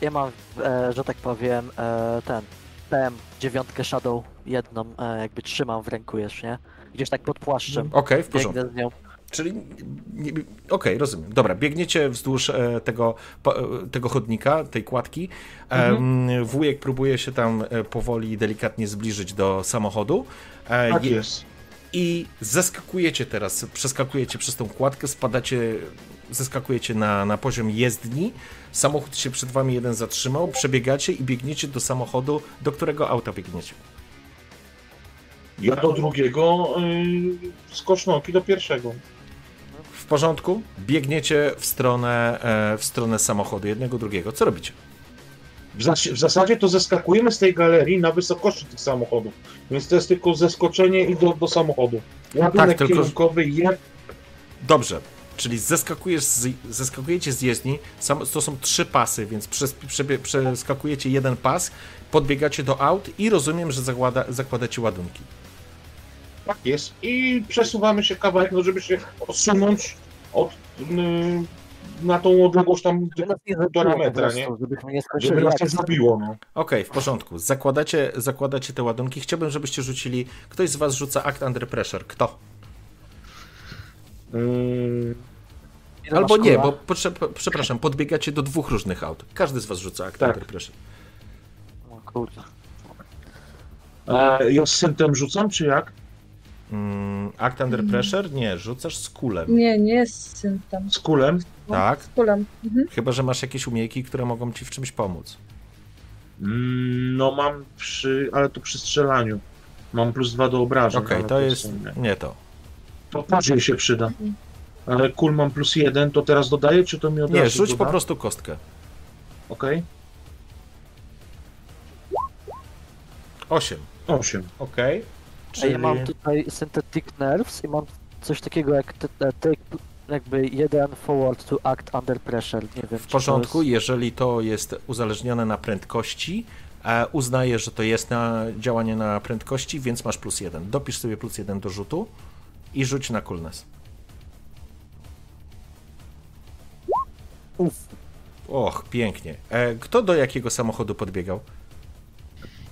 Ja mam, e, że tak powiem, e, ten PM dziewiątkę Shadow jedną e, jakby trzymam w ręku jeszcze, nie? Gdzieś tak pod płaszczem.
Okej, w porządku. Czyli, okej, rozumiem. Dobra, biegniecie wzdłuż e, tego, e, tego chodnika, tej kładki. Em, Wujek próbuje się tam e, powoli, delikatnie zbliżyć do samochodu.
Tak
je-
jest.
i zeskakujecie teraz, przeskakujecie przez tą kładkę, spadacie, zeskakujecie na, na poziom jezdni, samochód się przed wami jeden zatrzymał, przebiegacie i biegniecie do samochodu, do którego auta biegniecie.
Ja do drugiego, yy, z kosznoki do pierwszego.
W porządku? Biegniecie w stronę, e, w stronę samochodu jednego, drugiego. Co robicie?
W, zas- w zasadzie to zeskakujemy z tej galerii na wysokości tych samochodów. Więc to jest tylko zeskoczenie i do, do samochodu. Ładunek
Tak, tylko-
kierunkowy je...
Dobrze, czyli zeskakujesz z, zeskakujecie z jezdni, sam, to są trzy pasy, więc przez, przebie, przeskakujecie jeden pas, podbiegacie do aut i rozumiem, że zakłada, zakładacie ładunki.
Tak jest. I przesuwamy się kawałek, no żeby się odsunąć od, yy, na tą odległość tam
Żeby nas nie
półtora metra, nie?
Żebyśmy nie
Żeby
skończyli
nas nie
akcji.
zabiło, no.
Okej, w porządku. Zakładacie, zakładacie te ładunki. Chciałbym, żebyście rzucili. Ktoś z was rzuca akt under pressure. Kto?
Ile
Albo nie, bo przepraszam, podbiegacie do dwóch różnych aut. Każdy z was rzuca akt
Tak.
under pressure.
O kurde.
e, ja z syntem rzucam, czy jak?
Mm, akt under pressure? Nie, rzucasz z kulem.
Nie, nie jest syntem.
Z kulem?
Tak?
Z kulem. Mhm.
Chyba, że masz jakieś umiejętności, które mogą ci w czymś pomóc.
Mm, No mam przy, ale to przy strzelaniu. Mam plus dwa do obrażeń.
Okej,
ale
to jest
nie.
nie to.
To bardziej się przyda. Ale kul mam plus jeden, to teraz dodaję, czy to mi od
Nie, rzuć
doda?
po prostu kostkę.
Okej.
8.
Osiem.
Okej.
A ja mam tutaj Synthetic Nerves i mam coś takiego jak take jakby jeden forward to act under pressure. Nie wiem,
W porządku,
To jest...
jeżeli to jest uzależnione na prędkości, e, uznaję, że to jest na działanie na prędkości, więc masz plus jeden. Dopisz sobie plus jeden do rzutu i rzuć na coolness.
Uf,
Och, pięknie. E, kto do jakiego samochodu podbiegał?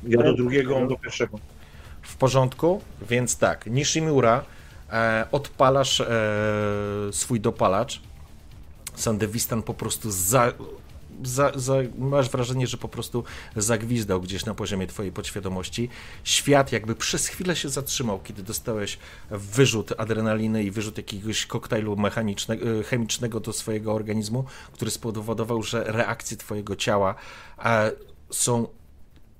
Ja do drugiego, on do pierwszego.
W porządku, więc tak, Nishimura, e, odpalasz e, swój dopalacz. Sandewistan po prostu za, za, za, masz wrażenie, że po prostu zagwizdał gdzieś na poziomie twojej podświadomości. Świat jakby przez chwilę się zatrzymał, kiedy dostałeś wyrzut adrenaliny i wyrzut jakiegoś koktajlu mechanicznego, chemicznego do swojego organizmu, który spowodował, że reakcje twojego ciała e, są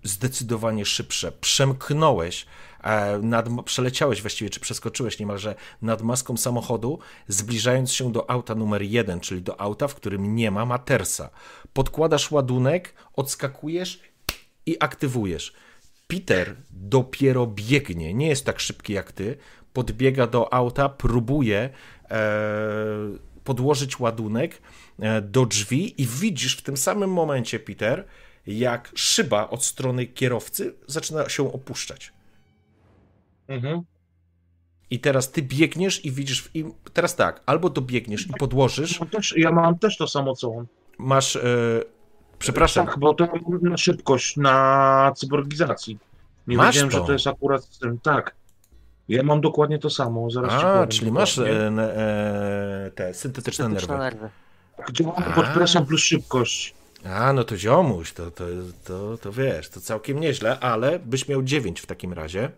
zdecydowanie szybsze. Przemknąłeś, e, nad, przeleciałeś właściwie, czy przeskoczyłeś niemalże nad maską samochodu, zbliżając się do auta numer jeden, czyli do auta, w którym nie ma matersa. Podkładasz ładunek, odskakujesz i aktywujesz. Peter dopiero biegnie, nie jest tak szybki jak ty, podbiega do auta, próbuje e, podłożyć ładunek e, do drzwi i widzisz w tym samym momencie, Peter, jak szyba od strony kierowcy zaczyna się opuszczać.
Mhm.
I teraz ty biegniesz i widzisz. I teraz tak, albo dobiegniesz i podłożysz,
Mam też, ja mam też to samo co on.
masz. E, przepraszam,
Tak, bo to na szybkość, na cyborgizacji. Nie
Masz
wiedziałem,
to?
że to jest akurat z tym. Tak. Ja mam dokładnie to samo, zaraz ci
a,
powiem.
czyli masz e, e, te syntetyczne
syntetyczne
nerwy.
nerwy.
Działamy pod presją plus szybkość.
A, no to ziomuś, to, to, to, to wiesz, to całkiem nieźle, ale byś miał 9 w takim razie.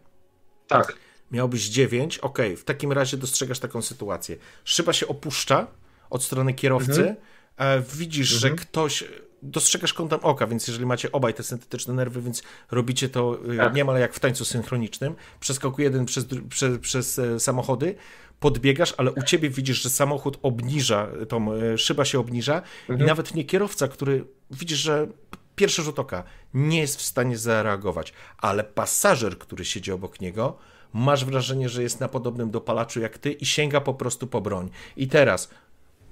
Tak.
Miałbyś 9, ok, w takim razie dostrzegasz taką sytuację. Szyba się opuszcza od strony kierowcy,
Mhm.
e, widzisz, że
Mhm.
ktoś, dostrzegasz kątem oka, więc jeżeli macie obaj te syntetyczne nerwy, więc robicie to e,
Tak.
niemal jak w tańcu synchronicznym, przeskakuje jeden przez, przez, przez samochody, podbiegasz, ale u ciebie widzisz, że samochód obniża, tą e, szyba się obniża i
Mhm.
nawet nie kierowca, który widzisz, że pierwszy rzut oka nie jest w stanie zareagować, ale pasażer, który siedzi obok niego, masz wrażenie, że jest na podobnym dopalaczu jak ty i sięga po prostu po broń. I teraz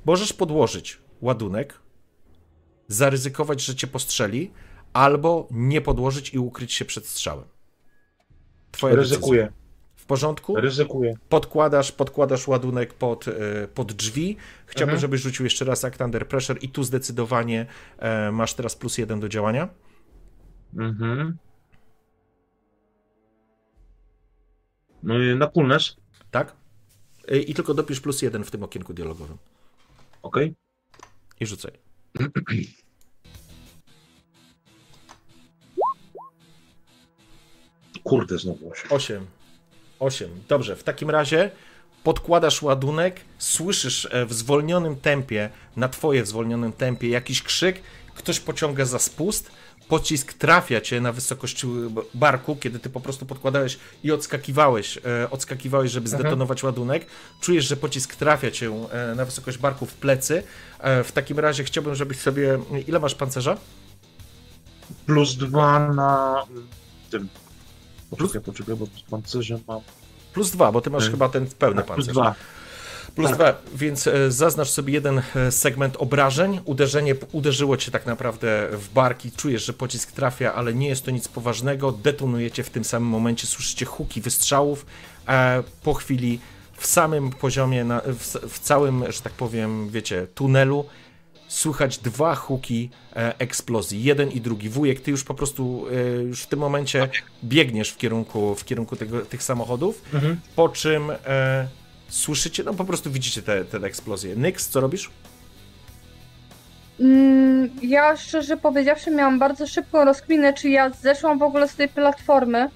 możesz podłożyć ładunek, zaryzykować, że cię postrzeli, albo nie podłożyć i ukryć się przed strzałem. Twoja.
Ryzykuję.
Porządku?
Ryzykuję.
Podkładasz, podkładasz ładunek pod, e, pod drzwi. Chciałbym,
Mhm.
żebyś rzucił jeszcze raz Act Under Pressure i tu zdecydowanie e, masz teraz plus jeden do działania.
Mhm. No i na coolness.
Tak? E, I tylko dopisz plus jeden w tym okienku dialogowym.
Okej.
I rzucaj.
Kurde, znowu osiem.
8. 8. Dobrze, w takim razie podkładasz ładunek, słyszysz e, w zwolnionym tempie, na twoje w zwolnionym tempie jakiś krzyk, ktoś pociąga za spust, pocisk trafia cię na wysokość barku, kiedy ty po prostu podkładałeś i odskakiwałeś, e, odskakiwałeś, żeby zdetonować ładunek. Czujesz, że pocisk trafia cię e, na wysokość barku w plecy. E, w takim razie chciałbym, żebyś sobie... Ile masz pancerza?
Plus dwa na tym. Poczekaj, poczekaj, bo pancerze mam.
Plus dwa, bo ty masz
Tak.
chyba ten pełny
Tak, plus
pancerz.
dwa.
Plus
Tak.
dwa, więc e, zaznacz sobie jeden e, segment obrażeń. Uderzenie uderzyło cię tak naprawdę w barki. Czujesz, że pocisk trafia, ale nie jest to nic poważnego. Detonujecie w tym samym momencie, słyszycie huki wystrzałów. Po chwili w samym poziomie, w, w całym, że tak powiem, wiecie, tunelu słychać dwa huki e, eksplozji, jeden i drugi. Wujek, ty już po prostu e, już w tym momencie biegniesz w kierunku, w kierunku tego, tych samochodów,
Mhm.
po czym e, słyszycie, no po prostu widzicie te, te eksplozje. Nyx, co robisz?
Mm, Ja szczerze powiedziawszy miałam bardzo szybką rozkminę, czy ja zeszłam w ogóle z tej platformy,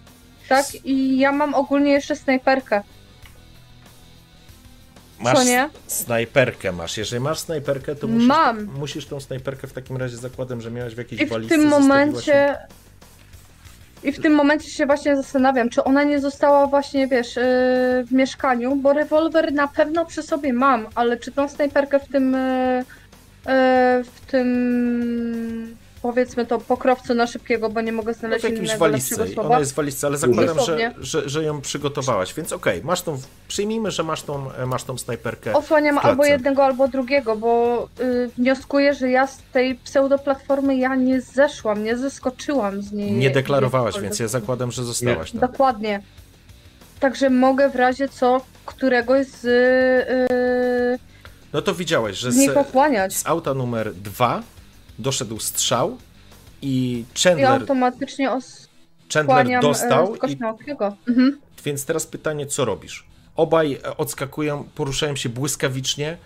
tak? I ja mam ogólnie jeszcze snajperkę.
Masz
Co nie?
snajperkę masz. Jeżeli masz snajperkę, to musisz,
Mam.
musisz tą snajperkę w takim razie zakładam, że miałeś w jakiejś
I w tym momencie. I w tym momencie się właśnie zastanawiam, czy ona nie została właśnie, wiesz, yy, w mieszkaniu, bo rewolwer na pewno przy sobie mam, ale czy tą snajperkę w tym, yy, yy, w tym, powiedzmy to, pokrowcu na szybkiego, bo nie mogę
No,
znaleźć
w jakimś walizce. Ona jest w walizce, ale zakładam, że, że, że ją przygotowałaś, więc okej, masz tą, przyjmijmy, że masz tą, e, masz tą snajperkę.
Osłaniam albo jednego, albo drugiego, bo y, wnioskuję, że ja z tej pseudoplatformy ja nie zeszłam, nie zeskoczyłam z niej.
Nie deklarowałaś, więc ja zakładam, że zostałaś tam.
Dokładnie. Także mogę w razie co któregoś z, y,
No to widziałeś, że
z
z auta numer dwa doszedł strzał i
I
Chandler,
automatycznie
Chandler
osłaniam
dostał, i.
Mhm.
więc teraz pytanie, co robisz? Obaj e, odskakują, poruszają się błyskawicznie.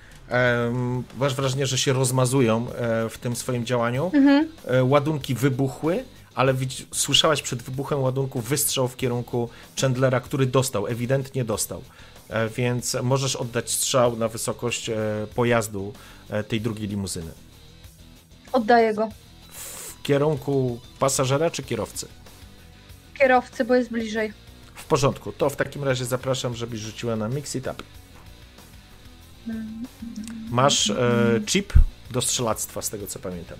Masz wrażenie, że się rozmazują e, w tym swoim działaniu.
Mhm.
E, ładunki wybuchły, ale słyszałaś przed wybuchem ładunku wystrzał w kierunku Chandlera, który dostał, ewidentnie dostał. E, Więc możesz oddać strzał na wysokość e, pojazdu e, tej drugiej limuzyny.
Oddaję go
W kierunku pasażera czy kierowcy?
kierowcy, bo jest bliżej.
W porządku. To w takim razie zapraszam, żebyś rzuciła na Mix. Masz e, chip do strzelactwa, z tego co pamiętam.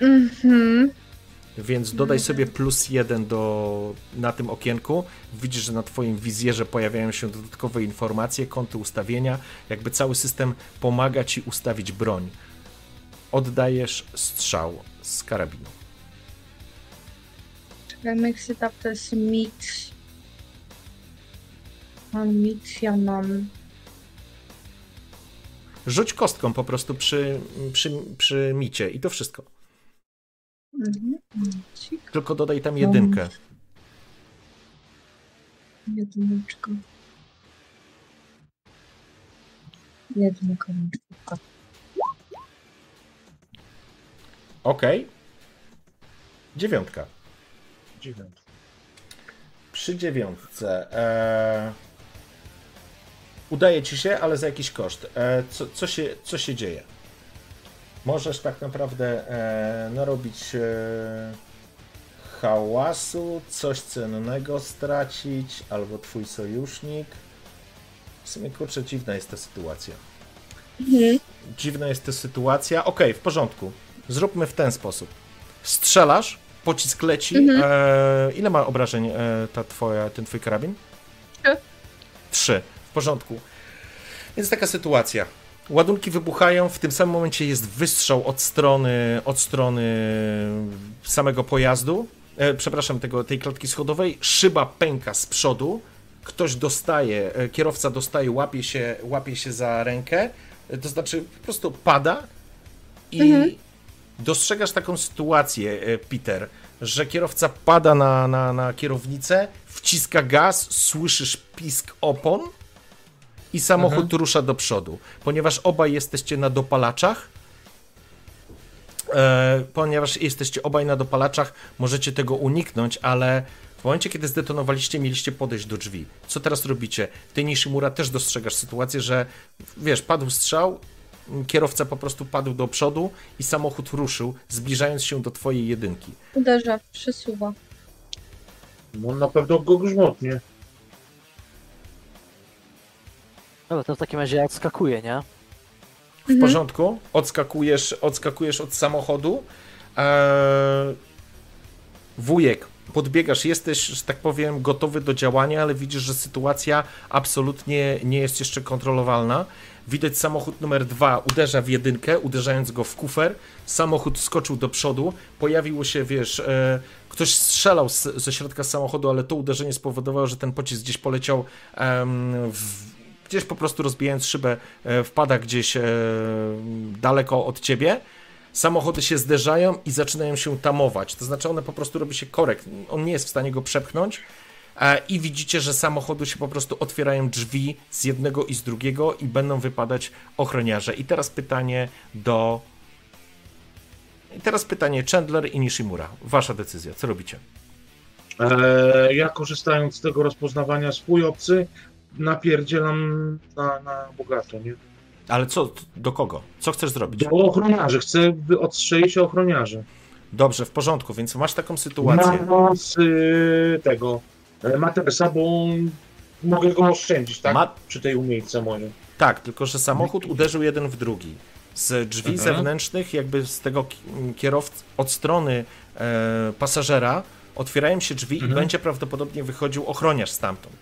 Mhm.
Więc dodaj sobie plus jeden do, na tym okienku. Widzisz, że na Twoim wizjerze pojawiają się dodatkowe informacje, kąty ustawienia. Jakby cały system pomaga Ci ustawić broń. Oddajesz strzał z karabinu.
It Up to jest mit. Mam mit, ja mam...
Rzuć kostką po prostu przy, przy, przy micie i to wszystko.
Mhm.
Tylko dodaj tam jedynkę.
jedyneczka. Jedynka, jedynka.
Ok. Dziewiątka.
Dziewiątka.
Przy dziewiątce. E... Udaje ci się, ale za jakiś koszt. E... Co, co, się, co się dzieje? Możesz tak naprawdę e... narobić e... hałasu, coś cennego stracić, albo twój sojusznik. W sumie kurczę, dziwna jest ta sytuacja.
Mhm.
Dziwna jest ta sytuacja. Okej, w porządku. Zróbmy w ten sposób. Strzelasz, pocisk leci.
Mhm.
E, ile ma obrażeń e, ta twoja, ten twój karabin?
Trzy.
Trzy. W porządku. Więc taka sytuacja. Ładunki wybuchają, w tym samym momencie jest wystrzał od strony, od strony samego pojazdu, e, przepraszam, tego, tej klatki schodowej, szyba pęka z przodu, ktoś dostaje, e, kierowca dostaje, łapie się, łapie się za rękę, e, to znaczy po prostu pada i
Mhm.
Dostrzegasz taką sytuację, e, Peter, że kierowca pada na, na, na kierownicę, wciska gaz, słyszysz pisk opon i samochód rusza do przodu. Ponieważ obaj jesteście na dopalaczach, e, ponieważ jesteście obaj na dopalaczach, możecie tego uniknąć, ale w momencie, kiedy zdetonowaliście, mieliście podejść do drzwi. Co teraz robicie? Ty, Nishimura, też dostrzegasz sytuację, że wiesz, padł strzał, kierowca po prostu padł do przodu i samochód ruszył, zbliżając się do twojej jedynki.
Uderza, przesuwa.
No na pewno go grzmotnie.
Dobra, to w takim razie ja odskakuję, nie?
W
Mhm.
porządku, odskakujesz, odskakujesz od samochodu. Eee, wujek, podbiegasz, jesteś, że tak powiem, gotowy do działania, ale widzisz, że sytuacja absolutnie nie jest jeszcze kontrolowalna. Widać samochód numer dwa uderza w jedynkę, uderzając go w kufer. Samochód skoczył do przodu, pojawiło się, wiesz, e, ktoś strzelał z, ze środka samochodu, ale to uderzenie spowodowało, że ten pocisk gdzieś poleciał w, gdzieś po prostu rozbijając szybę, e, wpada gdzieś e, daleko od ciebie. Samochody się zderzają i zaczynają się tamować. To znaczy, one po prostu robi się korek. On nie jest w stanie go przepchnąć. E, I widzicie, że samochody się po prostu otwierają drzwi z jednego i z drugiego i będą wypadać ochroniarze. I teraz pytanie do. I teraz pytanie Chandler i Nishimura. Wasza decyzja. Co robicie?
E, ja korzystając z tego rozpoznawania swój obcy, napierdzielam na, na bogato, nie?
Ale co? Do kogo? Co chcesz zrobić?
Do ochroniarzy, chcę odstrzelić ochroniarzy.
Dobrze, w porządku, więc masz taką sytuację.
Mam z y, tego e, Matersa, bo mogę go oszczędzić, tak?
Ma-
Przy tej umiejce może.
Tak, tylko że samochód uderzył jeden w drugi. Z drzwi
Mhm.
zewnętrznych, jakby z tego ki- kierowcy, od strony e, pasażera, otwierają się drzwi i
Mhm.
będzie prawdopodobnie wychodził ochroniarz stamtąd.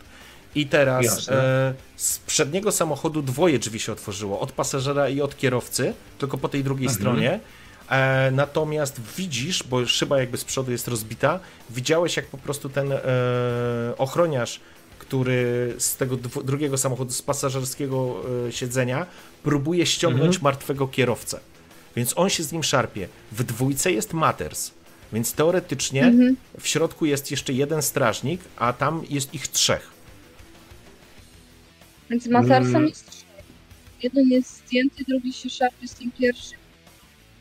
I teraz e, z przedniego samochodu dwoje drzwi się otworzyło, od pasażera i od kierowcy, tylko po tej drugiej
Mhm.
stronie. E, natomiast widzisz, bo szyba jakby z przodu jest rozbita, widziałeś jak po prostu ten e, ochroniarz, który z tego dwu- drugiego samochodu, z pasażerskiego e, siedzenia, próbuje ściągnąć martwego kierowcę. Więc on się z nim szarpie. W dwójce jest Matters, więc teoretycznie
Mhm.
w środku jest jeszcze jeden strażnik, a tam jest ich trzech.
Więc Matersem
Mm.
jest trzech. Jeden jest zdjęty, drugi się szarpie z tym pierwszym.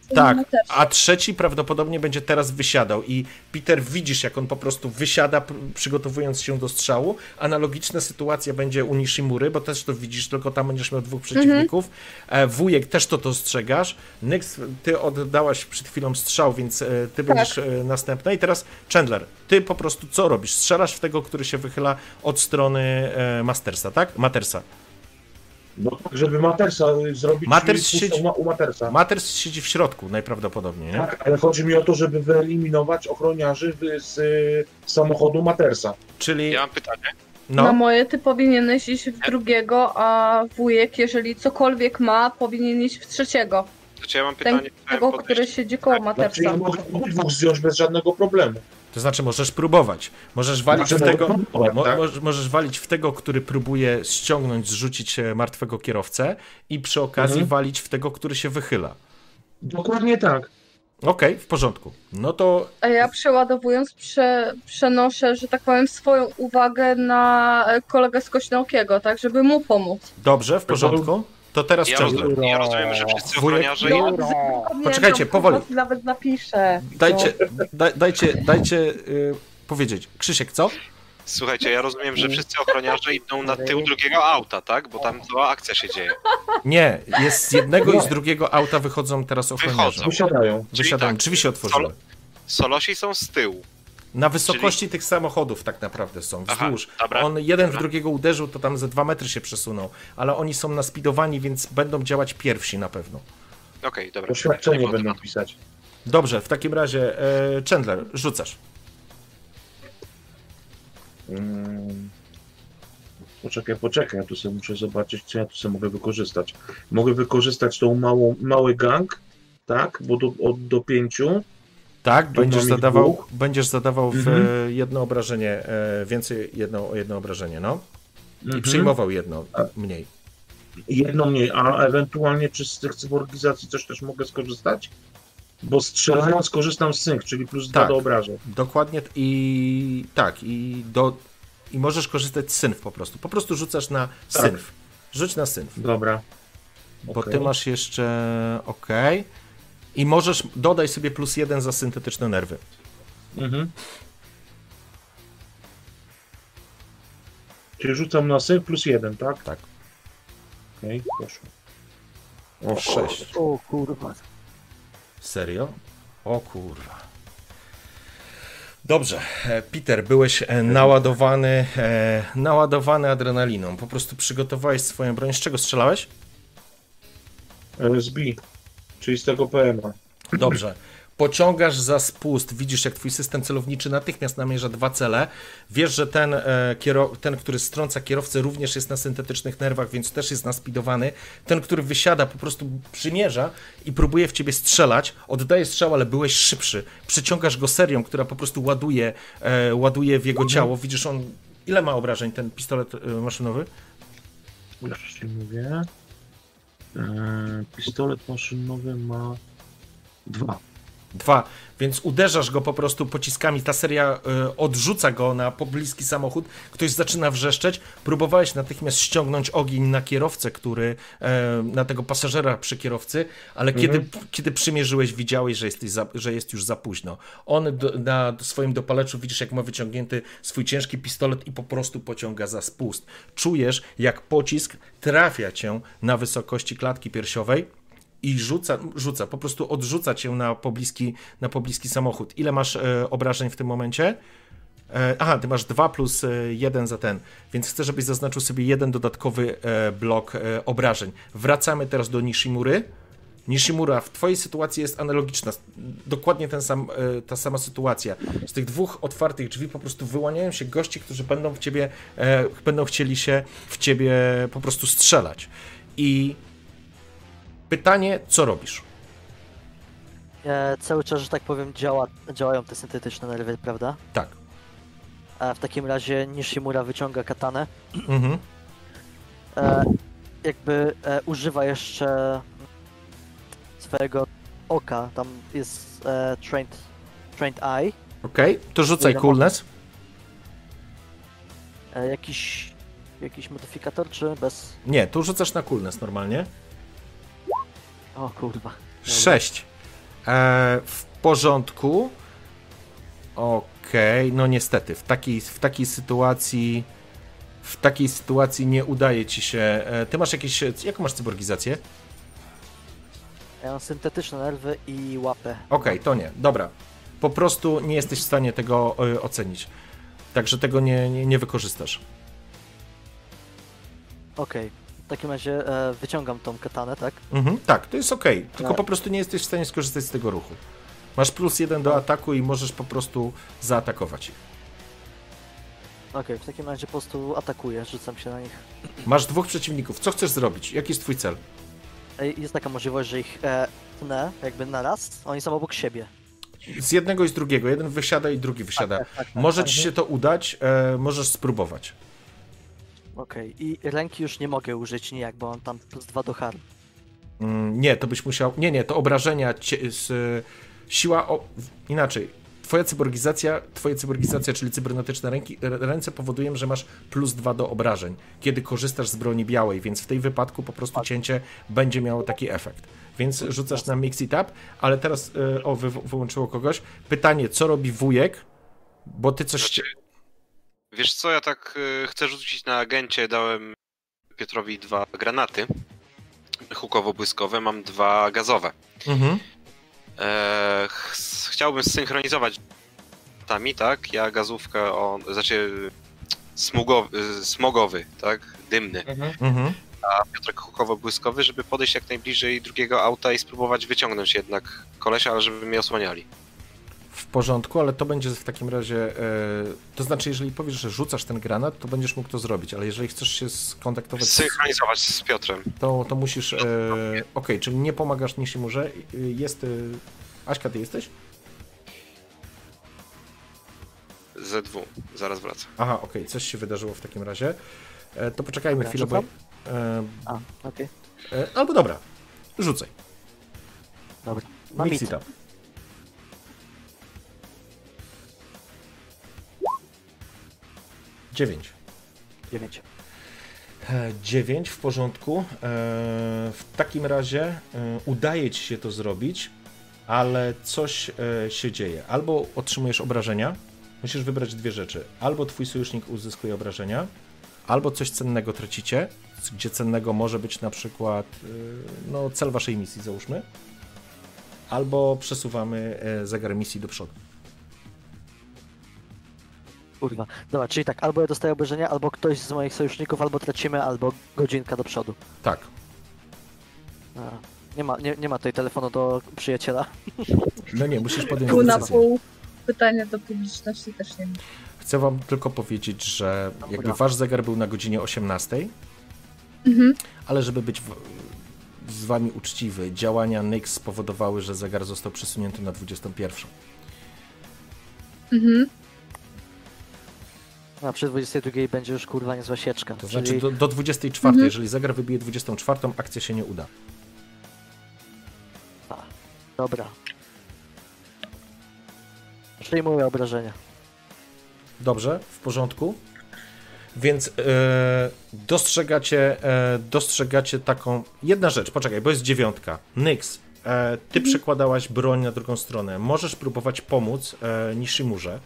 Tak, a trzeci prawdopodobnie będzie teraz wysiadał i Peter widzisz, jak on po prostu wysiada, przygotowując się do strzału. Analogiczna sytuacja będzie u Nishimury, bo też to widzisz, tylko tam będziesz miał dwóch przeciwników. E, Wujek też to dostrzegasz. Nyx, ty oddałaś przed chwilą strzał, więc e, ty będziesz e, następna. I teraz Chandler, ty po prostu co robisz? Strzelasz w tego, który się wychyla od strony Mastersa, tak? Matersa.
No tak, żeby Matersa zrobić.
Maters siedzi-
u Matersa.
Maters siedzi w środku najprawdopodobniej, nie?
Tak, ale chodzi mi o to, żeby wyeliminować ochroniarzy z y, samochodu Matersa.
Czyli,
Ja mam pytanie.
Na
no,
moje ty powinieneś iść w drugiego, a wujek, jeżeli cokolwiek ma, powinien iść w trzeciego.
Znaczy ja mam
Ten,
pytanie.
tego,
podejść-
który siedzi koło
Znaczy
Matersa.
ja mogę obydwóch zdjąć bez żadnego problemu.
To znaczy możesz próbować. Możesz walić
Znaczy,
w tego.
próbować,
Mo,
tak?
możesz- walić w tego, który próbuje ściągnąć, zrzucić martwego kierowcę i przy okazji
Mhm.
walić w tego, który się wychyla.
Dokładnie tak.
Okej, w porządku. No to
A ja przeładowując prze, przenoszę, że tak powiem, swoją uwagę na kolegę z Kośnokiego, tak, żeby mu pomóc.
dobrze, w porządku. To teraz
Ja,
Chandler.
rozumiem, ja rozumiem, że wszyscy ochroniarze.
No,
Poczekajcie, powoli.
Nawet napiszę.
Dajcie, da, dajcie, dajcie y, powiedzieć. Krzysiek, co?
Słuchajcie, ja rozumiem, że wszyscy ochroniarze idą na tył drugiego auta, tak? Bo tam cała akcja się dzieje.
Nie, jest z jednego i z drugiego auta wychodzą teraz ochroniarze.
Wychodzą.
Wysiadają.
Wysiadają,
tak,
drzwi się otworzyły.
Solo- Solosi są z tyłu.
Na wysokości tych samochodów tak naprawdę są,
Aha,
wzdłuż.
dobra,
On jeden w
dobra.
drugiego uderzył, to tam ze dwa metry się przesunął, ale oni są naspidowani, więc będą działać pierwsi na pewno.
Okej, dobra.
Oświadczenie
Nie ma
będą pisać.
Dobrze, w takim razie e, Chandler, rzucasz.
Mm. Poczekaj, poczekaj, ja tu sobie muszę zobaczyć, co ja tu sobie mogę wykorzystać. Mogę wykorzystać tą małą, mały gang, tak? Bo do, od, do pięciu.
Tak, będziesz zadawał,
dwóch.
będziesz zadawał w
Mhm.
jedno obrażenie, e, więcej jedno, jedno obrażenie, no. I
Mhm.
przyjmował jedno mniej.
Jedno mniej, a ewentualnie czy z tych cyborgizacji coś też mogę skorzystać? Bo strzelając korzystam z sync, czyli plus dwa
Tak.
do obrażeń.
Dokładnie i tak, i do i możesz korzystać z synf po prostu. Po prostu rzucasz na
Tak.
synf. Rzuć na synf.
Dobra.
Bo
Okej.
ty masz jeszcze. OK. I możesz, dodaj sobie plus jeden za syntetyczne nerwy.
Mhm. Czyli rzucam na syn plus jeden, tak?
Tak.
Okej, poszło.
O, sześć.
O kurwa.
Serio? O kurwa. Dobrze, e, Peter, byłeś e, naładowany, e, naładowany adrenaliną. Po prostu przygotowałeś swoją broń. Z czego strzelałeś?
SB, czyli z tego PM-a.
Dobrze. Pociągasz za spust, widzisz jak twój system celowniczy natychmiast namierza dwa cele. Wiesz, że ten, e, ten, który strąca kierowcę, również jest na syntetycznych nerwach, więc też jest naspidowany. Ten, który wysiada, po prostu przymierza i próbuje w ciebie strzelać. Oddaje strzał, ale byłeś szybszy. Przyciągasz go serią, która po prostu ładuje, e, ładuje w jego ciało. Widzisz, on. Ile ma obrażeń ten pistolet e, maszynowy?
Już ci mówię. Eee, pistolet maszynowy ma dwa.
Dwa, więc uderzasz go po prostu pociskami, ta seria y, odrzuca go na pobliski samochód, ktoś zaczyna wrzeszczeć, próbowałeś natychmiast ściągnąć ogień na kierowcę, który, e, na tego pasażera przy kierowcy, ale kiedy, kiedy przymierzyłeś, widziałeś, że, jesteś za, że jest już za późno. On do, na swoim dopaleczu widzisz, jak ma wyciągnięty swój ciężki pistolet i po prostu pociąga za spust. Czujesz, jak pocisk trafia cię na wysokości klatki piersiowej, i rzuca, rzuca, po prostu odrzuca cię na pobliski, na pobliski samochód. Ile masz e, obrażeń w tym momencie? E, aha, ty masz 2 plus 1 za ten, więc chcę, żebyś zaznaczył sobie jeden dodatkowy e, blok e, obrażeń. Wracamy teraz do Nishimury. Nishimura, w twojej sytuacji jest analogiczna, dokładnie ten sam, e, ta sama sytuacja. Z tych dwóch otwartych drzwi po prostu wyłaniają się gości, którzy będą w ciebie, e, będą chcieli się w ciebie po prostu strzelać. I pytanie, co robisz?
E, cały czas, że tak powiem, działa, działają te syntetyczne nerwy, prawda?
Tak.
A w takim razie Nishimura wyciąga katanę.
Mhm.
E, jakby e, używa jeszcze swojego oka. Tam jest e, trained, trained eye.
Okej, to rzucaj coolness.
E, jakiś, jakiś modyfikator, czy bez...
Nie, tu rzucasz na coolness normalnie.
O kurwa.
6. E, w porządku. Okej, no niestety, w takiej, w takiej sytuacji w takiej sytuacji nie udaje ci się. E, ty masz jakieś. Jaką masz cyborgizację?
Ja mam syntetyczne nerwy i łapę.
Okej, to nie. Dobra. Po prostu nie jesteś w stanie tego e, ocenić. Także tego nie, nie, nie wykorzystasz.
Okej. W takim razie e, wyciągam tą katanę, tak?
Mhm, tak, to jest okej. Tylko
Tak.
po prostu nie jesteś w stanie skorzystać z tego ruchu. Masz plus jeden do ataku i możesz po prostu zaatakować ich.
Okej, w takim razie po prostu atakuję, rzucam się na nich.
Masz dwóch przeciwników. Co chcesz zrobić? Jaki jest twój cel?
Jest taka możliwość, że ich e, tnę jakby na raz, oni są obok siebie.
Z jednego i z drugiego. Jeden wysiada i drugi wysiada.
Tak, tak, tak,
Może
tak.
ci się to udać, e, możesz spróbować.
Okej, i ręki już nie mogę użyć nijak, bo mam tam plus dwa do harm.
Mm, nie, to byś musiał. Nie, nie, to obrażenia cie, z, siła. O, inaczej. Twoja cyborgizacja, twoje cyborgizacja, czyli cybernetyczne ręki, ręce powodują, że masz plus dwa do obrażeń, kiedy korzystasz z broni białej, więc w tej wypadku po prostu cięcie będzie miało taki efekt. Więc rzucasz na Mix It Up, ale teraz, e, o, wy, wyłączyło kogoś. Pytanie, co robi wujek? Bo ty coś...
Wiesz co, ja tak y, chcę rzucić na agencie, dałem Piotrowi dwa granaty hukowo-błyskowe, mam dwa gazowe.
Mhm.
E, ch- chciałbym zsynchronizować tami, tak? Ja gazówkę, on, znaczy smugowy, smogowy, tak? Dymny,
Mhm.
a Piotrek hukowo-błyskowy, żeby podejść jak najbliżej drugiego auta i spróbować wyciągnąć jednak kolesia, ale żeby mnie osłaniali.
W porządku, ale to będzie w takim razie. E, to znaczy, jeżeli powiesz, że rzucasz ten granat, to będziesz mógł to zrobić, ale jeżeli chcesz się skontaktować, z,
Synchronizować z Piotrem.
to, to musisz. E, Okej, czyli nie pomagasz Nishimurze. Jest. E, Aśka, ty jesteś?
ZW, zaraz wracam.
Aha, okej, coś się wydarzyło w takim razie. E, to poczekajmy chwilę, bo. E,
A, okej.
e, albo dobra, rzucaj.
Dobra. Mam.
Dziewięć.
Dziewięć.
E, 9 w porządku. E, W takim razie e, udaje ci się to zrobić. ale coś się dzieje. Albo otrzymujesz obrażenia, musisz wybrać dwie rzeczy. Albo twój sojusznik uzyskuje obrażenia, albo coś cennego tracicie, gdzie cennego może być na przykład no, cel waszej misji, załóżmy, albo przesuwamy zegar misji do przodu.
Kurwa. Dobra, czyli tak, albo ja dostaję obrażenia, albo ktoś z moich sojuszników, albo tracimy, albo godzinka do przodu.
Tak.
A, nie, ma, nie, nie ma tutaj telefonu do przyjaciela. <laughs>
No nie, musisz podjąć
Pół na
decyzję.
pół. Pytanie do publiczności też nie ma.
Chcę wam tylko powiedzieć, że jakby wasz zegar był na godzinie 18,
Mhm.
ale żeby być w, z wami uczciwy, działania NYX spowodowały, że zegar został przesunięty na 21.
Mhm.
A przy 22 będzie już kurwa niezła sieczka.
To
czyli...
znaczy do, do 24,
Mhm.
jeżeli zegar wybije 24, akcja się nie uda.
Dobra. Przyjmuję obrażenia.
Dobrze, w porządku. Więc e, dostrzegacie, e, dostrzegacie taką. Jedna rzecz, poczekaj, bo jest dziewiątka. Nyx, e, ty przekładałaś broń na drugą stronę. Możesz próbować pomóc e, Nishimurze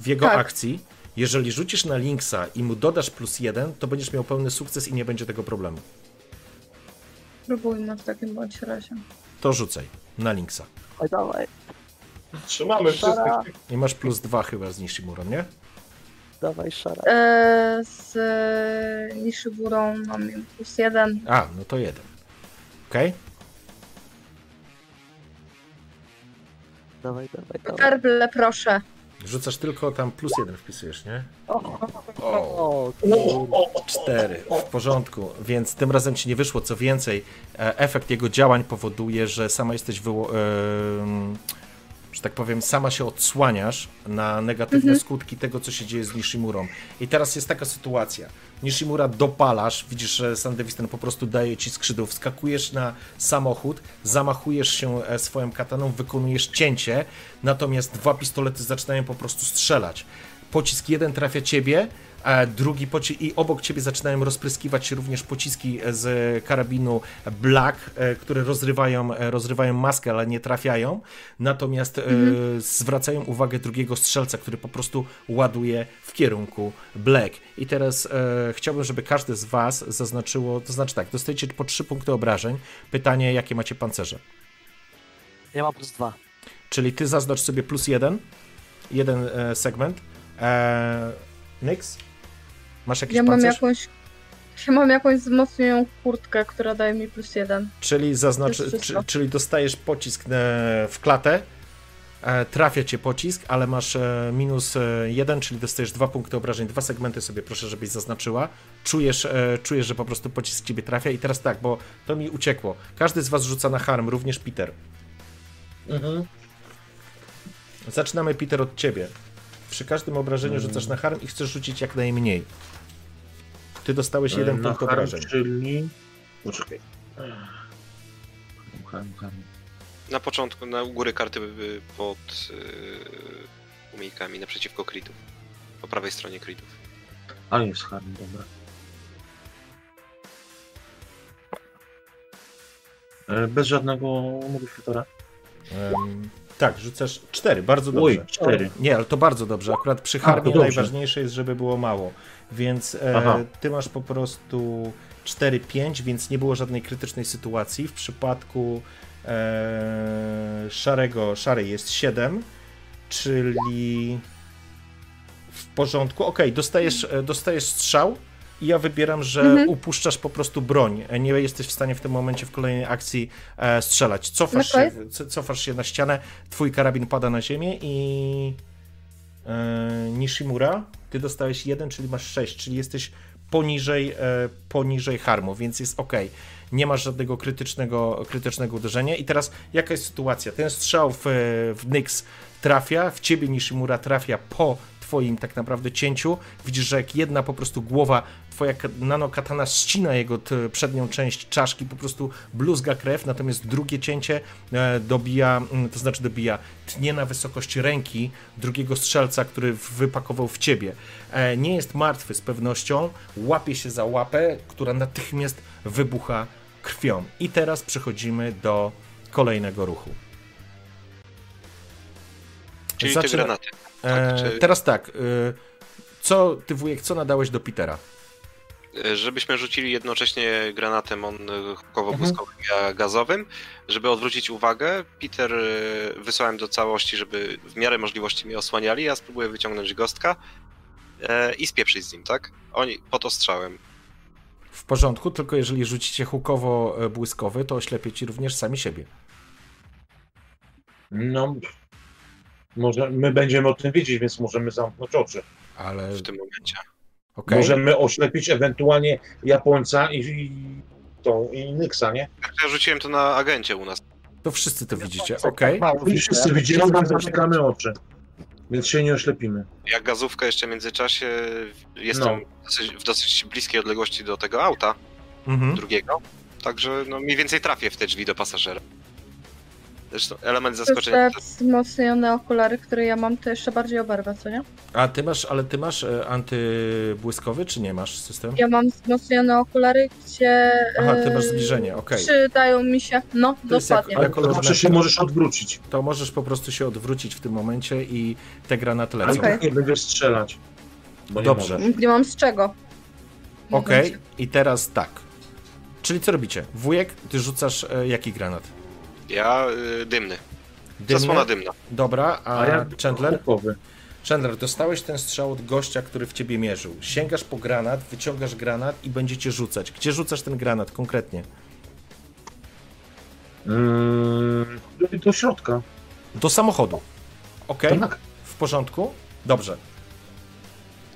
w jego
Tak.
akcji. Jeżeli rzucisz na Linksa i mu dodasz plus jeden, to będziesz miał pełny sukces i nie będzie tego problemu.
Spróbujmy w takim bądź razie.
To rzucaj na Linksa.
Oj, dawaj,
Trzymamy
Szara.
wszystkich.
I masz plus dwa chyba z Nishimurą, nie?
dawaj szara.
Eee, z e, Nishiburą mam plus jeden.
A, no to jeden. Okej?
Dawaj, dawaj, dawaj.
Werble, proszę.
Rzucasz tylko tam plus jeden wpisujesz, nie?
O,
O,
o,
cztery. W porządku, więc tym razem ci nie wyszło. Co więcej, e, efekt jego działań powoduje, że sama jesteś wyło- em, że tak powiem, sama się odsłaniasz na negatywne skutki tego, co się dzieje z Nishimurą. I teraz jest taka sytuacja. Nishimura dopalasz, widzisz, że Sandevisten po prostu daje ci skrzydło, wskakujesz na samochód, zamachujesz się e, swoją kataną, wykonujesz cięcie, natomiast dwa pistolety zaczynają po prostu strzelać. Pocisk jeden trafia ciebie, drugi poci- i obok ciebie zaczynają rozpryskiwać się również pociski z karabinu Black, e, które rozrywają, e, rozrywają maskę, ale nie trafiają. Natomiast e, zwracają uwagę drugiego strzelca, który po prostu ładuje w kierunku Black. I teraz e, chciałbym, żeby każdy z was zaznaczyło, to znaczy tak, dostajecie po 3 punkty obrażeń. Pytanie, jakie macie pancerze?
Ja mam plus dwa.
Czyli ty zaznacz sobie plus jeden, jeden e, segment. E, Nyx? Masz jakiś
Ja mam
pancerz?
jakąś. Ja mam jakąś wzmocnioną kurtkę, która daje mi plus jeden.
Czyli, zaznaczy, czy, czyli dostajesz pocisk e, w klatę, e, trafia cię pocisk, ale masz e, minus jeden, czyli dostajesz dwa punkty obrażeń. Dwa segmenty sobie proszę, żebyś zaznaczyła. Czujesz, czujesz, że po prostu pocisk ciebie trafia. I teraz tak, bo to mi uciekło. Każdy z was rzuca na harm, również Peter.
Mhm.
Zaczynamy, Peter, od ciebie. Przy każdym obrażeniu rzucasz na harm i chcesz rzucić jak najmniej. Ty dostałeś jeden
E, Na
punkt obrażeń.
Czyli... Poczekaj.
Na początku, na u góry karty pod yy, umiejkami naprzeciwko critów. Po prawej stronie critów.
A jest harm, dobra. E, Bez żadnego modyfikatora.
Tak, rzucasz cztery, bardzo dobrze.
Oj, cztery.
Nie, ale to bardzo dobrze. Akurat przy harmie najważniejsze jest, żeby było mało. Więc e, ty masz po prostu 4-5, więc nie było żadnej krytycznej sytuacji. W przypadku e, szarego, szarej jest 7, czyli w porządku. Okej, dostajesz, e, dostajesz strzał i ja wybieram, że
Mhm.
upuszczasz po prostu broń. E, Nie jesteś w stanie w tym momencie w kolejnej akcji e, strzelać. Cofasz,
Okej.
się, co- cofasz się na ścianę, twój karabin pada na ziemię i Nishimura, ty dostałeś jeden, czyli masz 6, czyli jesteś poniżej, e, poniżej harmu, więc jest ok. Nie masz żadnego krytycznego, krytycznego uderzenia. I teraz jaka jest sytuacja? Ten strzał w, w Nyx trafia, w ciebie Nishimura trafia po twoim tak naprawdę cięciu. Widzisz, że jak jedna po prostu głowa, twoja ka- nanokatana ścina jego przednią część czaszki, po prostu bluzga krew, natomiast drugie cięcie e, dobija, mm, to znaczy dobija, tnie na wysokość ręki drugiego strzelca, który wypakował w ciebie. E, nie jest martwy z pewnością, łapie się za łapę, która natychmiast wybucha krwią. I teraz przechodzimy do kolejnego ruchu.
Czyli
Zaczyna-
te granaty.
E,
czy-
Teraz tak, e, co ty wujek, co nadałeś do Petera?
E, Żebyśmy rzucili jednocześnie granatem on
Mhm.
hukowo-błyskowym i gazowym, żeby odwrócić uwagę. Peter e, wysłałem do całości, żeby w miarę możliwości mnie osłaniali. Ja spróbuję wyciągnąć gostka e, i spieprzyć z nim, tak? Oni pod ostrzałem.
W porządku, tylko jeżeli rzucicie hukowo-błyskowy, to oślepię ci również sami siebie.
No, może my będziemy o tym wiedzieć, więc możemy zamknąć oczy.
Ale
w tym momencie.
Okej,
Możemy oślepić ewentualnie Japońca i, i tą i Nyxa, nie?
Tak, Ja rzuciłem to na agencie u nas.
to wszyscy to widzicie,
Tak
okej.
mało
I
widzę.
wszyscy widzimy, nam zamykamy oczy. Więc się nie oślepimy.
Jak gazówka jeszcze w międzyczasie jestem
No.
dosyć, w dosyć bliskiej odległości do tego auta
Mhm.
drugiego, także no mniej więcej trafię w te drzwi do pasażera. Zresztą element zaskoczenia.
te wzmocnione okulary, które ja mam, to jeszcze bardziej oberwa, co nie?
A ty masz, ale ty masz e, antybłyskowy, czy nie masz system?
Ja mam wzmocnione okulary, gdzie
Aha, ty masz
e,
zbliżenie, okej.
przydają mi się, no,
To
dokładnie.
jak-
Ale to zawsze się możesz odwrócić.
To możesz po prostu się odwrócić w tym momencie i te granaty
Ale
lecą.
i tak nie będziesz strzelać. Bo nie
Dobrze.
możesz.
Nie mam z czego.
Okej, i teraz tak. Czyli co robicie? Wujek, ty rzucasz e, jaki granat?
Ja y, dymny.
Dymny?
Zasłona dymna.
Dobra, a,
A ja
Chandler?
hukowy.
Chandler, dostałeś ten strzał od gościa, który w ciebie mierzył. Sięgasz po granat, wyciągasz granat i będziecie rzucać. Gdzie rzucasz ten granat konkretnie?
Mm, do, do środka.
Do samochodu. Ok?
Tak.
W porządku? Dobrze.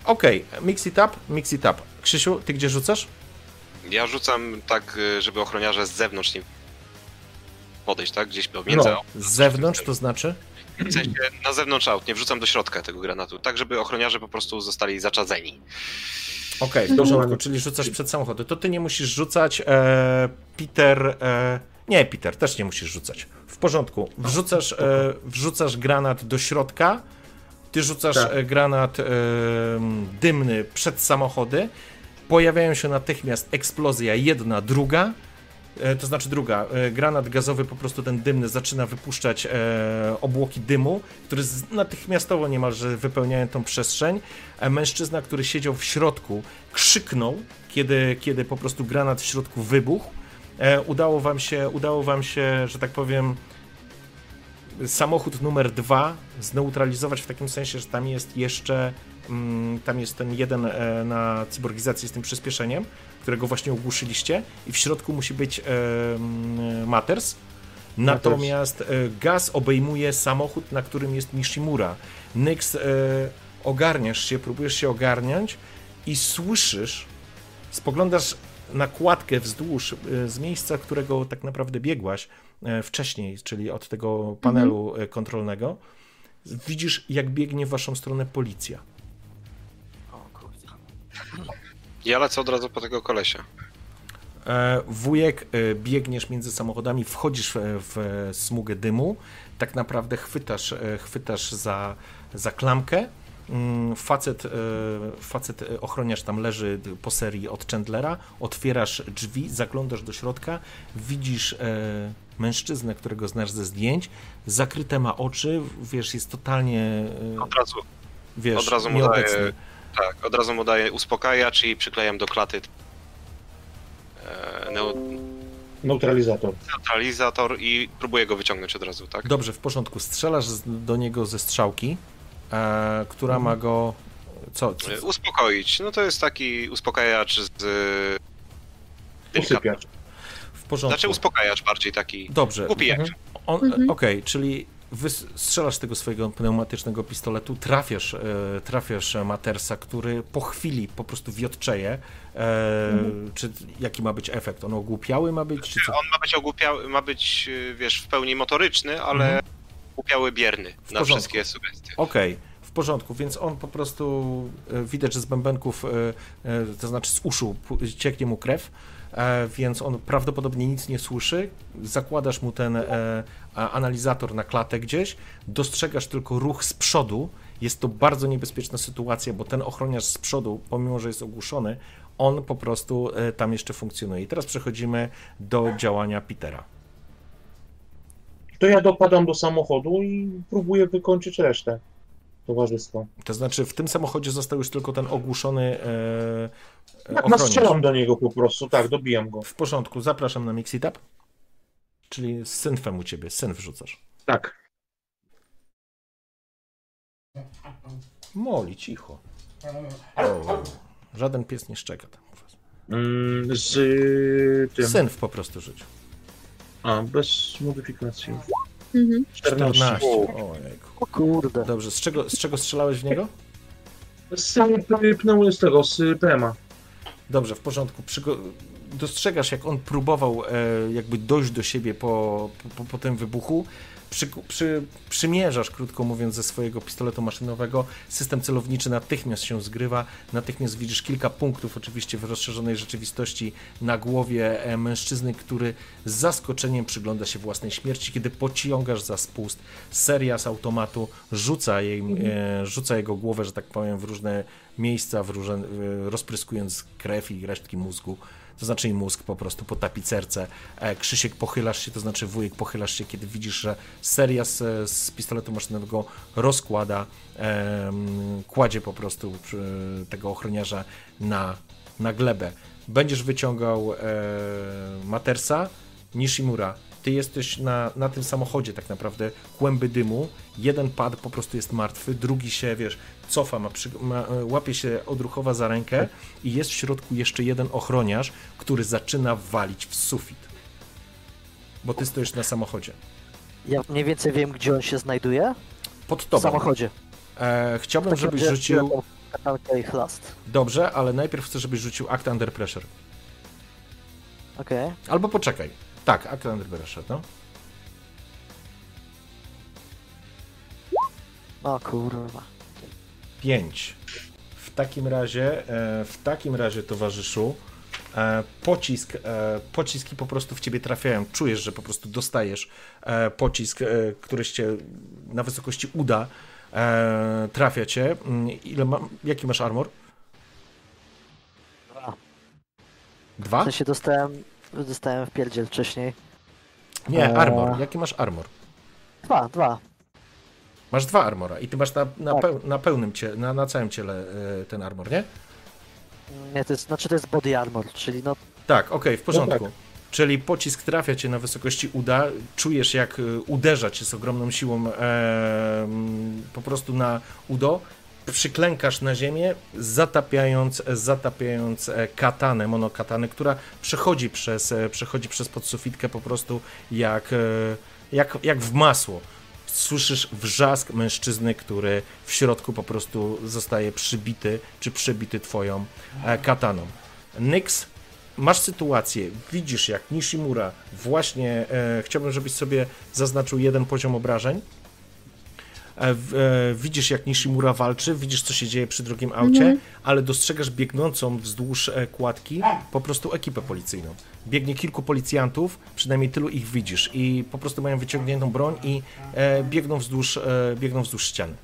Ok, mix it up, mix it up. Krzysiu, ty gdzie rzucasz?
Ja rzucam tak, y, żeby ochroniarze z zewnątrz nie podejść, tak? Gdzieś pomiędzy
No.
Z zewnątrz to znaczy?
W sensie na zewnątrz aut, nie wrzucam do środka tego granatu, tak żeby ochroniarze po prostu zostali zaczadzeni.
Okej, w porządku, czyli rzucasz przed samochodem. To ty nie musisz rzucać. E, Peter. E, nie, Peter, też nie musisz rzucać. W porządku. Wrzucasz, e, wrzucasz granat do środka. Ty rzucasz
Tak.
e, granat e, dymny przed samochody. Pojawiają się natychmiast eksplozja jedna, druga. E, to znaczy druga, e, granat gazowy po prostu ten dymny zaczyna wypuszczać e, obłoki dymu, które natychmiastowo niemalże wypełniają tą przestrzeń. Mężczyzna, który siedział w środku, krzyknął, kiedy, kiedy po prostu granat w środku wybuchł. Udało wam się, udało wam się, że tak powiem, samochód numer dwa zneutralizować w takim sensie, że tam jest jeszcze tam jest ten jeden e, na cyborgizacji z tym przyspieszeniem, którego właśnie ogłuszyliście i w środku musi być e, mm, Matters. Natomiast e, gaz obejmuje samochód, na którym jest Nishimura. Nyx, e, ogarniasz się, próbujesz się ogarniać i słyszysz, spoglądasz na kładkę wzdłuż e, z miejsca, którego tak naprawdę biegłaś e, wcześniej, czyli od tego panelu e, kontrolnego. Widzisz, jak biegnie w waszą stronę policja.
Ja lecę od razu po tego kolesia.
E, Wujek, e, biegniesz między samochodami, wchodzisz w, smugę dymu, tak naprawdę chwytasz, e, chwytasz za, za klamkę. Mm, Facet, facet ochroniarz tam leży po serii od Chandlera, otwierasz drzwi, zaglądasz do środka, widzisz mężczyznę, którego znasz ze zdjęć, zakryte ma oczy, wiesz, jest totalnie,
Od razu,
wiesz,
od razu mu
nieobecny.
Tak, od razu mu daję uspokajacz i przyklejam do klaty e, neu-
Neutralizator.
neutralizator i próbuję go wyciągnąć od razu, tak?
Dobrze, w porządku. Strzelasz z- do niego ze strzałki, e, która ma go. Co? co
E, Uspokoić. No to jest taki uspokajacz z... delikatny.
Usypiacz.
w porządku.
Znaczy uspokajacz bardziej taki...
Dobrze.
Głupi jak.
On,
Mhm.
Okej, czyli strzelasz tego swojego pneumatycznego pistoletu, trafiasz, e, trafiasz Matersa, który po chwili po prostu wiotczeje. E, Czy jaki ma być efekt? On ogłupiały ma być? Czy co?
On ma być ogłupiały, ma być, y, wiesz, w pełni motoryczny, ale
Mhm.
ogłupiały bierny na
porządku.
wszystkie sugestie.
Okej, w porządku, więc on po prostu e, widać, że z bębenków, e, e, to znaczy z uszu cieknie mu krew, e, więc on prawdopodobnie nic nie słyszy. Zakładasz mu ten e, analizator na klatę gdzieś, dostrzegasz tylko ruch z przodu. Jest to bardzo niebezpieczna sytuacja, bo ten ochroniarz z przodu, pomimo że jest ogłuszony, on po prostu e, tam jeszcze funkcjonuje. I teraz przechodzimy do działania Petera.
to ja dopadam do samochodu i próbuję wykończyć resztę towarzystwa.
To znaczy, w tym samochodzie został już tylko ten ogłuszony e,
Tak, no
ochroniarz.
strzelam do niego po prostu, tak, dobijam go.
W porządku, zapraszam na Mixitap. Czyli z synfem u ciebie, syn wrzucasz.
Tak.
Moli, cicho. O, żaden pies nie szczeka tam. u was.
Mm, z tym.
Synf po prostu rzuć.
A, bez modyfikacji.
Mhm.
14.
14.
O.
Kurde.
Dobrze, z czego, z czego strzelałeś w niego?
Z pneumy z tego, z PMA.
Dobrze, w porządku. Przygo- dostrzegasz, jak on próbował e, jakby dojść do siebie po, po, po tym wybuchu. Przy, przy, przymierzasz, krótko mówiąc, ze swojego pistoletu maszynowego. System celowniczy natychmiast się zgrywa. Natychmiast widzisz kilka punktów, oczywiście w rozszerzonej rzeczywistości, na głowie e, mężczyzny, który z zaskoczeniem przygląda się własnej śmierci, kiedy pociągasz za spust. Seria z automatu rzuca, jej, e, rzuca jego głowę, że tak powiem, w różne miejsca, w różne, e, rozpryskując krew i resztki mózgu. To znaczy i mózg po prostu po tapicerce. E, Krzysiek pochylasz się, to znaczy wujek pochylasz się, kiedy widzisz, że seria z, z pistoletu maszynowego rozkłada, em, kładzie po prostu przy, tego ochroniarza na, na glebę. Będziesz wyciągał e, Matersa, Nishimura. Ty jesteś na, na tym samochodzie tak naprawdę, kłęby dymu. Jeden pad po prostu jest martwy, drugi się, wiesz, cofa, ma, przy, ma e, łapie się odruchowa za rękę i jest w środku jeszcze jeden ochroniarz, który zaczyna walić w sufit. Bo ty stoisz na samochodzie.
Ja mniej więcej wiem, gdzie on się znajduje.
Pod
W
tobą.
samochodzie.
E, chciałbym, żebyś rzucił...
I chlast.
Dobrze, ale najpierw chcę, żebyś rzucił Act Under Pressure.
Okej.
Albo poczekaj. Tak, Act Under Pressure, no.
O kurwa.
5. W takim razie, e, w takim razie, towarzyszu, e, pocisk, e, pociski po prostu w ciebie trafiają. Czujesz, że po prostu dostajesz pocisk, e, który cię na wysokości uda, trafia cię. Mm, Ile ma, jaki masz armor?
Dwa. W
Dwa?
sensie dostałem, dostałem w pierdziel wcześniej.
Nie, armor. Jaki masz armor?
Dwa, dwa.
Masz dwa armora i ty masz na, na,
Tak.
peł, na pełnym cie, na, na całym ciele e, ten armor, nie?
Nie, to jest, znaczy to jest body armor, czyli no
Tak, okej, w porządku.
No
Czyli pocisk trafia cię na wysokości uda, czujesz jak y, uderza cię z ogromną siłą e, po prostu na udo, przyklękasz na ziemię, zatapiając, zatapiając e, katanę, monokatanę, która przechodzi przez, e, przechodzi przez podsufitkę po prostu jak, e, jak, jak w masło. Słyszysz wrzask mężczyzny, który w środku po prostu zostaje przybity, czy przebity twoją e, kataną. Nyx masz sytuację, widzisz jak Nishimura właśnie, e, chciałbym, żebyś sobie zaznaczył jeden poziom obrażeń. E, e, widzisz jak Nishimura walczy, widzisz co się dzieje przy drugim aucie,
Mhm.
ale dostrzegasz biegnącą wzdłuż e, kładki po prostu ekipę policyjną. Biegnie kilku policjantów, przynajmniej tylu ich widzisz i po prostu mają wyciągniętą broń i e, biegną, wzdłuż, e, biegną wzdłuż ściany.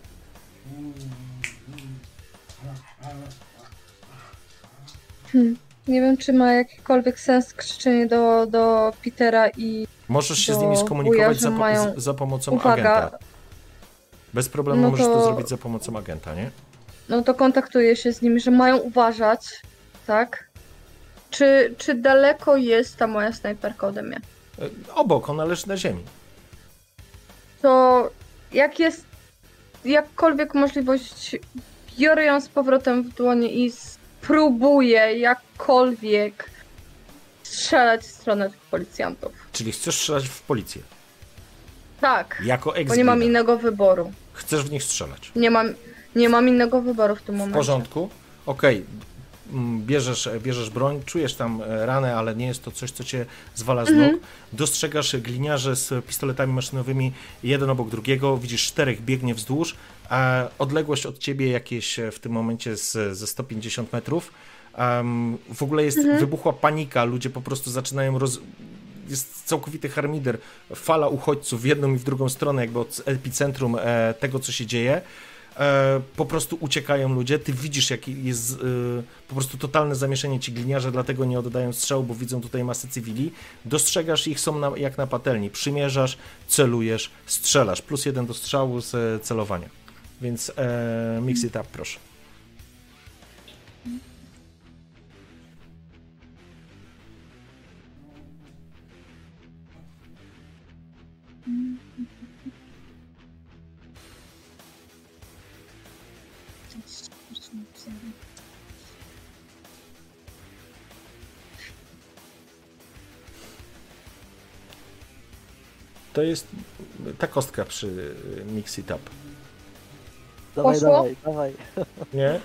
Nie wiem, czy ma jakikolwiek sens krzyczenie do, do Petera i
Możesz się z nimi skomunikować za, po,
mają-
za pomocą
uwaga,
agenta. Bez problemu
No
możesz to
to-
zrobić za pomocą agenta, nie?
no to kontaktuję się z nimi, że mają uważać, tak? Czy, czy daleko jest ta moja snajperka ode mnie?
E, Obok, ona leży na ziemi.
To jak jest jakkolwiek możliwość, biorę ją z powrotem w dłonie i spróbuję jakkolwiek strzelać w stronę tych policjantów.
Czyli chcesz strzelać w policję.
Tak,
Jako ex
bo nie mam innego wyboru.
Chcesz w nich strzelać.
Nie mam, nie mam innego wyboru w tym
W
momencie.
porządku. Okej. Mm, Bierzesz, bierzesz broń, czujesz tam e, ranę, ale nie jest to coś, co cię zwala z
Mhm.
nóg. Dostrzegasz gliniarze z pistoletami maszynowymi, jeden obok drugiego. Widzisz czterech biegnie wzdłuż, a odległość od ciebie jakieś e, w tym momencie z, ze 150 metrów. Em, w ogóle jest
Mhm.
wybuchła panika, ludzie po prostu zaczynają roz... Jest całkowity harmider, fala uchodźców w jedną i w drugą stronę, jakby od epicentrum e, tego, co się dzieje. E, po prostu uciekają ludzie, ty widzisz, jaki jest e, po prostu totalne zamieszanie ci gliniarze, dlatego nie oddają strzału, bo widzą tutaj masę cywili, dostrzegasz ich, są na, jak na patelni, przymierzasz, celujesz, strzelasz, plus jeden do strzału z celowania, więc e, mix it up, proszę. To jest ta kostka przy mix it up,
Dawaj,
Poszło?
dawaj, dawaj.
nie?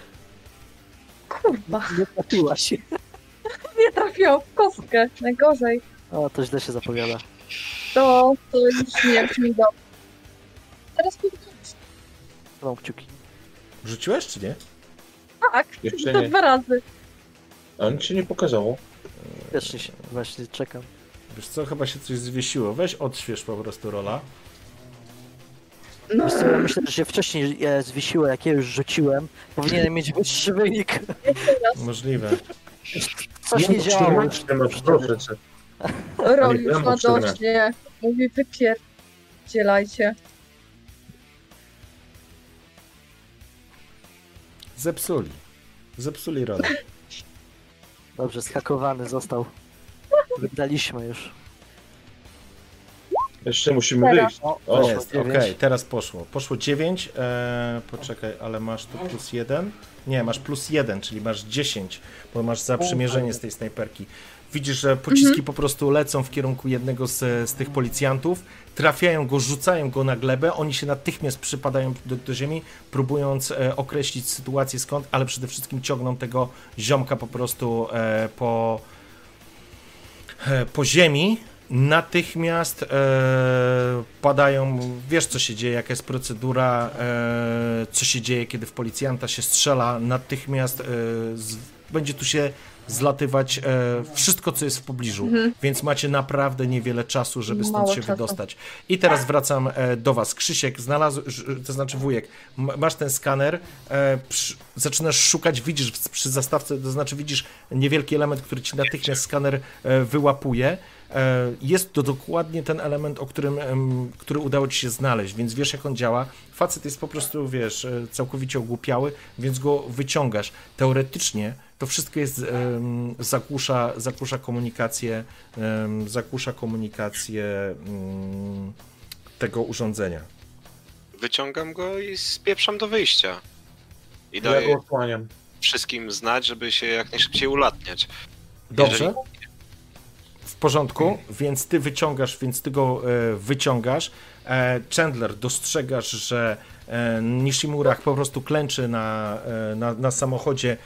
Kurwa,
Nie trafiłaś. <laughs>
nie trafiłam w kostkę. Najgorzej.
O, to źle się zapowiada.
To, to już nie brzmi dobrze. Teraz powiem
Mam kciuki.
Rzuciłeś, czy nie?
tak,
Jeszcze
to
nie.
dwa razy.
A nic się nie pokazało.
Też się, właśnie czekam.
Wiesz co, chyba się coś zwiesiło. Weź odśwież po prostu rola.
No,
Wiesz co, ja myślę, że się wcześniej e, zwiesiło, jak ja już rzuciłem. Powinienem mieć wyższy wynik.
Możliwe.
Coś nie działo.
14 masz, proszę cię.
Rol już ma
mam 14.
dość, nie. Mówi wypierdzielajcie.
Zepsuli. Zepsuli rolę. <laughs>
Dobrze, skakowany został. Wygraliśmy już.
Jeszcze musimy
Teraz.
wyjść.
O,
O,
Jest, okej, teraz poszło. Poszło 9. E, poczekaj, ale masz tu plus 1. Nie, masz plus 1, czyli masz 10, bo masz zaprzymierzenie z tej snajperki. Widzisz, że pociski po prostu lecą w kierunku jednego z, z tych policjantów, trafiają go, rzucają go na glebę, oni się natychmiast przypadają do, do ziemi, próbując e, określić sytuację skąd, ale przede wszystkim ciągną tego ziomka po prostu e, po, e, po ziemi. Natychmiast e, padają, wiesz co się dzieje, jaka jest procedura, e, co się dzieje, kiedy w policjanta się strzela, natychmiast e, z, będzie tu się zlatywać e, wszystko, co jest w pobliżu, więc macie naprawdę niewiele czasu, żeby stąd
Mało
się
czasu.
wydostać. I teraz wracam e, do was. Krzysiek, znalazł, to znaczy wujek, masz ten skaner, e, przy, zaczynasz szukać, widzisz przy zastawce, to znaczy widzisz niewielki element, który ci natychmiast skaner e, wyłapuje. E, Jest to dokładnie ten element, o którym, który udało ci się znaleźć, więc wiesz jak on działa. Facet jest po prostu, wiesz, e, całkowicie ogłupiały, więc go wyciągasz. Teoretycznie to wszystko jest, zagłusza, zagłusza komunikację, zagłusza komunikację mm, tego urządzenia.
Wyciągam go i spieprzam do wyjścia. I
Ja
daję
go osłaniam.
wszystkim znać, żeby się jak najszybciej ulatniać.
Dobrze.
Jeżeli-
porządku, więc ty wyciągasz, więc ty go e, wyciągasz. E, Chandler, dostrzegasz, że e, Nishimura po prostu klęczy na, na, na samochodzie,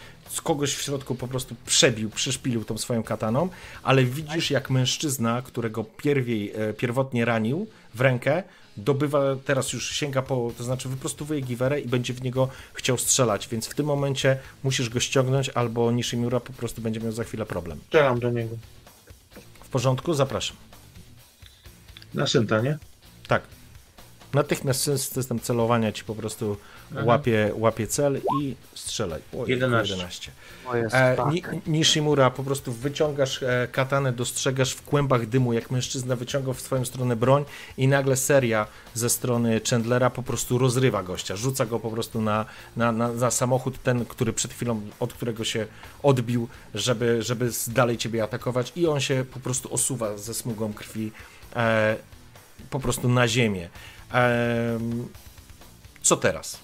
kogoś w środku po prostu przebił, przyszpilił tą swoją kataną, ale widzisz jak mężczyzna, którego pierwiej, pierwotnie ranił w rękę, dobywa, teraz już sięga po, to znaczy wyprostowuje giwerę i będzie w niego chciał strzelać, więc w tym momencie musisz go ściągnąć, albo Nishimura po prostu będzie miał za chwilę problem.
Strzelam do niego.
W porządku? Zapraszam.
Na synta, nie?
Tak. Natychmiast sys- system celowania ci po prostu. Łapie, łapie cel i strzelaj. O,
11.
11.
O jest,
E,
tak.
Ni- Nishimura, po prostu wyciągasz e, katanę, dostrzegasz w kłębach dymu, jak mężczyzna wyciągał w swoją stronę broń i nagle seria ze strony Chandlera po prostu rozrywa gościa, rzuca go po prostu na, na, na, na samochód, ten, który przed chwilą, od którego się odbił, żeby, żeby z- dalej ciebie atakować i on się po prostu osuwa ze smugą krwi e, po prostu na ziemię. Em, co teraz?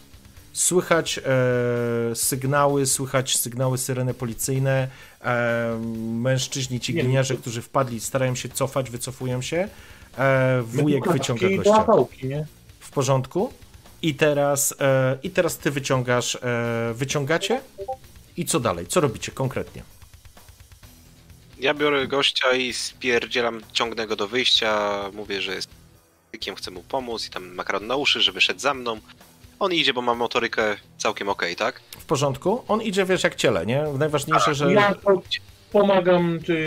Słychać e, sygnały, słychać sygnały syreny policyjne. E, mężczyźni, ci gliniarze, którzy wpadli, starają się cofać, wycofują się. E, wujek wyciąga gościa. W porządku. I teraz, e, I teraz ty wyciągasz, e, wyciągacie. I co dalej? Co robicie konkretnie?
Ja biorę gościa i spierdzielam, ciągnę go do wyjścia, mówię, że jest chcę mu pomóc i tam makaron na uszy, żeby szedł za mną. On idzie, bo ma motorykę całkiem okej, tak?
W porządku? On idzie, wiesz, jak ciele, nie? Najważniejsze, że...
Ja po, pomagam ty,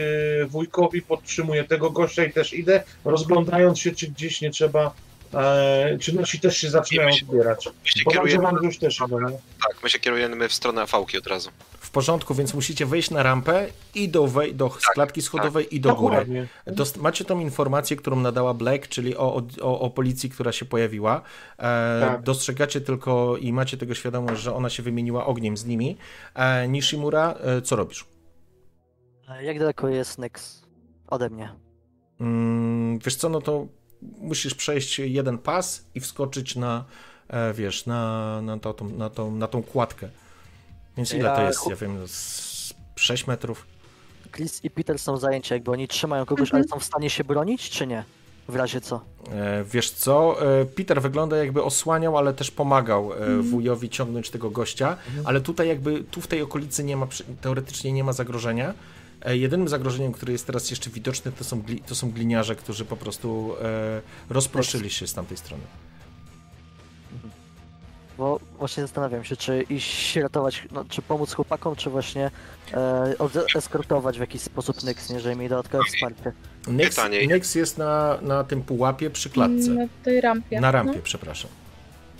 wujkowi, podtrzymuję tego gościa i też idę, rozglądając się, czy gdzieś nie trzeba E, czy nasi też się zaczynają
się-
zbierać?
My się kierujemy,
że już też idą, nie?
tak, my się kierujemy w stronę fałki od razu.
W porządku, więc musicie wejść na rampę i do, wej- do klatki schodowej i do góry.
Dokładnie.
Dost- macie tą informację, którą nadała Black, czyli o, o, o policji, która się pojawiła. E,
Tak.
Dostrzegacie tylko i macie tego świadomość, że ona się wymieniła ogniem z nimi. E, Nishimura, e, co robisz?
E, Jak daleko jest Nyx ode mnie?
Mm, wiesz co, no to musisz przejść jeden pas i wskoczyć na, e, wiesz, na, na, to, tą, na, tą, na tą kładkę. Więc ile to
Ja-
jest? Ja wiem, z 6 metrów.
Chris i Peter są zajęci, jakby oni trzymają kogoś,
Mhm.
ale są w stanie się bronić, czy nie? W razie co?
E, Wiesz co, e, Peter wygląda jakby osłaniał, ale też pomagał e, wujowi ciągnąć tego gościa, ale tutaj jakby, tu w tej okolicy nie ma, teoretycznie nie ma zagrożenia. E, Jedynym zagrożeniem, które jest teraz jeszcze widoczne, to są, gli, to są gliniarze, którzy po prostu e, rozproszyli się z tamtej strony.
Bo właśnie zastanawiam się, czy iść ratować, no, czy pomóc chłopakom, czy właśnie e, od- eskortować w jakiś sposób Nyx, nie, jeżeli mieli dodatkowe wsparcie.
Nyx,
Pytanie.
Nyx jest na, na tym pułapie przy klatce.
Na tej rampie.
Na rampie,
No.
przepraszam.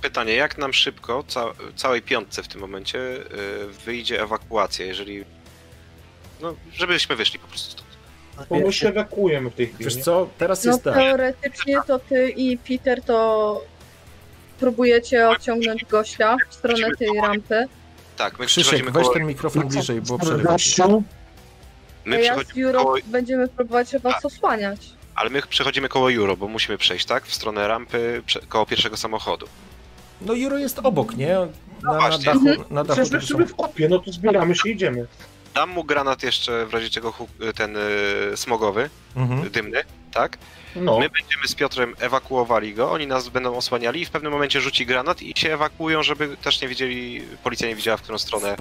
Pytanie, jak nam szybko, ca całej piątce w tym momencie, y, wyjdzie ewakuacja, jeżeli... No, żebyśmy wyszli po prostu stąd.
Bo my się ewakuujemy w tej chwili.
Wiesz co, teraz
No
jest tak.
teoretycznie to ty i Peter to próbujecie odciągnąć gościa w stronę tej rampy.
Tak, my
Krzysiek, weź ten mikrofon bliżej, bo przerywa
My
A ja z Euro
koło...
będziemy próbować was osłaniać.
Ale my przechodzimy koło Euro, bo musimy przejść, tak? W stronę rampy, prze... koło pierwszego samochodu.
No Juro jest obok, nie? Na, na
właśnie.
dachu, na dachu
Przecież w kopie, no to zbieramy się, idziemy.
Dam mu granat jeszcze w razie czego ten y, smogowy,
Mhm.
dymny, tak?
No,
My będziemy z Piotrem ewakuowali go, oni nas będą osłaniali i w pewnym momencie rzuci granat i się ewakuują, żeby też nie wiedzieli, policja nie wiedziała w którą stronę.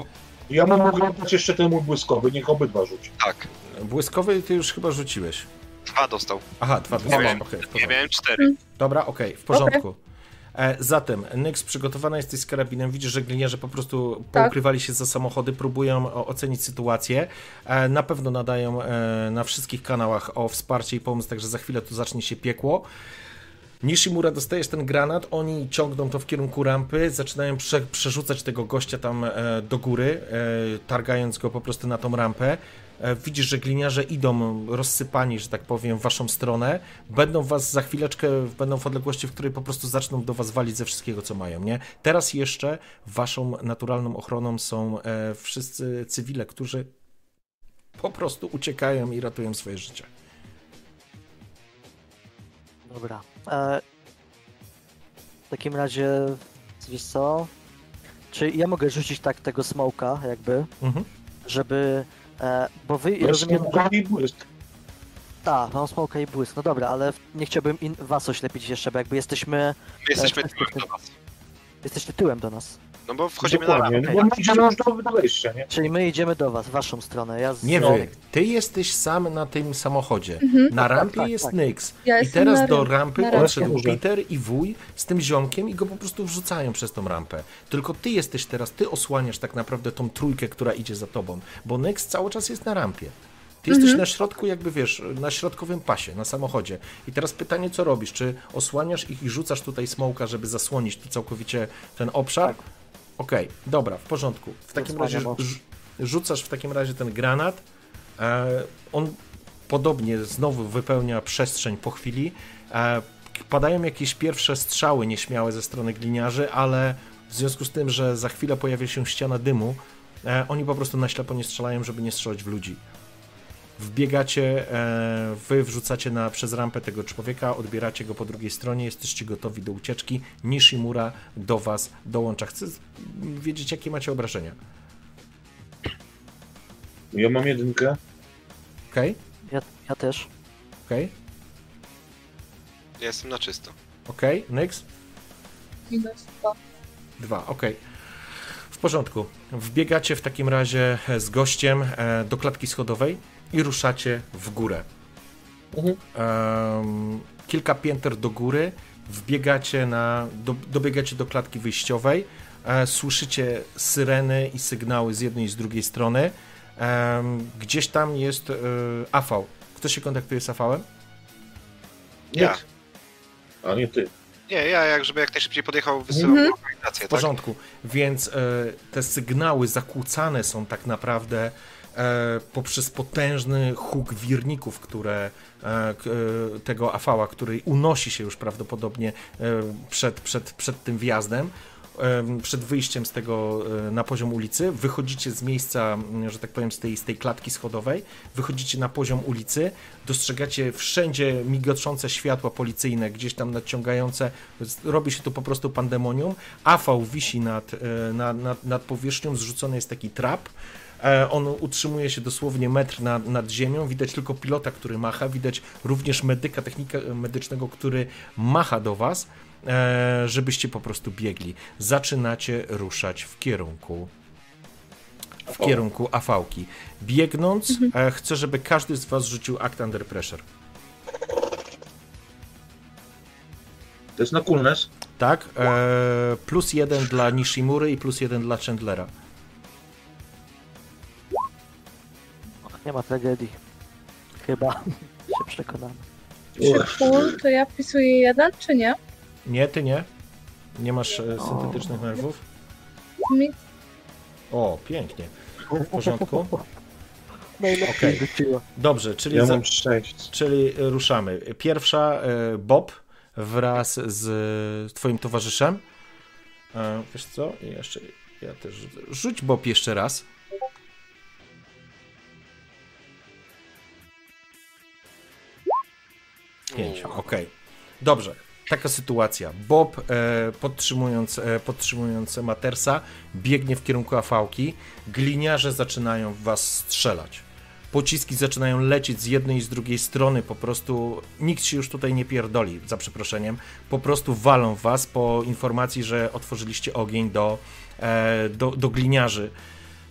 ja mu mogę dać jeszcze ten mój błyskowy, niech obydwa rzuci.
Tak,
Błyskowy ty już chyba rzuciłeś.
dwa dostał.
Aha, dwa,
Ja
dwa.
miałem, ja
porządku.
miałem cztery.
Dobra, okej, w porządku. E, zatem, Nyx, przygotowana jesteś z karabinem, widzisz, że gliniarze po prostu
Tak.
poukrywali się za samochody, próbują ocenić sytuację. E, na pewno nadają e, na wszystkich kanałach o wsparcie i pomoc, także za chwilę tu zacznie się piekło. Nishimura, dostajesz ten granat, oni ciągną to w kierunku rampy, zaczynają prze, przerzucać tego gościa tam e, do góry, e, targając go po prostu na tą rampę. E, widzisz, że gliniarze idą rozsypani, że tak powiem, w waszą stronę. Będą was za chwileczkę, będą w odległości, w której po prostu zaczną do was walić ze wszystkiego, co mają, nie? Teraz jeszcze waszą naturalną ochroną są e, wszyscy cywile, którzy po prostu uciekają i ratują swoje życie.
Dobra. E, w takim razie, wiesz co? Czy ja mogę rzucić tak tego smoka, jakby,
Mhm.
żeby. E, bo wy,
Jest
rozumiem,
i błysk.
tak, mam smoka i błysk, no dobra, ale nie chciałbym in, was oślepić jeszcze, bo jakby jesteśmy,
My jesteśmy
tak,
tyłem do was.
jesteśmy tyłem do nas.
No bo wchodzimy na
Dokładnie,
rampę.
no bo my idziemy już do, do wejścia, nie?
Czyli my idziemy do was, w waszą stronę. Ja z,
Nie
No.
wy, ty jesteś sam na tym samochodzie. Na
Tak,
rampie
tak,
jest
tak.
Nyx.
Ja
I teraz
na
do rampy
na
podszedł
rampie.
Peter i wuj z tym ziomkiem i go po prostu wrzucają przez tą rampę. Tylko ty jesteś teraz, ty osłaniasz tak naprawdę tą trójkę, która idzie za tobą, bo Nyx cały czas jest na rampie. Ty jesteś na środku, jakby wiesz, na środkowym pasie, na samochodzie. I teraz pytanie, co robisz? Czy osłaniasz ich i rzucasz tutaj smoka, żeby zasłonić tu całkowicie ten obszar? Okej, dobra, w porządku. W takim razie rzucasz w takim razie ten granat. E, on podobnie znowu wypełnia przestrzeń po chwili. E, padają jakieś pierwsze strzały nieśmiałe ze strony gliniarzy, ale w związku z tym, że za chwilę pojawia się ściana dymu, e, oni po prostu na ślepo nie strzelają, żeby nie strzelać w ludzi. Wbiegacie, e, wy wrzucacie na, przez rampę tego człowieka, odbieracie go po drugiej stronie, jesteście gotowi do ucieczki. Nishimura do was dołącza. Chcę wiedzieć, jakie macie obrażenia.
Ja mam jedynkę.
Okej?
ja, ja też.
Okej?
Ja jestem na czysto.
Okej? Nyx?
Minus dwa.
Dwa, okej. W porządku. Wbiegacie w takim razie e, z gościem e, do klatki schodowej i ruszacie w górę.
Mhm.
Em, kilka pięter do góry, wbiegacie na, do, dobiegacie do klatki wyjściowej, e, słyszycie syreny i sygnały z jednej i z drugiej strony. Em, gdzieś tam jest e, AV. Kto się kontaktuje z AV-em?
Ja.
A nie ty.
Nie, ja jak, żeby jak najszybciej podjechał, wysyłam
Mhm.
lokalizację,
W
tak?
porządku. Więc e, te sygnały zakłócane są tak naprawdę e, poprzez potężny huk wirników, które e, e, tego afała, który unosi się już prawdopodobnie e, przed, przed, przed tym wjazdem. em, Przed wyjściem z tego e, na poziom ulicy, wychodzicie z miejsca, m, że tak powiem, z tej, z tej klatki schodowej, wychodzicie na poziom ulicy, dostrzegacie wszędzie migoczące światła policyjne, gdzieś tam nadciągające, robi się tu po prostu pandemonium. AV wisi nad, e, nad, nad, nad powierzchnią, zrzucony jest taki trap. E, On utrzymuje się dosłownie metr nad, nad ziemią. Widać tylko pilota, który macha. Widać również medyka, technika medycznego, który macha do was, e, żebyście po prostu biegli. Zaczynacie ruszać w kierunku w kierunku AV-ki. Biegnąc, e, chcę, żeby każdy z was rzucił act under pressure.
To jest na coolness.
Tak? E, plus jeden dla Nishimury i plus jeden dla Chandlera.
Nie ma tragedii. Chyba <laughs> się przekonamy.
Przy full to ja wpisuję jeden, czy nie?
Nie, ty nie? Nie masz e, syntetycznych nerwów?
Mi...
O, pięknie. W porządku? <laughs>
Najlepiej
Okej.
rzuciło.
Dobrze, czyli,
Ja
za,
mam 6.
czyli ruszamy. Pierwsza e, Bob wraz z twoim towarzyszem. E, Wiesz co? I Jeszcze ja też rzucę. Rzuć Bob jeszcze raz. Pięć, okej. Dobrze, taka sytuacja. Bob, e, podtrzymując, e, podtrzymując Matersa, biegnie w kierunku afałki. Gliniarze zaczynają w was strzelać. Pociski zaczynają lecieć z jednej i z drugiej strony, po prostu nikt się już tutaj nie pierdoli, za przeproszeniem. Po prostu walą w was po informacji, że otworzyliście ogień do, e, do, do gliniarzy.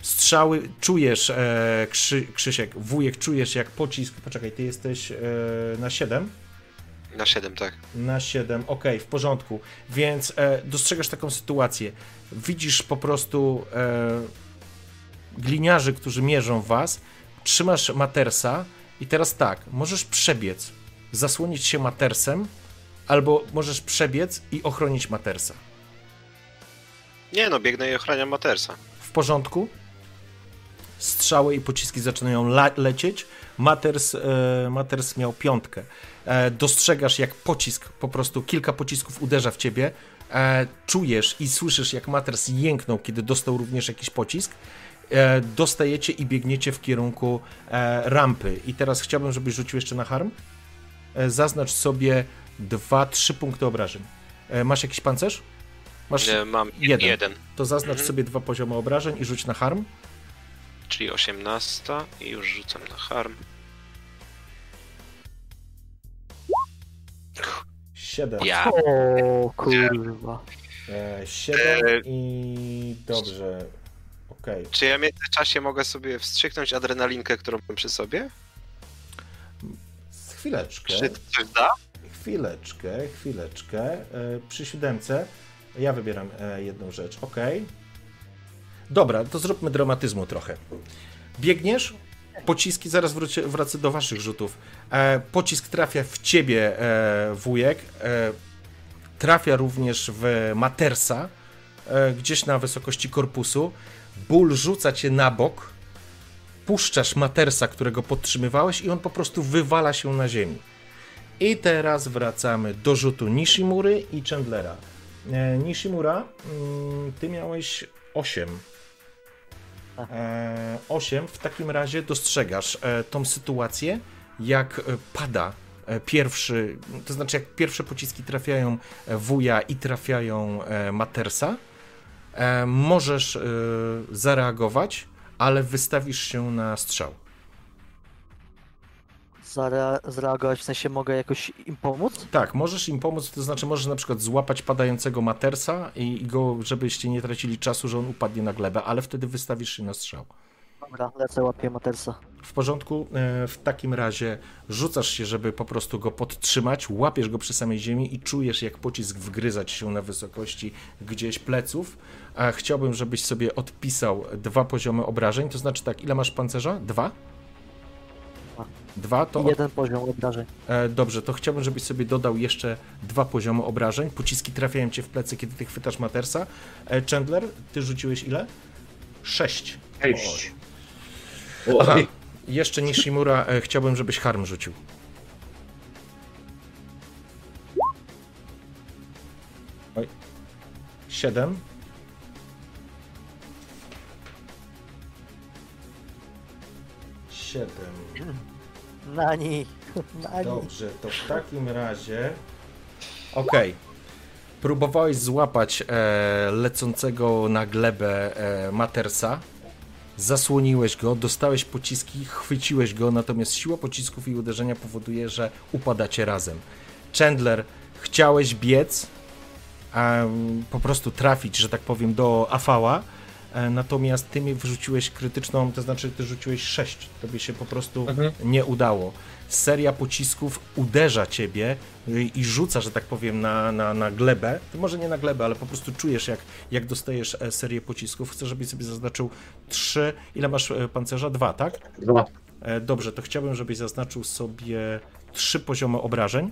Strzały, czujesz, e, Krzy, Krzysiek, wujek, czujesz jak pocisk, poczekaj, ty jesteś e, na 7?
Na 7, tak.
Na 7, ok, w porządku. Więc e, dostrzegasz taką sytuację. Widzisz po prostu e, gliniarzy, którzy mierzą w was. Trzymasz matersa i teraz tak, możesz przebiec, zasłonić się matersem, albo możesz przebiec i ochronić matersa.
Nie no, biegnę i ochraniam Matersa.
W porządku? Strzały i pociski zaczynają lecieć. Maters, e, Maters miał piątkę. E, dostrzegasz, jak pocisk, po prostu kilka pocisków uderza w ciebie. E, czujesz i słyszysz, jak Maters jęknął, kiedy dostał również jakiś pocisk. Dostajecie i biegniecie w kierunku rampy. I teraz chciałbym, żebyś rzucił jeszcze na harm. Zaznacz sobie 2-3 punkty obrażeń. Masz jakiś pancerz? Masz
Nie, mam
jeden.
jeden.
to zaznacz
Mhm.
sobie dwa poziomy obrażeń i rzuć na harm.
Czyli 18 i już rzucam na harm.
7.
Ja.
O kurwa.
E, 7
E,
i dobrze. Okej.
Czy ja w międzyczasie mogę sobie wstrzyknąć adrenalinkę, którą mam przy sobie?
Z Chwileczkę.
Czy to coś da?
Chwileczkę, chwileczkę. E, przy siódemce ja wybieram e, jedną rzecz. Okej. Dobra, to zróbmy dramatyzmu trochę. Biegniesz, pociski, zaraz wrócę, wracę do waszych rzutów. E, pocisk trafia w ciebie, e, wujek. E, trafia również w Matersa, e, gdzieś na wysokości korpusu. Ból rzuca cię na bok. Puszczasz Matersa, którego podtrzymywałeś i on po prostu wywala się na ziemi. I teraz wracamy do rzutu Nishimury i Chandlera. E, Nishimura, mm, ty miałeś 8. E, 8. W takim razie dostrzegasz e, tą sytuację, jak e, pada e, pierwszy, to znaczy jak pierwsze pociski trafiają e, wuja i trafiają e, Matersa. E, możesz e, zareagować, ale wystawisz się na strzał.
Zare- zareagować, w sensie mogę jakoś im pomóc?
Tak, możesz im pomóc, to znaczy możesz na przykład złapać padającego matersa i, i go, żebyście nie tracili czasu, że on upadnie na glebę, ale wtedy wystawisz się na strzał.
Dobra, lecę, łapię Matersa.
W porządku, e, w takim razie rzucasz się, żeby po prostu go podtrzymać, łapiesz go przy samej ziemi i czujesz, jak pocisk wgryzać się na wysokości gdzieś pleców. A chciałbym, żebyś sobie odpisał dwa poziomy obrażeń, to znaczy tak, ile masz pancerza? Dwa?
Dwa.
To.
Jeden poziom obrażeń.
E, dobrze, to chciałbym, żebyś sobie dodał jeszcze dwa poziomy obrażeń. Pociski trafiają cię w plecy, kiedy ty chwytasz Matersa. E, Chandler, ty rzuciłeś ile? Sześć.
Cześć.
Aha, jeszcze Nishimura, e, chciałbym, żebyś harm rzucił. Oj. Siedem. Siedem.
Nani. <laughs> Nani.
Dobrze, to w takim razie. Okej. Próbowałeś złapać e, lecącego na glebę e, Matersa. Zasłoniłeś go, dostałeś pociski, chwyciłeś go, natomiast siła pocisków i uderzenia powoduje, że upadacie razem. Chandler, chciałeś biec, em, po prostu trafić, że tak powiem, do Afała, natomiast ty mi wyrzuciłeś krytyczną, to znaczy ty rzuciłeś 6, tobie się po prostu
Mhm.
nie udało. Seria pocisków uderza ciebie i rzuca, że tak powiem, na, na, na glebę. Ty może nie na glebę, ale po prostu czujesz, jak, jak dostajesz e, serię pocisków. Chcę, żebyś sobie zaznaczył trzy. Ile masz e, pancerza? Dwa, tak?
Dwa.
E, Dobrze, to chciałbym, żebyś zaznaczył sobie trzy poziomy obrażeń.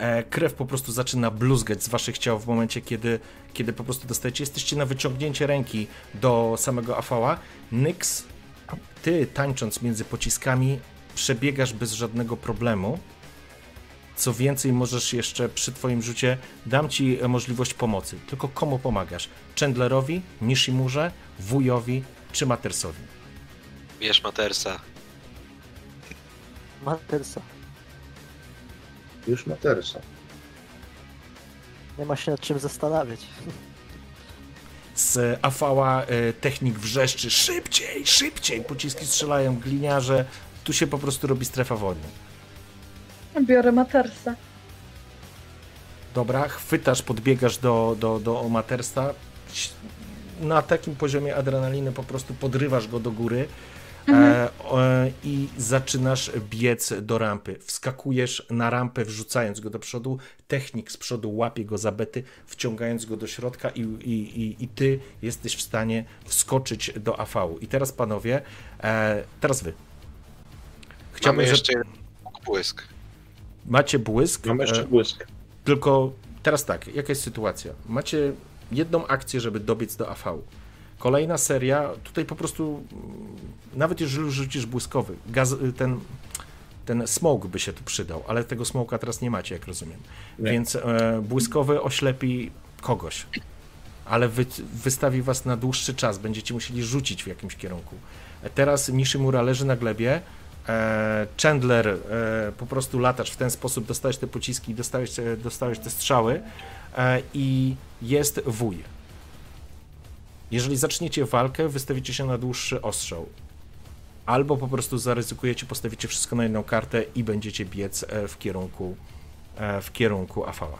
E, Krew po prostu zaczyna bluzgać z waszych ciał w momencie, kiedy, kiedy po prostu dostajecie. Jesteście na wyciągnięcie ręki do samego Afała. Nyx, ty tańcząc między pociskami, przebiegasz bez żadnego problemu. Co więcej, możesz jeszcze przy twoim rzucie dam ci możliwość pomocy. Tylko komu pomagasz? Chandlerowi, Nishimurze, wujowi czy Matersowi?
Bierz Matersa.
Matersa.
Już ma tersa.
Nie ma się nad czym zastanawiać.
z Afała e, technik wrzeszczy szybciej, szybciej, pociski strzelają, gliniarze, tu się po prostu robi strefa wodna.
Biorę Matersa.
Dobra, chwytasz, podbiegasz do, do, do Matersta, na takim poziomie adrenaliny po prostu podrywasz go do góry e, e, i zaczynasz biec do rampy. Wskakujesz na rampę, wrzucając go do przodu, technik z przodu łapie go za bety, wciągając go do środka i, i, i, i ty jesteś w stanie wskoczyć do AV-u. I teraz panowie, e, teraz wy. Chciałbym,
Mamy jeszcze jeden błysk.
macie błysk.
Mam jeszcze
e,
błysk.
tylko teraz tak, jaka jest sytuacja? Macie jedną akcję, żeby dobiec do AV. Kolejna seria, tutaj po prostu, mm, nawet jeżeli rzucisz błyskowy, gaz, ten, ten smoke by się tu przydał, ale tego smoka teraz nie macie, jak rozumiem.
Nie.
Więc e, błyskowy oślepi kogoś, ale wy, wystawi was na dłuższy czas, będziecie musieli rzucić w jakimś kierunku. E, Teraz Nishimura leży na glebie, e, Chandler e, po prostu latasz w ten sposób, dostałeś te pociski, dostałeś, dostałeś te strzały e, i jest wuj. Jeżeli zaczniecie walkę, wystawicie się na dłuższy ostrzał. Albo po prostu zaryzykujecie, postawicie wszystko na jedną kartę i będziecie biec e, w kierunku e, w kierunku Afała.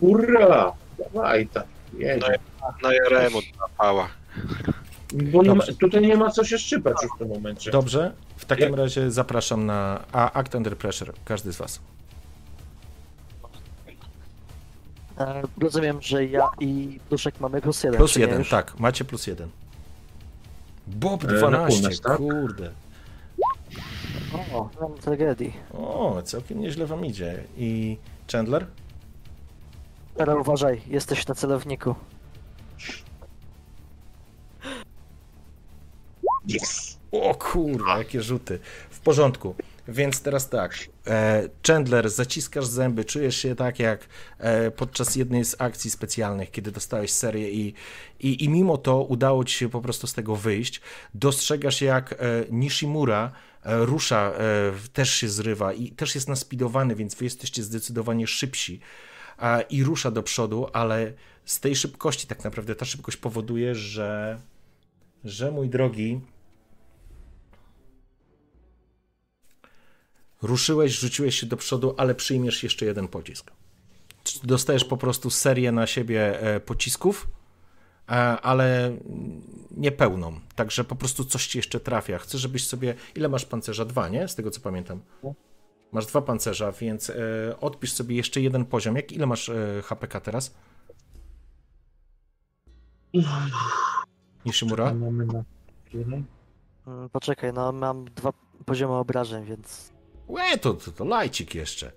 Hurra! Dawaj tak. Jedzie.
Na Jaremu pała.
Bo nie ma, tutaj nie ma co się szczypać już w tym momencie.
Dobrze, w takim razie zapraszam na a, Act Under Pressure, każdy z was.
Rozumiem, że ja i Duszek mamy plus jeden.
Plus jeden,
już?
tak, macie plus jeden. Bob
E, na
12,
północ, tak?
kurde.
O, mam tragedii.
O, całkiem nieźle wam idzie. I Chandler?
Ale uważaj, jesteś na celowniku.
Yes!
O kurwa, jakie rzuty. W porządku. Więc teraz tak. E, Chandler, zaciskasz zęby, czujesz się tak jak e, podczas jednej z akcji specjalnych, kiedy dostałeś serię i, i, i mimo to udało ci się po prostu z tego wyjść. Dostrzegasz jak e, Nishimura rusza, też się zrywa i też jest naspidowany, więc wy jesteście zdecydowanie szybsi i rusza do przodu, ale z tej szybkości tak naprawdę ta szybkość powoduje, że, że mój drogi, ruszyłeś, rzuciłeś się do przodu, ale przyjmiesz jeszcze jeden pocisk. Dostajesz po prostu serię na siebie e, pocisków, e, ale nie pełną. Także po prostu coś ci jeszcze trafia. Chcę, żebyś sobie. Ile masz pancerza? Dwa, nie? Z tego co pamiętam. Masz dwa pancerza, więc e, odpisz sobie jeszcze jeden poziom. Jak ile masz HPK teraz? Nishimura?
Mm, Poczekaj, no mam dwa poziomy obrażeń, więc...
Łe, to, to, to lajcik jeszcze.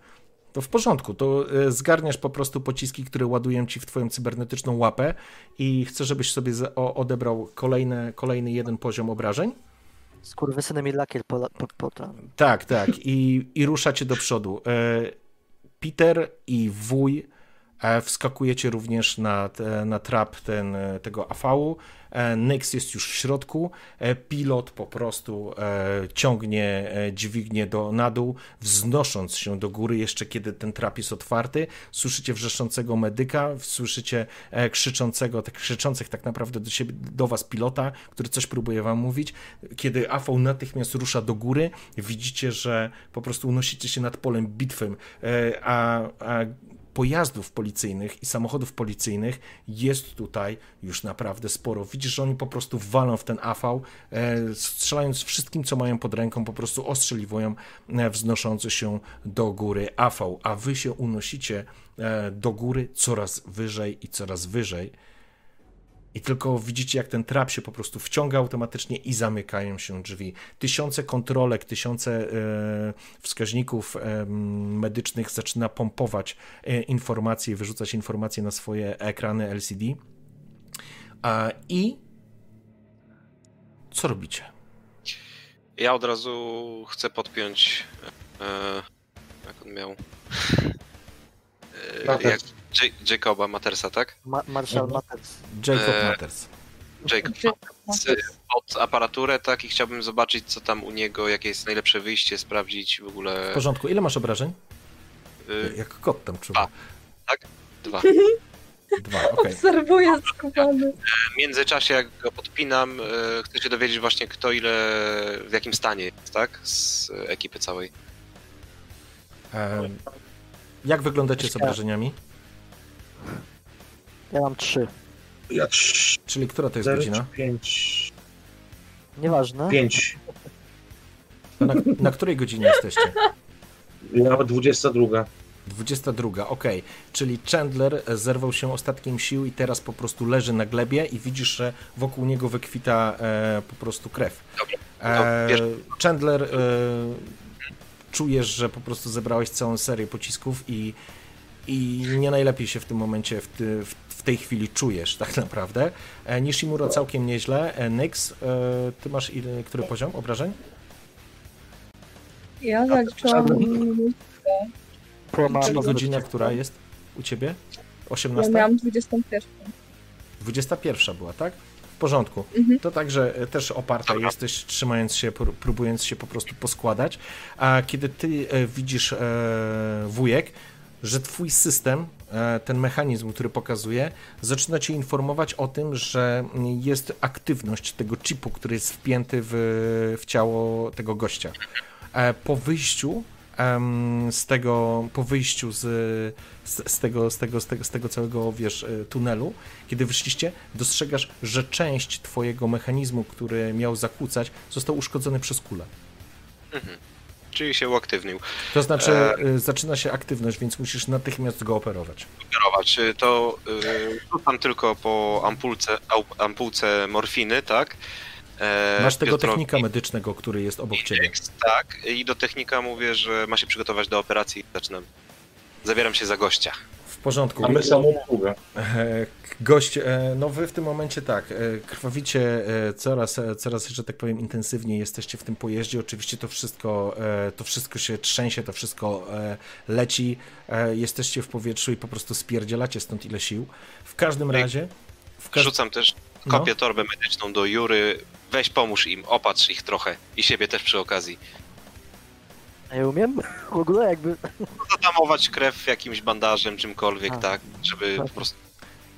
To w porządku, to e, zgarniasz po prostu pociski, które ładują ci w twoją cybernetyczną łapę i chcę, żebyś sobie odebrał kolejne, kolejny jeden poziom obrażeń.
Skurwysyny mi lakier po, po, po.
Tak, tak. I, i ruszacie do przodu. E, Peter i wuj wskakujecie również na, na trap ten, e, tego AV-u. E, Nyx jest już w środku. E, Pilot po prostu e, ciągnie e, dźwignię do, na dół, wznosząc się do góry, jeszcze kiedy ten trap jest otwarty. Słyszycie wrzeszczącego medyka, słyszycie e, krzyczącego, tak, krzyczących tak naprawdę do siebie, do was pilota, który coś próbuje wam mówić. Kiedy AV natychmiast rusza do góry, widzicie, że po prostu unosicie się nad polem bitwym, e, a, a pojazdów policyjnych i samochodów policyjnych jest tutaj już naprawdę sporo. Widzisz, że oni po prostu walą w ten AV, e, strzelając wszystkim, co mają pod ręką, po prostu ostrzeliwują e, wznoszący się do góry AV, a wy się unosicie e, do góry coraz wyżej i coraz wyżej. I tylko widzicie, jak ten trap się po prostu wciąga automatycznie i zamykają się drzwi. Tysiące kontrolek, tysiące e, wskaźników e, medycznych zaczyna pompować e, informacje, wyrzucać informacje na swoje ekrany LCD. A, I co robicie?
Ja od razu chcę podpiąć. E, jak on miał? <laughs> E, jak J- Jacoba Mattersa, tak?
Ma Marshall
Mhm.
Matters.
Jacob
E,
Matters.
Jacob z- pod aparaturę, tak? I chciałbym zobaczyć, co tam u niego, jakie jest najlepsze wyjście, sprawdzić w ogóle.
W porządku. Ile masz obrażeń?
Y,
Jak kot tam czuwa.
dwa. <laughs>
Dwa, okej.
Obserwuję skubany.
W międzyczasie, jak go podpinam, e, chcę się dowiedzieć właśnie, kto ile, w jakim stanie jest, tak? Z e, ekipy całej.
Jak wyglądacie z obrażeniami?
Ja mam trzy.
Ja trz-
Czyli która to jest
zero
godzina?
pięć.
Nieważne.
Pięć.
Na, na której godzinie jesteście?
Ja 22.
22, okej. Czyli Chandler zerwał się ostatkiem sił i teraz po prostu leży na glebie i widzisz, że wokół niego wykwita e, po prostu krew. E, Chandler, e, czujesz, że po prostu zebrałeś całą serię pocisków i, i nie najlepiej się w tym momencie, w, ty, w, w tej chwili czujesz tak naprawdę. E, Nishimura całkiem nieźle. E, Nyx, e, ty masz ile, który poziom obrażeń?
Ja.
Połamałem
Czyli godzina, która jest u ciebie?
Ja
18?
miałam 21.
21 była, tak? W porządku.
Mhm.
To także e, też oparta jesteś, trzymając się, pró- próbując się po prostu poskładać. A kiedy ty e, widzisz, e, wujek, że twój system, e, ten mechanizm, który pokazuje, zaczyna cię informować o tym, że jest aktywność tego chipu, który jest wpięty w, w ciało tego gościa. E, Po wyjściu z tego, po wyjściu z, z, z, tego, z, tego, z, tego, z tego całego, wiesz, e, tunelu, kiedy wyszliście, dostrzegasz, że część twojego mechanizmu, który miał zakłócać, został uszkodzony przez kulę.
Mhm. Czyli się uaktywnił.
To znaczy,
E.
e, zaczyna się aktywność, więc musisz natychmiast go operować.
Kierować. Y, To y, rzucam tylko po ampulce, ampułce morfiny, tak? E,
Masz tego
Piotrowi
technika medycznego, który jest obok ciebie.
Tak, i do technika mówię, że ma się przygotować do operacji i zaczynam. Zabieram się za gościa.
W porządku.
A my samobsługę. <laughs>
E, Gość, e, no wy w tym momencie tak, e, krwawicie e, coraz, coraz, że tak powiem, intensywniej jesteście w tym pojeździe. Oczywiście to wszystko, to wszystko się trzęsie, to wszystko leci. Jesteście w powietrzu i po prostu spierdzielacie stąd ile sił. W każdym razie. W każ-
Rzucam też,
No.
kopię torbę medyczną do Jury. Weź pomóż im, opatrz ich trochę. I siebie też przy okazji.
A ja umiem? W ogóle jakby...
Zatamować krew jakimś bandażem, czymkolwiek,
A.
tak? Żeby
Tak.
po prostu...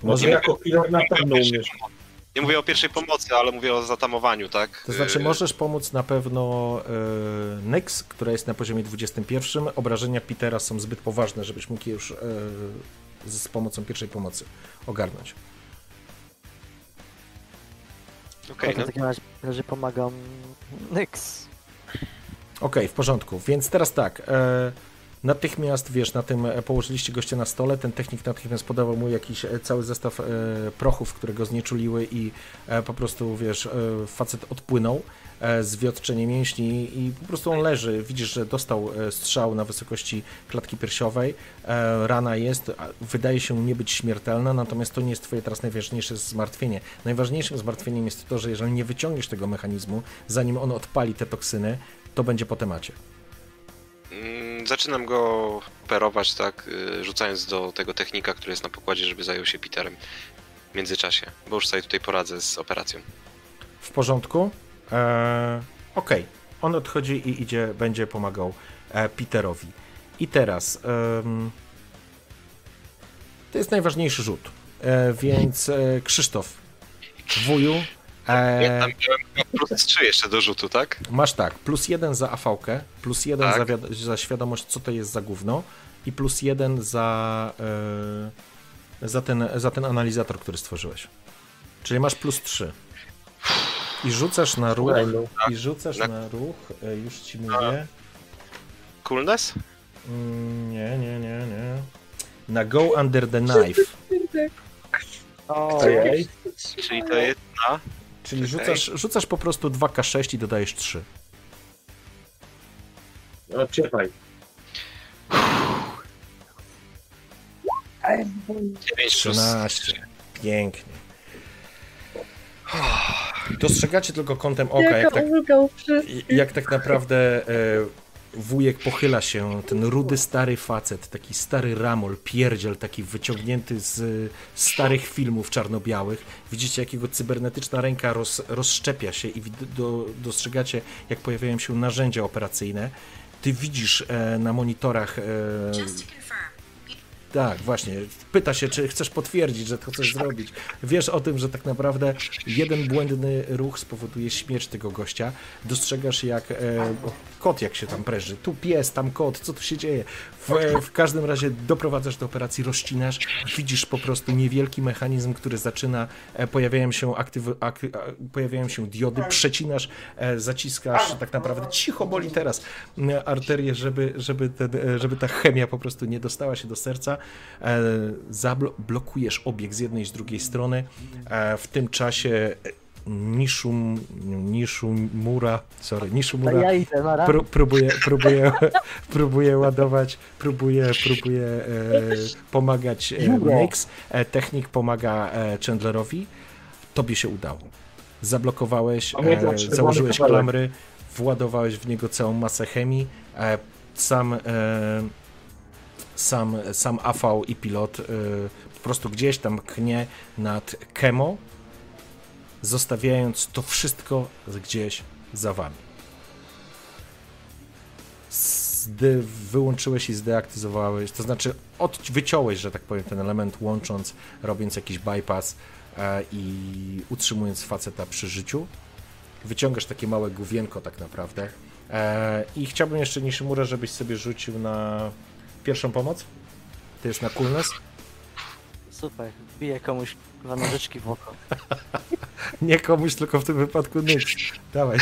Może jako killer na pewno umiesz.
Nie mówię o pierwszej pomocy, ale mówię o zatamowaniu, tak?
to znaczy,
Y,
możesz pomóc na pewno e, Nyx, która jest na poziomie 21. Obrażenia Petera są zbyt poważne, żebyś mógł je już e, z, pomocą pierwszej pomocy ogarnąć.
Okej,
Okay,
no.
w takim razie pomagam Nyx.
Okej, w porządku. Więc teraz tak. E, Natychmiast, wiesz, na tym e, położyliście gościa na stole, ten technik natychmiast podawał mu jakiś e, cały zestaw e, prochów, które go znieczuliły i e, po prostu, wiesz, e, facet odpłynął e, z wiotczeniem mięśni i po prostu on leży. Widzisz, że dostał strzał na wysokości klatki piersiowej. Rana jest, wydaje się nie być śmiertelna, natomiast to nie jest twoje teraz najważniejsze zmartwienie. Najważniejszym zmartwieniem jest to, że jeżeli nie wyciągniesz tego mechanizmu, zanim on odpali te toksyny, to będzie po temacie.
Mm, Zaczynam go operować, tak, y, rzucając do tego technika, który jest na pokładzie, żeby zajął się Peterem w międzyczasie, bo już sobie tutaj poradzę z operacją.
W porządku? Eee, Okej, on odchodzi i idzie, będzie pomagał e, Peterowi. I teraz to jest najważniejszy rzut, e, więc e, Krzysztof, wuju,
Ja
e,
tam miałem plus 3 jeszcze do rzutu, tak?
masz tak, plus jeden za AV-kę, plus jeden
Tak.
za, wiad- za świadomość, co to jest za gówno i plus jeden za, e, za, ten, za ten analizator, który stworzyłeś. Czyli masz plus 3. I rzucasz na ruch, i rzucasz
Na-
na ruch, e, już ci mówię.
Coolness?
Mm, Nie, nie, nie, nie. Na go under the knife.
Ojej.
Czyli to jest na...
Czyli rzucasz, rzucasz po prostu 2K6 i dodajesz 3.
No, czekaj.
9 plus
13. Pięknie. Dostrzegacie tylko kątem oka, jak tak, jak tak naprawdę e, wujek pochyla się, ten rudy stary facet, taki stary ramol, pierdziel, taki wyciągnięty z starych filmów czarno-białych. Widzicie, jak jego cybernetyczna ręka roz, rozszczepia się i do, dostrzegacie, jak pojawiają się narzędzia operacyjne. Ty widzisz e, na monitorach e, tak, właśnie. Pyta się, czy chcesz potwierdzić, że to chcesz zrobić. Wiesz o tym, że tak naprawdę jeden błędny ruch spowoduje śmierć tego gościa. Dostrzegasz, jak e, kot, jak się tam preży. Tu pies, tam kot, co tu się dzieje? W, w każdym razie doprowadzasz do operacji, rozcinasz, widzisz po prostu niewielki mechanizm, który zaczyna, e, pojawiają się ak, pojawiają się diody, przecinasz, e, zaciskasz, tak naprawdę cicho boli teraz arterię, żeby, żeby, ten, e, żeby ta chemia po prostu nie dostała się do serca. Zablokujesz obieg z jednej i z drugiej strony. W tym czasie Nishum, Nishumura, sorry, Nishumura
ja idę, na
pró- próbuje, próbuje, <laughs> próbuje ładować, próbuje, próbuje e, pomagać e. Nyx, e, technik pomaga e, Chandlerowi. Tobie się udało. Zablokowałeś, e, założyłeś klamry, władowałeś w niego całą masę chemii. E, sam, e, sam, sam AV i pilot e, po prostu gdzieś tam knie nad Kemo, zostawiając to wszystko gdzieś za wami. Zde, wyłączyłeś i zdeaktywowałeś, to znaczy od, wyciąłeś, że tak powiem, ten element, łącząc, robiąc jakiś bypass e, i utrzymując faceta przy życiu. Wyciągasz takie małe główienko tak naprawdę. E, I chciałbym jeszcze Nishimura, żebyś sobie rzucił na pierwszą pomoc. To jest na coolness.
Super, biję komuś dwa nożyczki w oko. <laughs>
Nie komuś, tylko w tym wypadku Nyx. Dawaj.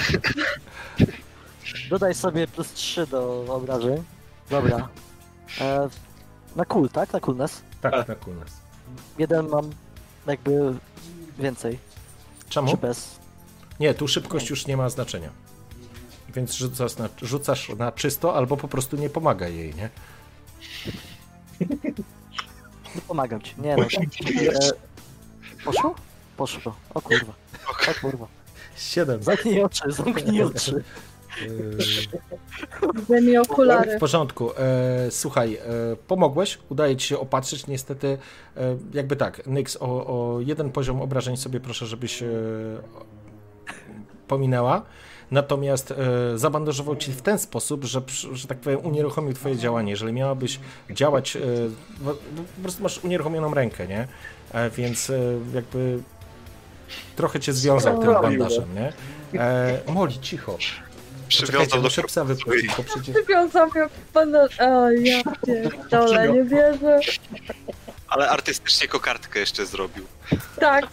Dodaj sobie plus 3 do obrażeń. Dobra. E, na cool, tak? Na coolness.
Tak, na coolness.
Jeden mam jakby więcej.
Czemu?
Czy bez?
Nie, tu szybkość już nie ma znaczenia. Więc rzucasz na, rzucasz na czysto, albo po prostu nie pomaga jej, nie?
Nie pomagam ci. Nie no. E, poszło? Poszło. O kurwa. O kurwa.
Siedem.
Zamknij oczy, zamknij oczy.
Daj mi okulary.
W porządku. E, słuchaj, e, pomogłeś, udaje ci się opatrzyć. Niestety, e, jakby tak, Nyx, o, o jeden poziom obrażeń sobie proszę, żebyś e, pominęła. Natomiast e, zabandażował ci w ten sposób, że, że tak powiem, unieruchomił twoje działanie. Jeżeli miałabyś działać, e, bo- bo po prostu masz unieruchomioną rękę, nie? E, więc e, jakby trochę cię związał tym bandażem, nie? E, Moli, cicho.
Przywiązał do
muszę psa wypuścić, bo przecież...
Przywiązał mnie pana... O, ja <laughs> pierdolę, nie wierzę.
Ale artystycznie kokardkę jeszcze zrobił.
Tak,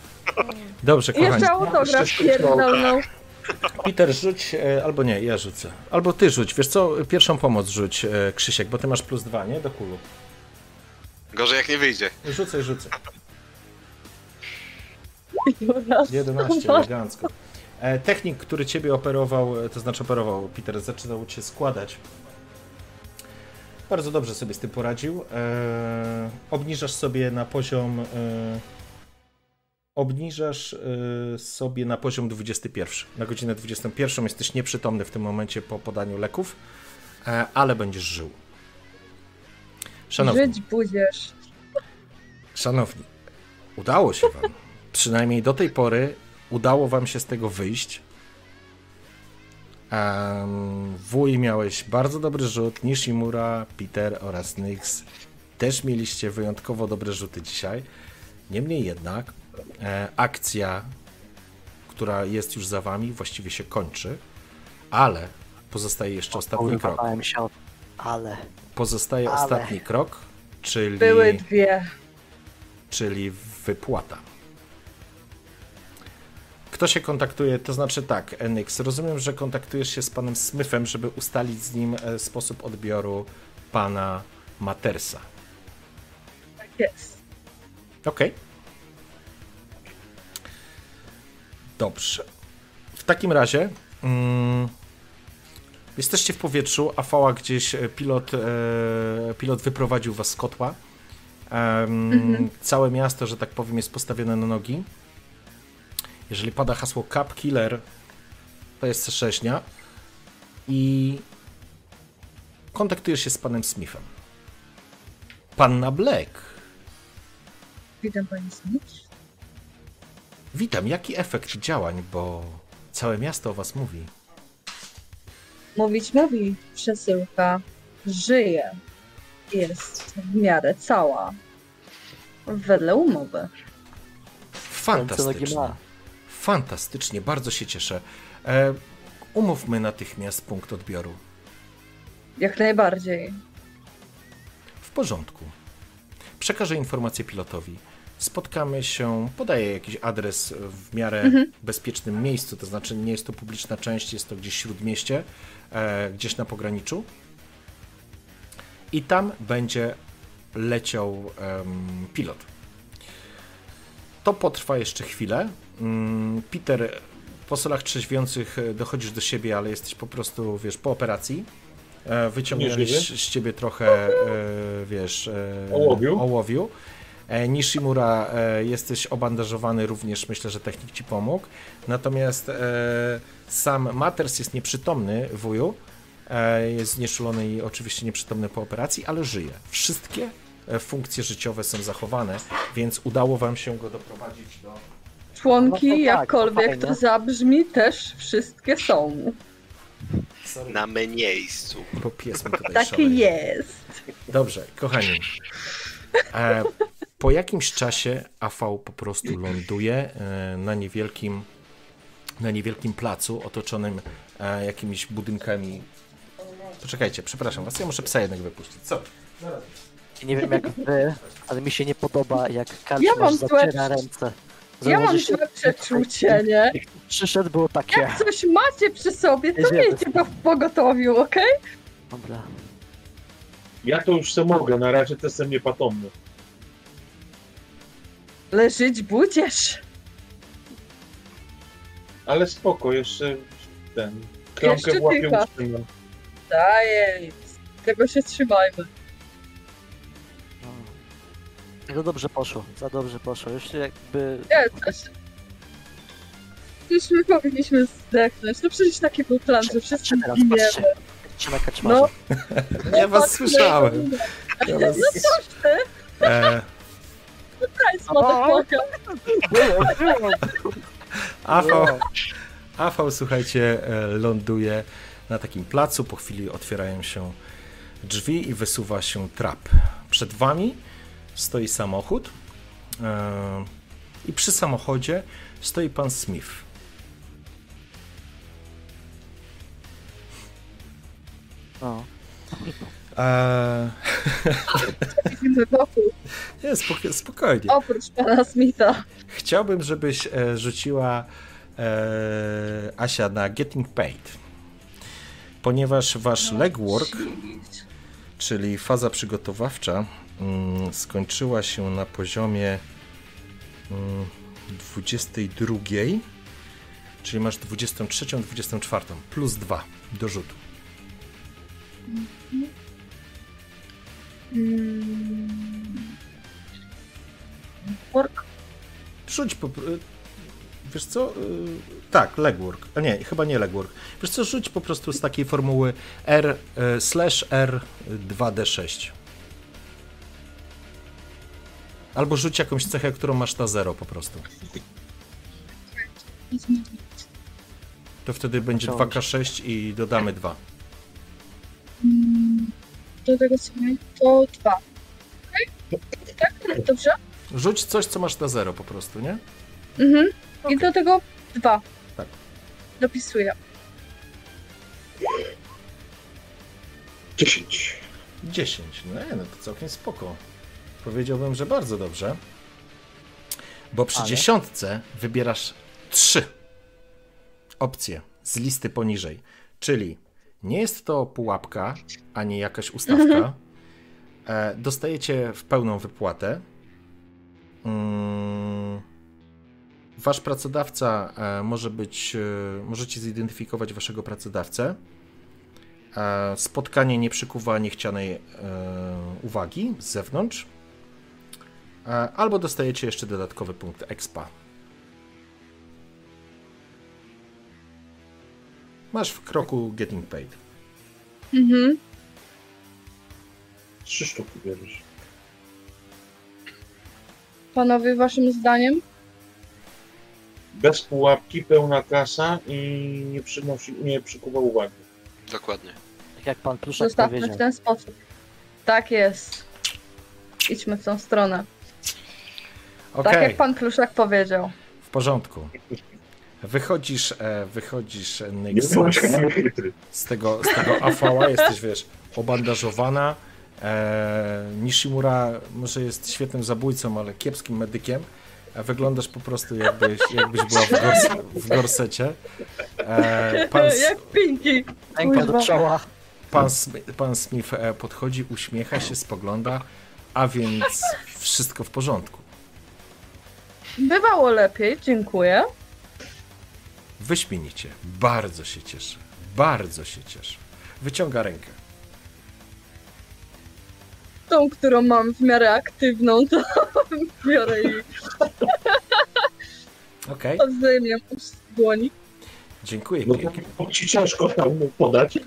Dobrze, kochani.
jeszcze autograf pierdolnął.
Peter, rzuć, e, albo nie, ja rzucę. Albo ty rzuć, wiesz co, pierwszą pomoc rzuć, e, Krzysiek, bo ty masz plus dwa, nie? Do kulu.
Gorzej jak nie wyjdzie.
Rzucaj, rzucaj. <laughs>
Raz.
11, elegancko. E, Technik, który ciebie operował, to znaczy operował, Peter, zaczynał cię składać. Bardzo dobrze sobie z tym poradził. Obniżasz sobie na poziom. Obniżasz e, sobie na poziom 21. Na godzinę 21 jesteś nieprzytomny w tym momencie po podaniu leków, e, ale będziesz żył. Szanowni,
Żyć budziesz.
Szanowni, udało się wam. Przynajmniej do tej pory udało wam się z tego wyjść. Um, wuj miałeś bardzo dobry rzut, Nishimura, Peter oraz Nyx też mieliście wyjątkowo dobre rzuty dzisiaj. Niemniej jednak akcja, która jest już za wami, właściwie się kończy, ale pozostaje jeszcze ostatni krok.
Się od... Ale...
Pozostaje
Ale.
ostatni krok, czyli
Były dwie.
czyli wypłata. Kto się kontaktuje? To znaczy tak, Enix, rozumiem, że kontaktujesz się z panem Smythem, żeby ustalić z nim e, sposób odbioru pana Matersa.
Tak jest.
Okej. Dobrze. W takim razie mm, jesteście w powietrzu, a fała gdzieś e, pilot, e, pilot wyprowadził was z kotła. Em, Całe miasto, że tak powiem, jest postawione na nogi. Jeżeli pada hasło Cap Killer, to jest C6 i kontaktujesz się z panem Smithem. Panna Black.
Witam pani Smith.
Witam, jaki efekt działań, bo całe miasto o was mówi.
Mówić mówi, przesyłka żyje. Jest w miarę cała. Wedle umowy.
Fantastycznie. Fantastycznie, bardzo się cieszę. E, umówmy natychmiast punkt odbioru.
Jak najbardziej.
W porządku. Przekażę informację pilotowi. Spotkamy się, podaję jakiś adres w miarę bezpiecznym miejscu, to znaczy nie jest to publiczna część, jest to gdzieś śródmieście, e, gdzieś na pograniczu. I tam będzie leciał em, pilot. To potrwa jeszcze chwilę. Mm, Peter, po solach trzeźwiących e, dochodzisz do siebie, ale jesteś po prostu, wiesz, po operacji. E, Wyciągnęli z ciebie trochę, e, wiesz, e,
Ołowiu.
ołowiu. E, Nishimura, e, jesteś obandażowany również, myślę, że technik ci pomógł. Natomiast e, sam Maters jest nieprzytomny, wuju. Jest znieczulony i oczywiście nieprzytomny po operacji, ale żyje. Wszystkie funkcje życiowe są zachowane, więc udało wam się go doprowadzić do...
Członki,
No to tak,
jakkolwiek
fajnie.
to zabrzmi, też wszystkie są.
Sorry,
Na miejscu.
bo pies mi tutaj
Tak
szaleje.
jest.
Dobrze, kochani. E, po jakimś czasie AV po prostu ląduje e, na niewielkim, na niewielkim placu otoczonym e, jakimiś budynkami. Poczekajcie, przepraszam was, ja muszę psa jednak wypuścić. Co?
Nie wiem jak wy, ale mi się nie podoba jak
Ja
karczmarz
mam złe-
zaciera ręce.
Ja mam złe przeczucie, nie?
Przyszedł było takie...
Jak coś macie przy sobie, to
Jedziemy.
miejcie go w pogotowiu, okej?
Dobra.
Ja to już se mogę, na razie to jestem niepatomny.
Leżyć budziesz.
Ale spoko, jeszcze ten.
Jeszcze
w łapie
tylko.
utrzymam.
Daję. Tego się trzymajmy.
No. Dobrze poszło, za dobrze poszło. Już jakby...
Nie. Już my powinniśmy zdechnąć. No przecież taki był plan, że wszyscy
teraz,
zginiemy.
patrzcie. Na kaczmarza.
No.
Ja was słyszałem. Ja was...
No coś ty,
E,
Christ, motherfucker.
Było, było.
AV, AV, słuchajcie, e, ląduje na takim placu. Po chwili otwierają się drzwi i wysuwa się trap. Przed wami stoi samochód e, i przy samochodzie stoi pan Smith.
No.
E,
wokół, <laughs>
nie, spoko- spokojnie.
oprócz pana Smitha.
Chciałbym, żebyś e, rzuciła e, Asia na Getting Paid. Ponieważ wasz legwork, czyli faza przygotowawcza, mm, skończyła się na poziomie mm, 22, czyli masz 23, 24, plus 2 do rzutu.
Mm. Work.
Rzuć po... Wiesz co? y, Tak, legwork. A nie, chyba nie legwork. Wiesz co, rzuć po prostu z takiej formuły R y, slash R 2D6. Albo rzuć jakąś cechę, którą masz na 0 po prostu. To wtedy będzie
Książ.
2K6 i dodamy 2.
Do tego miałem, to dwa. Tak? Tak? Dobrze?
Rzuć coś, co masz na 0 po prostu, nie?
Mhm. I do tego dwa.
Tak.
Dopisuję.
10.
10. No, nie, no to całkiem spoko. Powiedziałbym, że bardzo dobrze. Bo przy
Ale?
dziesiątce wybierasz trzy opcje z listy poniżej. Czyli nie jest to pułapka, ani jakaś ustawka. E, dostajecie w pełną wypłatę. Mm, Wasz pracodawca e, może być, e, możecie zidentyfikować waszego pracodawcę. Spotkanie nie przykuwa niechcianej uwagi z zewnątrz. Albo dostajecie jeszcze dodatkowy punkt expa. Masz w kroku getting paid.
Mhm.
Trzy sztuki bierzesz.
Panowie, waszym zdaniem?
Bez pułapki, pełna kasa i nie, przynosi, nie przykuwa uwagi.
Dokładnie.
Tak jak pan Pluszak
Zostawmy
powiedział.
w ten sposób. Tak jest. Idźmy w tą stronę.
Okej,
Tak jak pan Pluszak powiedział.
w porządku. Wychodzisz, e, wychodzisz e, Nyx, z, z tego, z tego AV-a, jesteś, wiesz, obandażowana. E, Nishimura może jest świetnym zabójcą, ale kiepskim medykiem. A wyglądasz po prostu jakbyś, jakbyś była w, gors w gorsecie. E, pan, <laughs>
Jak Pinki.
Ręka do
Kurwa.
czoła.
pan, pan Smith e, podchodzi, uśmiecha się, spogląda, a więc wszystko w porządku.
Bywało lepiej, dziękuję.
Wyśmienicie. Bardzo się cieszę. Bardzo się cieszę. Wyciąga rękę.
Tą, którą mam w miarę aktywną, to <laughs> biorę i
Okej,
odwzajemniam z dłoni.
dziękuję
No
pięknie.
to ci ciężko tam mu podać.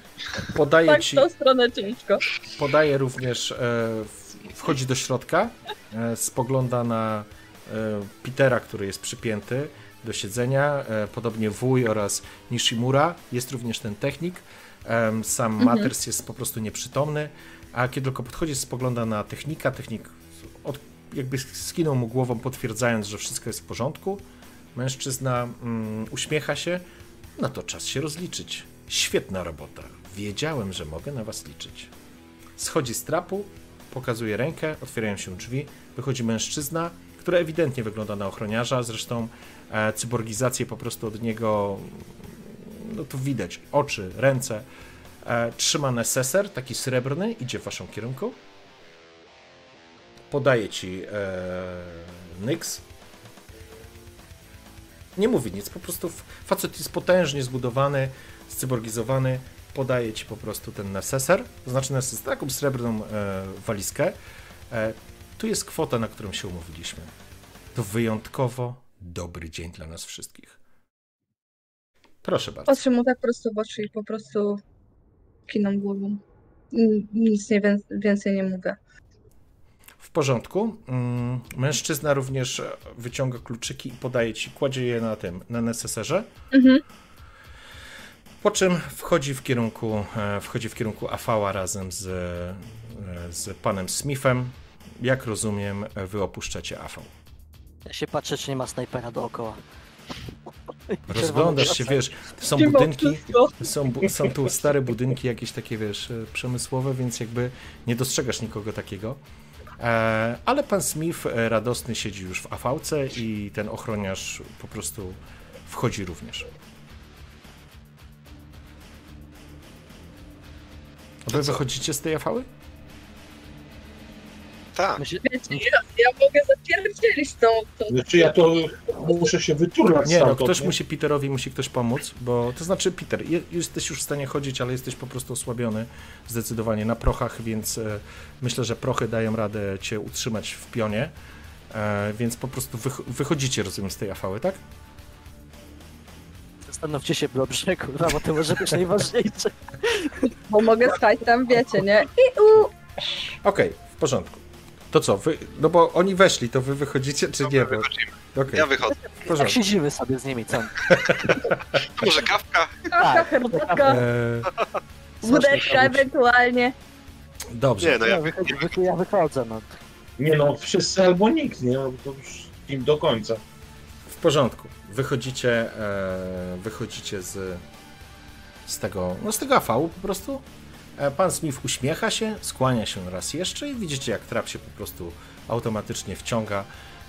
Podaję
Tak,
ci,
tą stronę ciężko.
podaje również, e, w- wchodzi do środka, e, spogląda na e, Petera, który jest przypięty do siedzenia, e, podobnie wuj oraz Nishimura, jest również ten technik, sam
Mhm.
Matters jest po prostu nieprzytomny, a kiedy tylko podchodzi, spogląda na technika, technik od, jakby skinął mu głową, potwierdzając, że wszystko jest w porządku. Mężczyzna mm, uśmiecha się, no to czas się rozliczyć. Świetna robota. Wiedziałem, że mogę na was liczyć. Schodzi z trapu, pokazuje rękę, otwierają się drzwi, wychodzi mężczyzna, który ewidentnie wygląda na ochroniarza, zresztą cyborgizację po prostu od niego, no to widać, oczy, ręce. E, trzyma neseser, taki srebrny, idzie w waszą kierunku. Podaje ci e, Nyx. Nie mówi nic, po prostu facet jest potężnie zbudowany, scyborgizowany, podaje ci po prostu ten neseser, znaczy neseser, taką srebrną e, walizkę. E, tu jest kwota, na którą się umówiliśmy. To wyjątkowo dobry dzień dla nas wszystkich. Proszę bardzo.
Patrzę mu tak prosto w oczy i po prostu kinam głową. Nic nie wię- więcej nie mówię.
W porządku. Mm, Mężczyzna również wyciąga kluczyki i podaje ci, kładzie je na tym, na neseserze.
Mhm.
Po czym wchodzi w kierunku, e, wchodzi w kierunku Afała razem z, e, z panem Smithem. Jak rozumiem, wy opuszczacie Afał.
Ja się patrzę, czy nie ma snajpera dookoła.
Rozglądasz się, wiesz, są budynki, są, są tu stare budynki jakieś takie, wiesz, e, przemysłowe, więc jakby nie dostrzegasz nikogo takiego. E, ale pan Smith e, radosny siedzi już w afałce i ten ochroniarz po prostu wchodzi również. Wy wychodzicie z tej afały?
Tak.
Myślę,
Wiecie, ja, ja mogę zapierdzielić tą, tą
Znaczy ja to muszę się wyturlać
Nie, no ktoś
nie?
musi Peterowi, musi ktoś pomóc, bo to znaczy Peter, je, jesteś już w stanie chodzić, ale jesteś po prostu osłabiony zdecydowanie na prochach, więc e, myślę, że prochy dają radę cię utrzymać w pionie, e, więc po prostu wych, wychodzicie, rozumiem, z tej afały, tak?
zastanówcie się dobrze, kurwa, bo to może być <laughs> najważniejsze.
Bo mogę stać tam, wiecie, nie? I u,
Okej, w porządku. To co, wy, no bo oni weszli, to wy wychodzicie, czy nie? Bo, okej,
Ja wychodzę.
Tak siedzimy sobie z nimi, co? <laughs>
Może kawka?
kawka,
Tak.
herbatka,
E,
wódeczka ewentualnie.
dobrze,
Nie, no ja
Ja wychodzę, wy- ja wychodzę, no.
Nie no, wszyscy albo nikt, nie? No, to już im do końca.
W porządku. Wychodzicie, e, wychodzicie z, z tego, no z tego afału po prostu. E, pan Smith uśmiecha się, skłania się raz jeszcze i widzicie, jak trap się po prostu automatycznie wciąga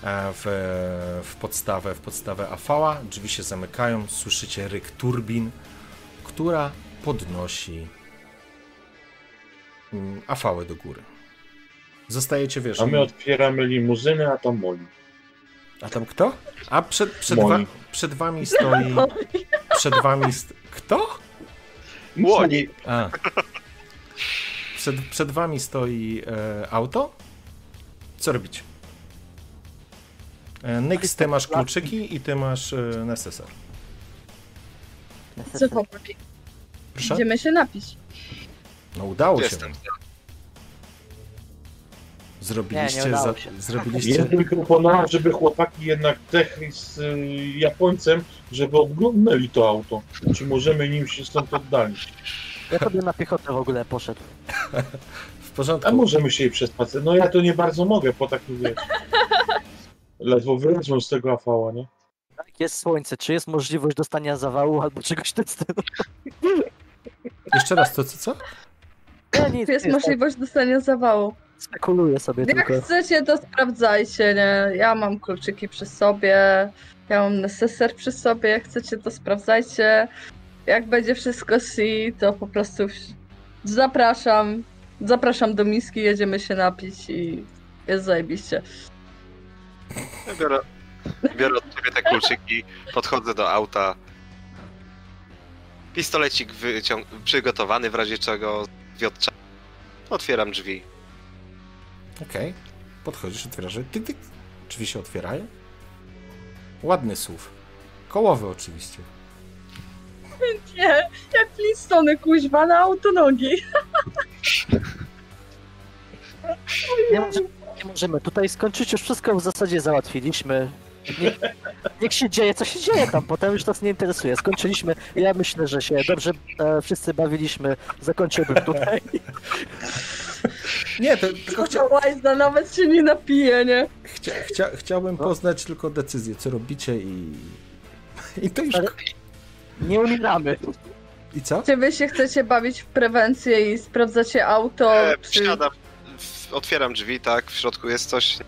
e, w, w podstawę, w podstawę afała. Drzwi się zamykają, słyszycie ryk turbin, która podnosi mm, afałę do góry. Zostajecie, wiesz,
A my otwieramy limuzyny, a tam Moli.
a tam kto? A przed, przed, wa- przed wami stoi. <laughs> Przed wami. St- kto?
Łoni.
A. Przed, przed wami stoi e, auto. Co robicie? E, Nyx, ty masz kluczyki i ty masz e, necessar.
Co chłopaki?
Proszę?
Idziemy się napić.
No udało się
Jestem.
Nie,
Zrobiliście,
nie udało
za,
się.
zrobiliście,
Ja bym proponował, żeby chłopaki jednak techli z y, Japońcem, żeby oglądnęli to auto. Czy możemy nim się stąd oddalić?
Ja to bym na piechotę w ogóle poszedł.
w porządku.
A możemy się jej przespać. No ja to nie bardzo mogę po takim wiesz. Ledwo wylecą z tego afała, nie?
Tak, jest słońce, czy jest możliwość dostania zawału albo czegoś w tym stylu?
Jeszcze raz, to co, co?
Ja nic,
jest
nie,
możliwość dostania zawału.
Spekuluję sobie
Jak
tylko.
chcecie, to sprawdzajcie, nie? Ja mam kluczyki przy sobie, ja mam neseser przy sobie, jak chcecie, to sprawdzajcie. Jak będzie wszystko si, to po prostu zapraszam. Zapraszam do miski, jedziemy się napić i jest zajebiście.
Ja biorę, biorę od ciebie te kluczyki, podchodzę do auta. Pistolecik wyciąg- przygotowany w razie czego wiotcza. Otwieram drzwi.
Okej. Podchodzisz, otwierasz. Tyk, tyk. Drzwi się otwierają. Ładny słów. Kołowy oczywiście. <laughs>
Nie, jak Flintstony kuźwa na autonogi.
Nie, może, nie możemy tutaj skończyć, już wszystko w zasadzie załatwiliśmy. Nie, niech się dzieje, co się dzieje tam, potem już nas nie interesuje. Skończyliśmy, ja myślę, że się dobrze e, wszyscy bawiliśmy, zakończymy tutaj.
Nie, to tylko chcia,
Łajzda nawet się nie napije, nie?
chcia, chcia, chciałbym poznać tylko decyzję, co robicie i... I to już...
Ale- Nie umieramy.
I co?
Czy wy się chcecie bawić w prewencję i sprawdzacie auto?
E,
czy...
wsiadam, otwieram drzwi, tak, w środku jest coś.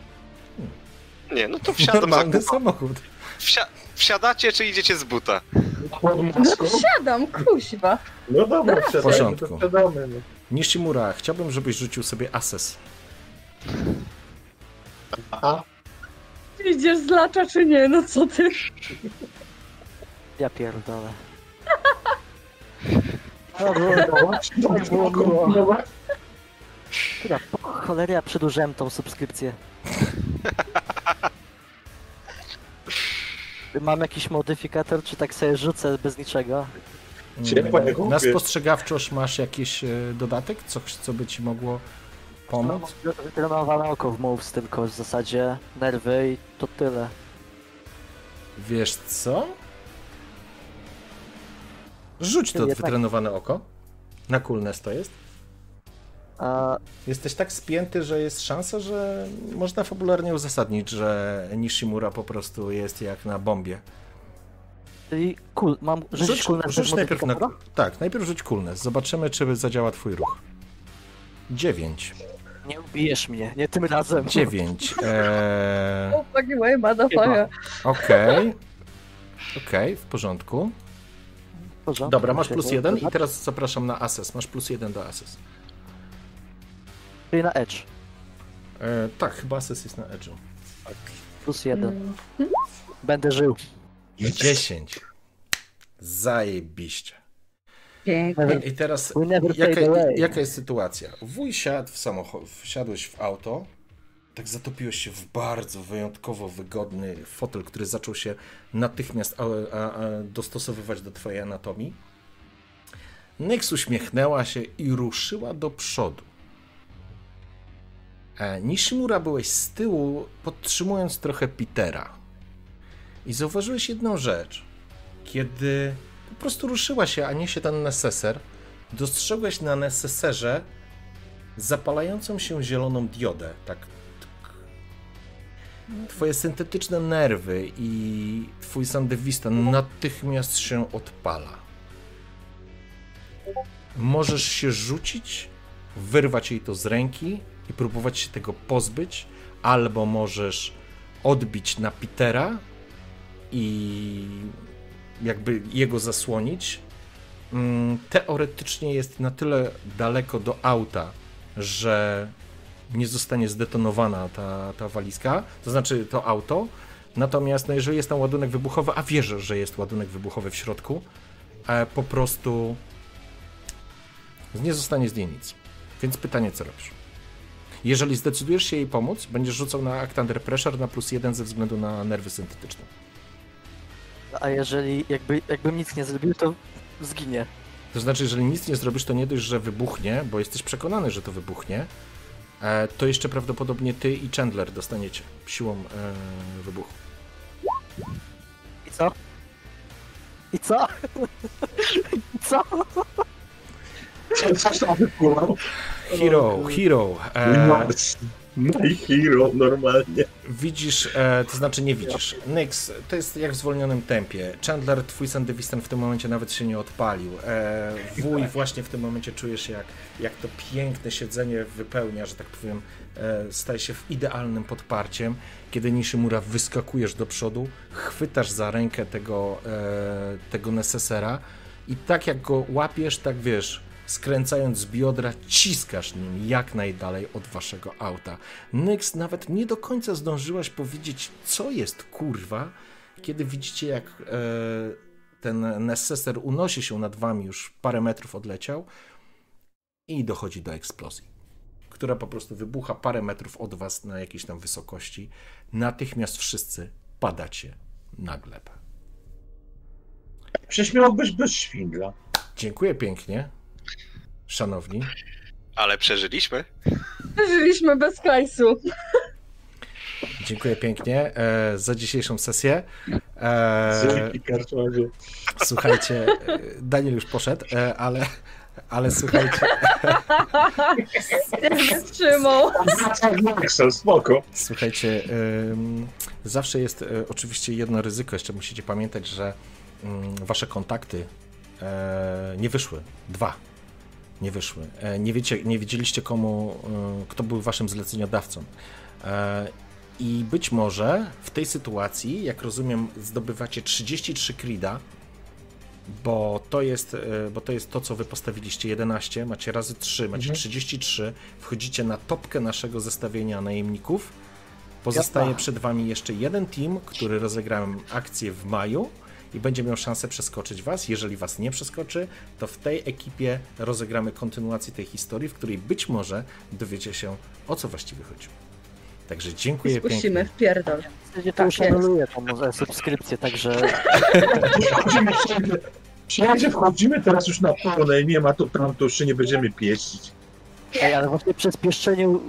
Nie, no to wsiadam
Normalny samochód.
Wsia- wsiadacie czy idziecie z buta?
No wsiadam, kuźwa.
No dobra,
W porządku.
wsiadamy. No.
Nishimura, chciałbym, żebyś rzucił sobie ases.
Aha.
Idziesz z lacza czy nie? No co ty?
Ja pierdolę. To było, to było miło. Chyba po cholery ja przedłużyłem tą subskrypcję. Mam jakiś modyfikator, czy tak sobie rzucę bez niczego?
Ciepła jak
Na
głupie.
spostrzegawczość masz jakiś e, dodatek? Coś, co by ci mogło pomóc?
No, wytrenowane oko w moves tylko w zasadzie, nerwy i to tyle.
Wiesz co? Rzuć to
Jednak-
wytrenowane oko. Na coolness to jest.
A
Jesteś tak spięty, że jest szansa, że można fabularnie uzasadnić, że Nishimura po prostu jest jak na bombie.
czyli cool, mam rzucić
Rzuć,
cool na
rzuć najpierw na... Tak, najpierw rzuć coolness. Zobaczymy, czy zadziała twój ruch. 9.
Nie ubijesz mnie, nie tym razem.
9. <laughs> Eee,
Oh, fucking way, motherfucker.
Okej. Okej, w porządku. Dobra, masz plus jeden i teraz zapraszam na ases. Masz plus jeden do ases.
Czyli na Edge.
E, tak, chyba ases jest na edge'u.
Plus jeden.
Mm.
Będę żył.
10. Zajebiście. I teraz jaka, jaka jest sytuacja? Wuj siadł w samochód, wsiadłeś w auto, tak zatopiłeś się w bardzo wyjątkowo wygodny fotel, który zaczął się natychmiast a, a, a, dostosowywać do twojej anatomii. Nyx uśmiechnęła się i ruszyła do przodu. E, Nishimura byłeś z tyłu, podtrzymując trochę Petera. I zauważyłeś jedną rzecz. Kiedy po prostu ruszyła się, a niesie ten neseser, dostrzegłeś na neseserze zapalającą się zieloną diodę. Tak. Twoje syntetyczne nerwy i twój sandewista natychmiast się odpala. Możesz się rzucić, wyrwać jej to z ręki i próbować się tego pozbyć, albo możesz odbić na Petera i jakby jego zasłonić. Mm, Teoretycznie jest na tyle daleko do auta, że nie zostanie zdetonowana ta, ta walizka, to znaczy to auto. Natomiast no jeżeli jest tam ładunek wybuchowy, a wierzę, że jest ładunek wybuchowy w środku, e, po prostu nie zostanie z niej nic. Więc pytanie, co robisz? Jeżeli zdecydujesz się jej pomóc, będziesz rzucał na Act Under Pressure na plus jeden ze względu na nerwy syntetyczne.
A jeżeli jakby, jakbym nic nie zrobił, to zginie.
To znaczy, jeżeli nic nie zrobisz, to nie dość, że wybuchnie, bo jesteś przekonany, że to wybuchnie, to jeszcze prawdopodobnie ty i Chandler dostaniecie siłą e, wybuchu.
I co? I co? I co?
Hero, hero. E,
My hero, normalnie.
widzisz, e, to znaczy nie widzisz. Nyx, to jest jak w zwolnionym tempie. Chandler, twój Sandewistan w tym momencie nawet się nie odpalił. E, wuj, właśnie w tym momencie czujesz jak, jak to piękne siedzenie wypełnia, że tak powiem, e, staje się w idealnym podparciem. Kiedy Nishimura wyskakujesz do przodu, chwytasz za rękę tego, e, tego nesesera i tak jak go łapiesz, tak wiesz, skręcając z biodra, ciskasz nim jak najdalej od waszego auta. Nyx, nawet nie do końca zdążyłaś powiedzieć, co jest kurwa, kiedy widzicie, jak e, ten neseser unosi się nad wami, już parę metrów odleciał i dochodzi do eksplozji, która po prostu wybucha parę metrów od was na jakiejś tam wysokości. Natychmiast wszyscy padacie na glebę.
Prześmiałbyś bez szwindla.
Dziękuję pięknie, szanowni.
Ale przeżyliśmy.
Przeżyliśmy bez hajsu.
Dziękuję pięknie e, za dzisiejszą sesję. E,
Dzięki,
słuchajcie, e, Daniel już poszedł, e, ale, ale słuchajcie.
Excel, spoko.
słuchajcie, zawsze jest e, oczywiście jedno ryzyko, jeszcze musicie pamiętać, że ym, wasze kontakty e, nie wyszły. Dwa nie wyszły. E, nie, wiecie, nie wiedzieliście komu, e, kto był waszym zleceniodawcą. E, I być może w tej sytuacji, jak rozumiem, zdobywacie 33 krida, bo to jest, bo to, jest to, co wy postawiliście 11, macie razy 3, macie
Mhm.
33, wchodzicie na topkę naszego zestawienia najemników. Pozostaje
Jasna.
przed wami jeszcze jeden team, który rozegrałem akcję w maju i będzie miał szansę przeskoczyć was. Jeżeli was nie przeskoczy, to w tej ekipie rozegramy kontynuację tej historii, w której być może dowiecie się, o co właściwie chodzi. Także dziękuję
spuścimy
pięknie.
w pierdol.
To
Tak
już
jest.
anuluję tą e, subskrypcję, także
wszędzie. Wchodzimy teraz już na pełne nie ma to tam, to już się nie będziemy pieścić.
Ej, ale właśnie przez pieszczeniu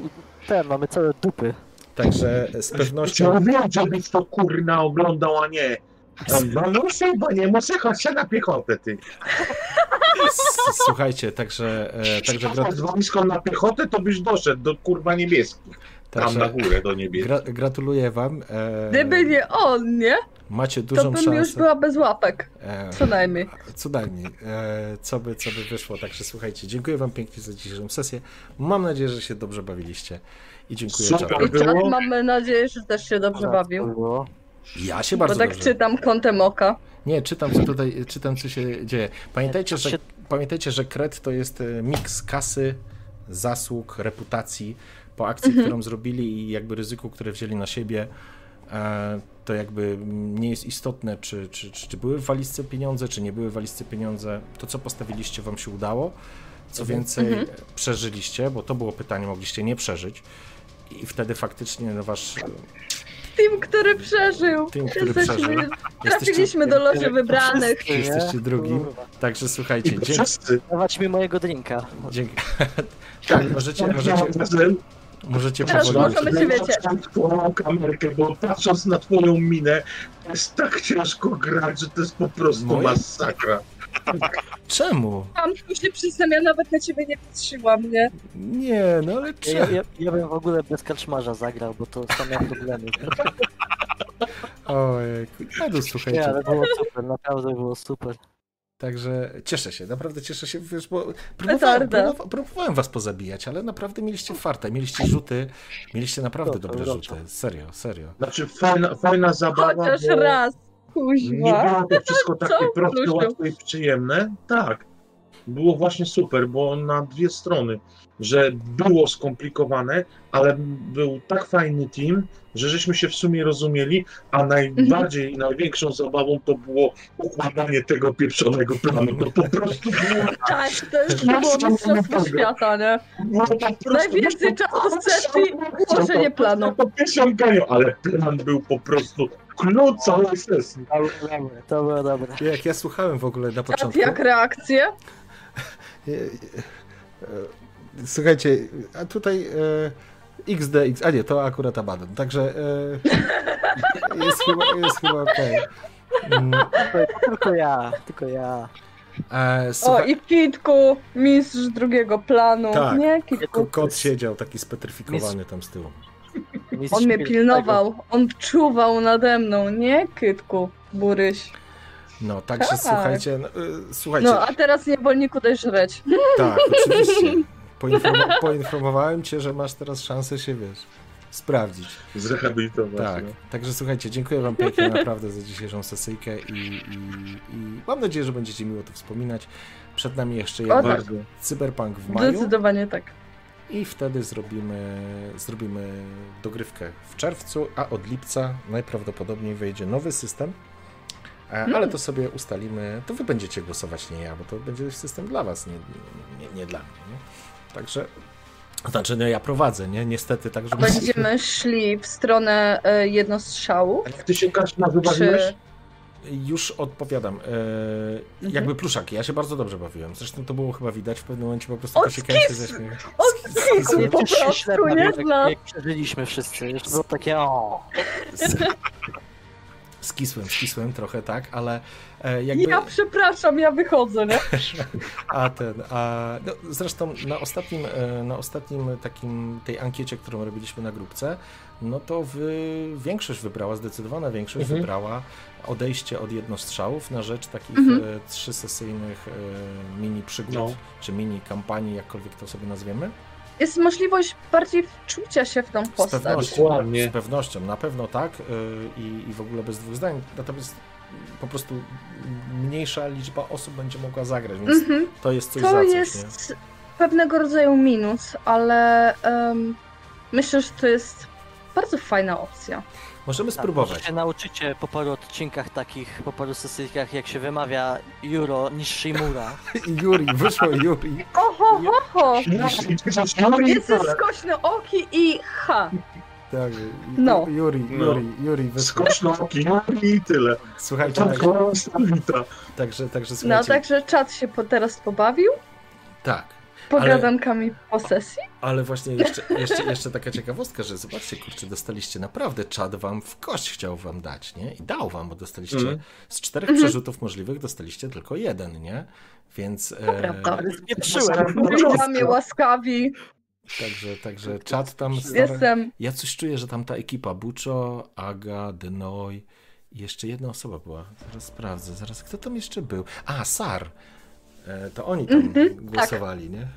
ten, mamy całe dupy.
Także z pewnością.
Chciałbym, żebyś to kurna oglądał, a nie. No, chyba nie, może chodź się na piechotę, ty.
Słuchajcie, także, e, także, gra,
Z wojską na piechotę, to byś doszedł do kurwa niebieskich. Tam na
także
górę do niebieskich.
gra, gratuluję wam. E,
Gdyby nie on, nie?
macie
To
dużą
bym
szansę.
już była bez łapek.
E,
Co najmniej.
Co najmniej. E, co, by, co by wyszło. Także słuchajcie, dziękuję Wam pięknie za dzisiejszą sesję. Mam nadzieję, że się dobrze bawiliście. I dziękuję
Super.
I czat
było?
mamy nadzieję, że też się dobrze bawił.
Było.
Ja się
Bo
bardzo
tak
dobrze.
czytam kątem oka.
Nie, czytam co tutaj, czytam co się dzieje. Pamiętajcie, że, pamiętajcie, że kred to jest e, miks kasy, zasług, reputacji po akcji, którą zrobili i jakby ryzyku, które wzięli na siebie, e, to jakby nie jest istotne, czy, czy, czy, czy były w walizce pieniądze, czy nie były w walizce pieniądze. To, co postawiliście, wam się udało. Co więcej, przeżyliście, bo to było pytanie, mogliście nie przeżyć. I wtedy faktycznie no, wasz
Team, który przeżył.
Team, który
Jesteśmy,
przeżył.
Trafiliśmy do loży wybranych.
Wszyscy?
Jesteście drugim. Także słuchajcie,
I
dzięki.
Dawać mi mojego drinka.
dzięki. <laughs> tak, możecie, możecie, możecie
Teraz
powoli.
możemy się, wiecie.
twoją kamerkę, bo patrząc na twoją minę, to jest tak ciężko grać, że to jest po prostu
Moje?
masakra.
Czemu?
Tam się przyznam, ja nawet na ciebie nie patrzyłam, nie?
Nie, no ale
Ja,
czemu?
ja, ja bym w ogóle bez karczmarza zagrał, bo to same problemy.
Ojejku, no to
Nie,
słuchajcie.
ale było super, naprawdę było super.
Także cieszę się, naprawdę cieszę się, wiesz, bo próbowałem,
Petarda.
próbowa- próbowałem was pozabijać, ale naprawdę mieliście farta, mieliście rzuty, mieliście naprawdę
Dobrze,
dobre
dobrze.
rzuty, serio, serio.
Znaczy fajna, fajna zabawa,
Chociaż
bo
raz,
nie
kuźwa.
było to wszystko <laughs> takie proste, łatwe i przyjemne. Tak, było właśnie super, bo na dwie strony, że było skomplikowane, ale był tak fajny team, że żeśmy się w sumie rozumieli, a najbardziej i największą zabawą to było układanie tego pieprzonego planu. To po prostu było <laughs>
Tak, to już było mistrzostwo świata, nie?
No,
Najwięcej czasu sesji ułożenie planu.
To ale plan był po prostu klucz całej sesji.
To było dobre, to było dobre.
Jak ja słuchałem w ogóle na
A
początku...
jak reakcje? <laughs>
E, e, Słuchajcie, a tutaj e, XDX, a nie, to akurat Abaddon, także e, <laughs> jest chyba, jest chyba okej. Mm,
Tylko ja, tylko ja.
e,
O,
słuchaj,
i Kitku, mistrz drugiego planu.
Tak.
Nie, Kitku.
kot siedział taki spetryfikowany tam z tyłu.
On mnie pilnował, on czuwał nade mną, nie, Kitku, Buryś.
No, także
Tak.
słuchajcie, no, e, słuchajcie,
No, a teraz niewolniku daj żreć.
tak, <laughs> oczywiście. Poinformo- poinformowałem cię, że masz teraz szansę się, wiesz, sprawdzić.
Zrehabilitować.
Tak,
no.
także słuchajcie, dziękuję wam pięknie <laughs> naprawdę za dzisiejszą sesyjkę i, i, i mam nadzieję, że będziecie miło to wspominać. Przed nami jeszcze jeden
tak.
Bardzo.
cyberpunk w maju
Zdecydowanie tak.
I wtedy zrobimy, zrobimy dogrywkę w czerwcu, a od lipca najprawdopodobniej wejdzie nowy system, E, ale to sobie ustalimy, to wy będziecie głosować, nie ja, bo to będzie system dla was, nie, nie, nie dla mnie. Nie? Także, znaczy no ja prowadzę, nie? Niestety, tak.
Będziemy szli w stronę e, jednostrzału.
A jak ty się Kaśma wybawiłeś?
Czy...
Już odpowiadam. E, jakby pluszaki, ja się bardzo dobrze bawiłem. Zresztą to było chyba widać w pewnym momencie po prostu
O,
Kasiekałem się ze śmiechu.
O,
skis-
skis, po prostu, nie
jak, jak przeżyliśmy wszyscy. Już było takie o.
Skisłem, skisłem trochę, tak, ale e, jakby...
Ja przepraszam, ja wychodzę, nie? <laughs>
A ten, a no, zresztą na ostatnim, e, na ostatnim takim, tej ankiecie, którą robiliśmy na grupce, no to wy, większość wybrała, zdecydowana większość
Mhm.
wybrała odejście od jednostrzałów na rzecz takich
Mhm.
e, trzysesyjnych e, mini przygód,
No.
czy mini kampanii, jakkolwiek to sobie nazwiemy.
Jest możliwość bardziej wczucia się w tą
Z
postać.
pewnością,
Dokładnie.
z pewnością, na pewno tak y, i, i w ogóle bez dwóch zdań, natomiast po prostu mniejsza liczba osób będzie mogła zagrać, więc
Mhm.
to jest coś
To
za coś,
jest pewnego rodzaju minus, ale em, myślę, że to jest bardzo fajna opcja.
Możemy
Tak,
spróbować.
się nauczycie po paru odcinkach takich, po paru sesyjkach, jak się wymawia Juro niż Shimura. <laughs>
Juri, wyszło Juri.
Oho, ho, ho!
No,
Jest skośne oki i ha!
Tak,
No.
Juri,
No.
Juri, Juri wyszło.
Skoczno oki i tyle.
Słuchajcie,
Tak,
tak, także, także
No,
słuchajcie,
także czat się po, teraz pobawił,
tak.
Pogadankami po sesji.
Ale właśnie jeszcze, jeszcze, jeszcze taka ciekawostka, że zobaczcie, kurczę, dostaliście naprawdę, czad wam w kość chciał wam dać, nie? I dał wam, bo dostaliście
Mhm.
z czterech
Mhm.
przerzutów możliwych, dostaliście tylko jeden, nie? Więc e,
prawda.
Ale spieprzyłem.
Była mnie łaskawi,
także, także czad tam stara...
jestem...
Ja coś czuję, że tam ta ekipa Buczo, Aga, Denoy i jeszcze jedna osoba była. Zaraz sprawdzę, zaraz kto tam jeszcze był? A, Sar. E, to oni tam
Mhm,
głosowali, nie?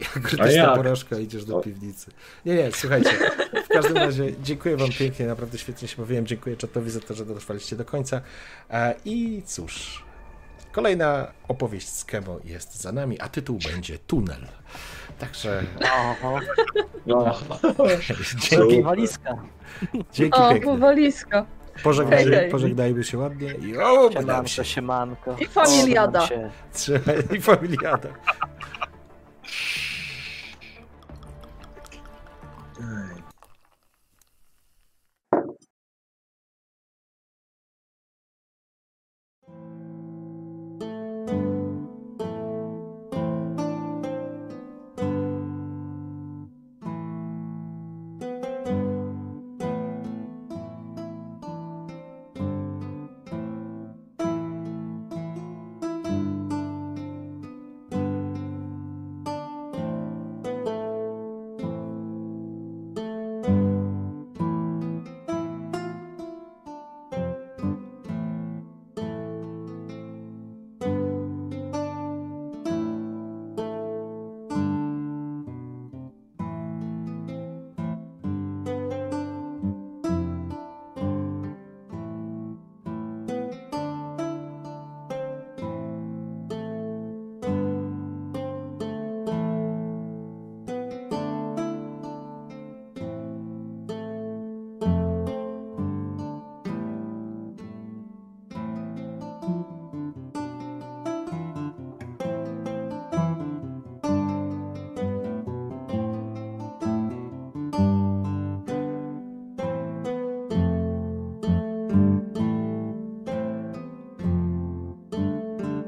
Jak
A
grotyczna
jak?
porażka, idziesz do piwnicy. Nie, nie, słuchajcie. W każdym razie dziękuję wam pięknie, naprawdę świetnie się bawiłem. Dziękuję czatowi za to, że dotrwaliście do końca. E, I cóż, kolejna opowieść z Kemo jest za nami, a tytuł będzie Tunel. Także
Oho,
No. <laughs>
dzięki,
walizka.
dzięki
O,
pięknie.
walizka.
Pożegnaj,
hej,
Pożegnajmy się ładnie i o, obnam
się.
się.
Siemanko.
I familiada.
Się.
Trzymaj, I familiada.